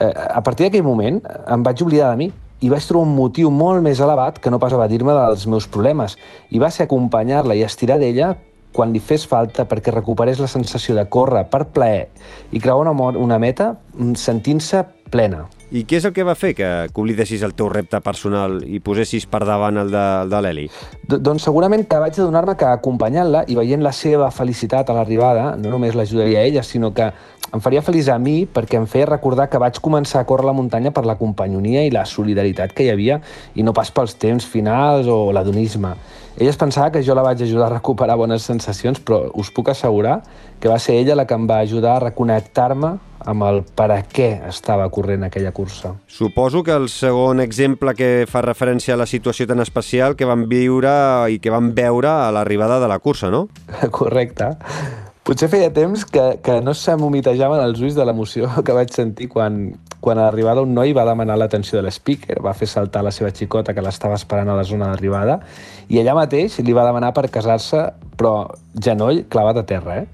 Eh, a partir d'aquell moment em vaig oblidar de mi i vaig trobar un motiu molt més elevat que no pas evadir-me dels meus problemes i va ser acompanyar-la i estirar d'ella quan li fes falta perquè recuperés la sensació de córrer per plaer i creuar una, una meta mm, sentint-se plena. I què és el que va fer que, que oblidessis el teu repte personal i posessis per davant el de, el de l'Eli? Doncs segurament que vaig adonar-me que acompanyant-la i veient la seva felicitat a l'arribada no només l'ajudaria a ella, sinó que em faria feliç a mi perquè em feia recordar que vaig començar a córrer la muntanya per la companyonia i la solidaritat que hi havia i no pas pels temps finals o l'adonisme. Ella es pensava que jo la vaig ajudar a recuperar bones sensacions, però us puc assegurar que va ser ella la que em va ajudar a reconnectar-me amb el per a què estava corrent aquella cursa. Suposo que el segon exemple que fa referència a la situació tan especial que van viure i que van veure a l'arribada de la cursa, no? *laughs* Correcte. Potser feia temps que, que no se m'humitejaven els ulls de l'emoció que vaig sentir quan, quan a l'arribada un noi va demanar l'atenció de l'speaker, va fer saltar la seva xicota que l'estava esperant a la zona d'arribada i allà mateix li va demanar per casar-se, però genoll clavat a terra, eh?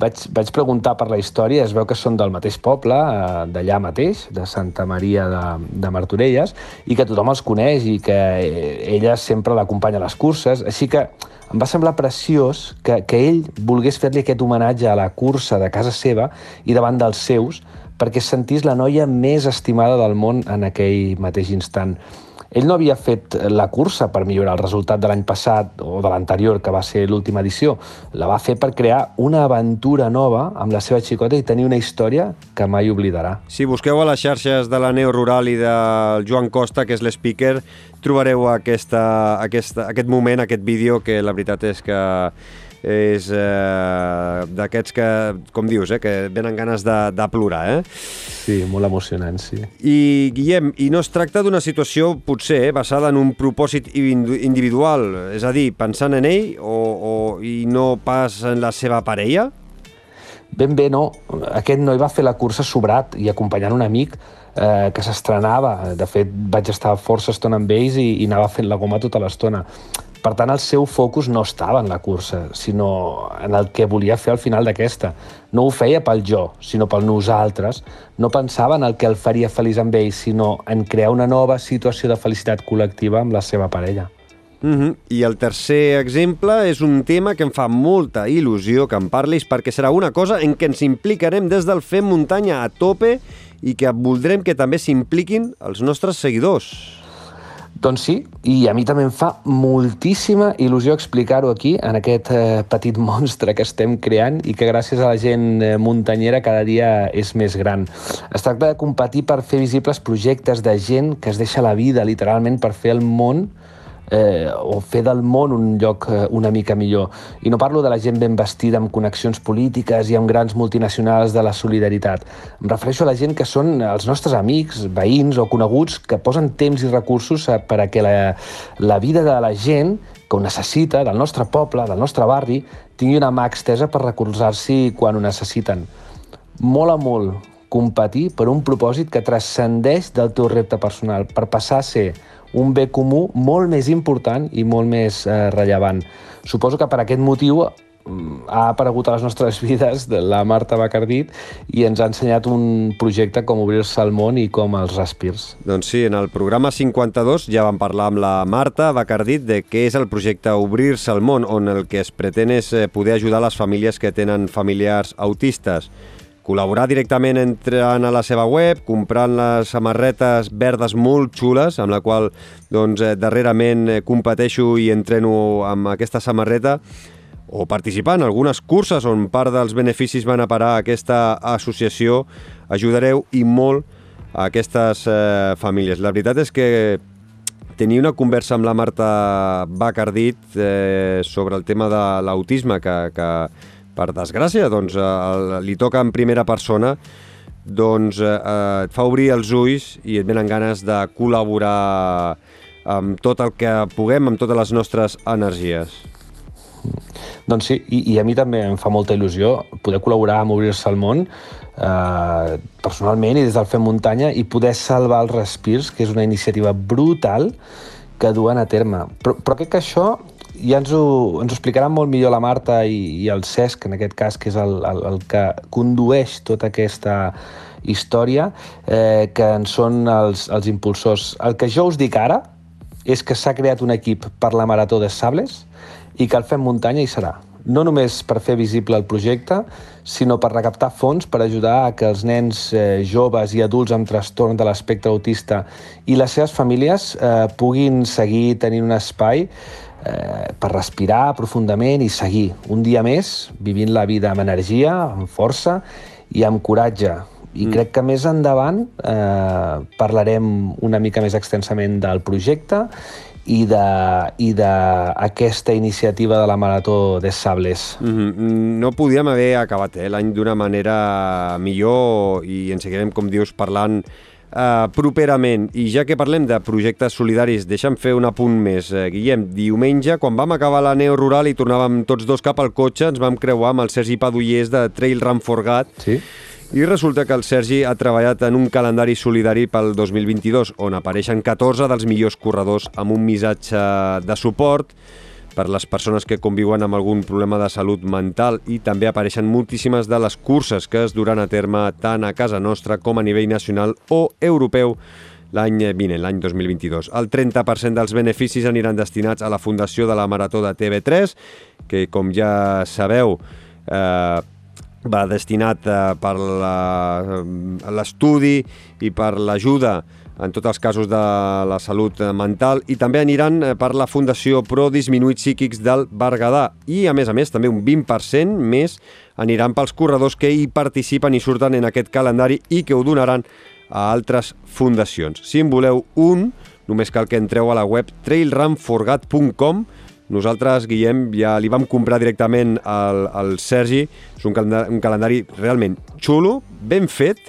Vaig, vaig preguntar per la història, es veu que són del mateix poble, eh, d'allà mateix, de Santa Maria de, de Martorelles, i que tothom els coneix i que eh, ella sempre l'acompanya a les curses, així que em va semblar preciós que, que ell volgués fer-li aquest homenatge a la cursa de casa seva i davant dels seus perquè sentís la noia més estimada del món en aquell mateix instant. Ell no havia fet la cursa per millorar el resultat de l'any passat o de l'anterior, que va ser l'última edició. La va fer per crear una aventura nova amb la seva xicota i tenir una història que mai oblidarà. Si busqueu a les xarxes de la Neo Rural i del Joan Costa, que és l'speaker, trobareu aquesta, aquesta, aquest moment, aquest vídeo, que la veritat és que és eh, d'aquests que, com dius, eh, que venen ganes de, de plorar, eh? Sí, molt emocionant, sí. I, Guillem, i no es tracta d'una situació, potser, eh, basada en un propòsit individual, és a dir, pensant en ell o, o, i no pas en la seva parella? Ben bé, no. Aquest noi va fer la cursa sobrat i acompanyant un amic eh, que s'estrenava. De fet, vaig estar força estona amb ells i, i anava fent la goma tota l'estona. Per tant, el seu focus no estava en la cursa, sinó en el que volia fer al final d'aquesta. No ho feia pel jo, sinó pel nosaltres. No pensava en el que el faria feliç amb ell, sinó en crear una nova situació de felicitat col·lectiva amb la seva parella. Mm -hmm. I el tercer exemple és un tema que em fa molta il·lusió que em parlis perquè serà una cosa en què ens implicarem des del Fem Muntanya a tope i que voldrem que també s'impliquin els nostres seguidors. Doncs sí, i a mi també em fa moltíssima il·lusió explicar-ho aquí, en aquest eh, petit *laughs* monstre que estem creant i que gràcies a la gent eh, muntanyera cada dia és més gran. Es tracta de competir per fer visibles projectes de gent que es deixa la vida literalment per fer el món eh, o fer del món un lloc eh, una mica millor. I no parlo de la gent ben vestida amb connexions polítiques i amb grans multinacionals de la solidaritat. Em refereixo a la gent que són els nostres amics, veïns o coneguts que posen temps i recursos per a que la, la vida de la gent que ho necessita, del nostre poble, del nostre barri, tingui una mà extesa per recolzar-s'hi quan ho necessiten. Molt a molt competir per un propòsit que transcendeix del teu repte personal, per passar a ser un bé comú molt més important i molt més eh, rellevant. Suposo que per aquest motiu mm, ha aparegut a les nostres *laughs* vides de la Marta Bacardit i ens ha ensenyat un projecte com obrir-se al món i com els respirs. Doncs sí, en el programa 52 ja vam parlar amb la Marta Bacardit de què és el projecte Obrir-se al món, on el que es pretén és eh, poder ajudar les famílies que tenen familiars autistes col·laborar directament entrant a la seva web, comprant les samarretes verdes molt xules, amb la qual doncs, eh, darrerament eh, competeixo i entreno amb aquesta samarreta, o participar en algunes curses on part dels beneficis van a parar a aquesta associació, ajudareu i molt a aquestes eh, famílies. La veritat és que tenia una conversa amb la Marta Bacardit eh, sobre el tema de l'autisme que, que, per desgràcia, doncs, eh, li toca en primera persona, doncs eh, eh, et fa obrir els ulls i et venen ganes de col·laborar amb tot el que puguem, amb totes les nostres energies. Doncs sí, i, i a mi també em fa molta il·lusió poder col·laborar amb Obrir-se al món eh, personalment i des del Fem Muntanya i poder salvar els respirs, que és una iniciativa brutal que duen a terme. Però, però crec que això ja ens ho, ens ho explicarà molt millor la Marta i, i el Cesc, en aquest cas, que és el, el, el que condueix tota aquesta història, eh, que en són els, els impulsors. El que jo us dic ara és que s'ha creat un equip per la Marató de Sables i que el Fem Muntanya hi serà. No només per fer visible el projecte, sinó per recaptar fons per ajudar a que els nens eh, joves i adults amb trastorn de l'espectre autista i les seves famílies eh, puguin seguir tenint un espai eh, per respirar profundament i seguir un dia més vivint la vida amb energia, amb força i amb coratge. I mm. crec que més endavant eh, parlarem una mica més extensament del projecte i d'aquesta iniciativa de la Marató de Sables. Mm -hmm. No podíem haver acabat eh, l'any d'una manera millor i en seguirem, com dius, parlant uh, properament. I ja que parlem de projectes solidaris, deixa'm fer un apunt més. Uh, Guillem, diumenge, quan vam acabar la Neo Rural i tornàvem tots dos cap al cotxe, ens vam creuar amb el Sergi Padullers de Trail Run Forgat. Sí. I resulta que el Sergi ha treballat en un calendari solidari pel 2022, on apareixen 14 dels millors corredors amb un missatge de suport, per les persones que conviuen amb algun problema de salut mental i també apareixen moltíssimes de les curses que es duran a terme tant a casa nostra com a nivell nacional o europeu l'any vinent, l'any 2022. El 30% dels beneficis aniran destinats a la fundació de la Marató de TV3, que, com ja sabeu, eh, va destinat eh, per l'estudi i per l'ajuda en tots els casos de la salut mental i també aniran eh, per la Fundació Pro Disminuïts Psíquics del Berguedà i a més a més també un 20% més aniran pels corredors que hi participen i surten en aquest calendari i que ho donaran a altres fundacions. Si en voleu un, només cal que entreu a la web trailrunforgat.com nosaltres, Guillem, ja li vam comprar directament al, al Sergi. És un calendari, un calendari realment xulo, ben fet,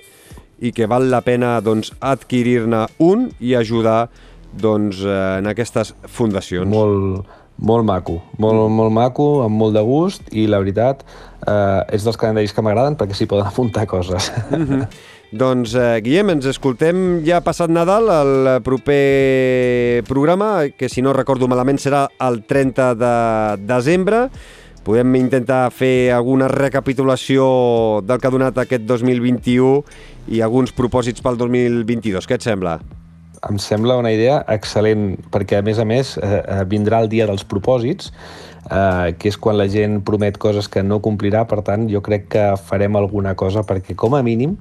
i que val la pena doncs, adquirir-ne un i ajudar doncs, eh, en aquestes fundacions. Molt, molt maco, molt, molt maco, amb molt de gust i la veritat eh, és dels calendaris que m'agraden perquè s'hi poden apuntar coses. Mm -hmm. *laughs* Doncs, eh, Guillem, ens escoltem ja passat Nadal, el proper programa, que si no recordo malament serà el 30 de desembre. Podem intentar fer alguna recapitulació del que ha donat aquest 2021 i alguns propòsits pel 2022. Què et sembla? Em sembla una idea excel·lent, perquè a més a més eh, eh, vindrà el dia dels propòsits, eh, que és quan la gent promet coses que no complirà, per tant jo crec que farem alguna cosa perquè com a mínim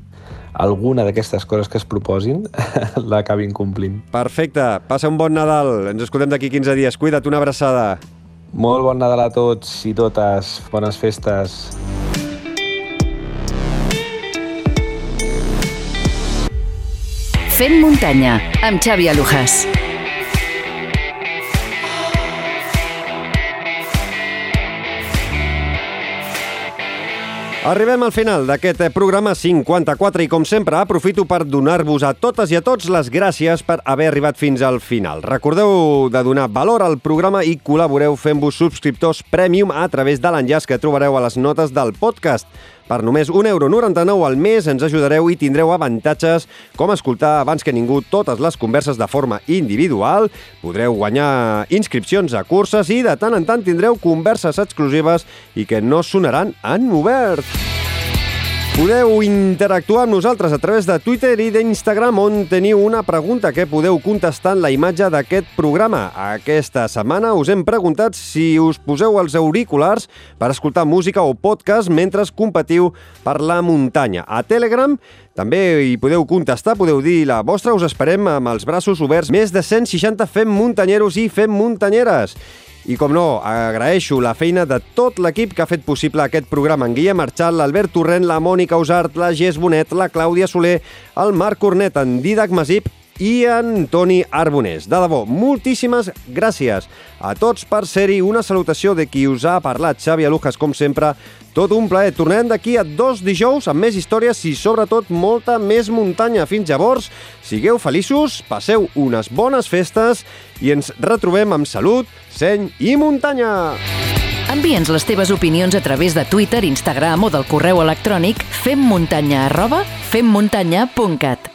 alguna d'aquestes coses que es proposin *laughs* l'acabin complint. Perfecte, passa un bon Nadal, ens escoltem d'aquí 15 dies, cuida't, una abraçada. Molt bon Nadal a tots i totes, bones festes. Fent muntanya, amb Xavi Alujas. Arribem al final d'aquest programa 54 i, com sempre, aprofito per donar-vos a totes i a tots les gràcies per haver arribat fins al final. Recordeu de donar valor al programa i col·laboreu fent-vos subscriptors Premium a través de l'enllaç que trobareu a les notes del podcast. Per només 1,99€ al mes ens ajudareu i tindreu avantatges com escoltar abans que ningú totes les converses de forma individual, podreu guanyar inscripcions a curses i de tant en tant tindreu converses exclusives i que no sonaran en obert. Podeu interactuar amb nosaltres a través de Twitter i d'Instagram on teniu una pregunta que podeu contestar en la imatge d'aquest programa. Aquesta setmana us hem preguntat si us poseu els auriculars per escoltar música o podcast mentre competiu per la muntanya. A Telegram també hi podeu contestar, podeu dir la vostra, us esperem amb els braços oberts. Més de 160 fem muntanyeros i fem muntanyeres. I com no, agraeixo la feina de tot l'equip que ha fet possible aquest programa. En Guillem Marchal, l'Albert Torrent, la Mònica Usart, la Gés Bonet, la Clàudia Soler, el Marc Cornet, en Didac Masip i en Toni Arbonés. De debò, moltíssimes gràcies a tots per ser-hi. Una salutació de qui us ha parlat, Xavi Alujas, com sempre. Tot un plaer. Tornem d'aquí a dos dijous amb més històries i, sobretot, molta més muntanya. Fins llavors, sigueu feliços, passeu unes bones festes i ens retrobem amb salut, seny i muntanya. Envia'ns les teves opinions a través de Twitter, Instagram o del correu electrònic femmuntanya arroba femmuntanya.cat.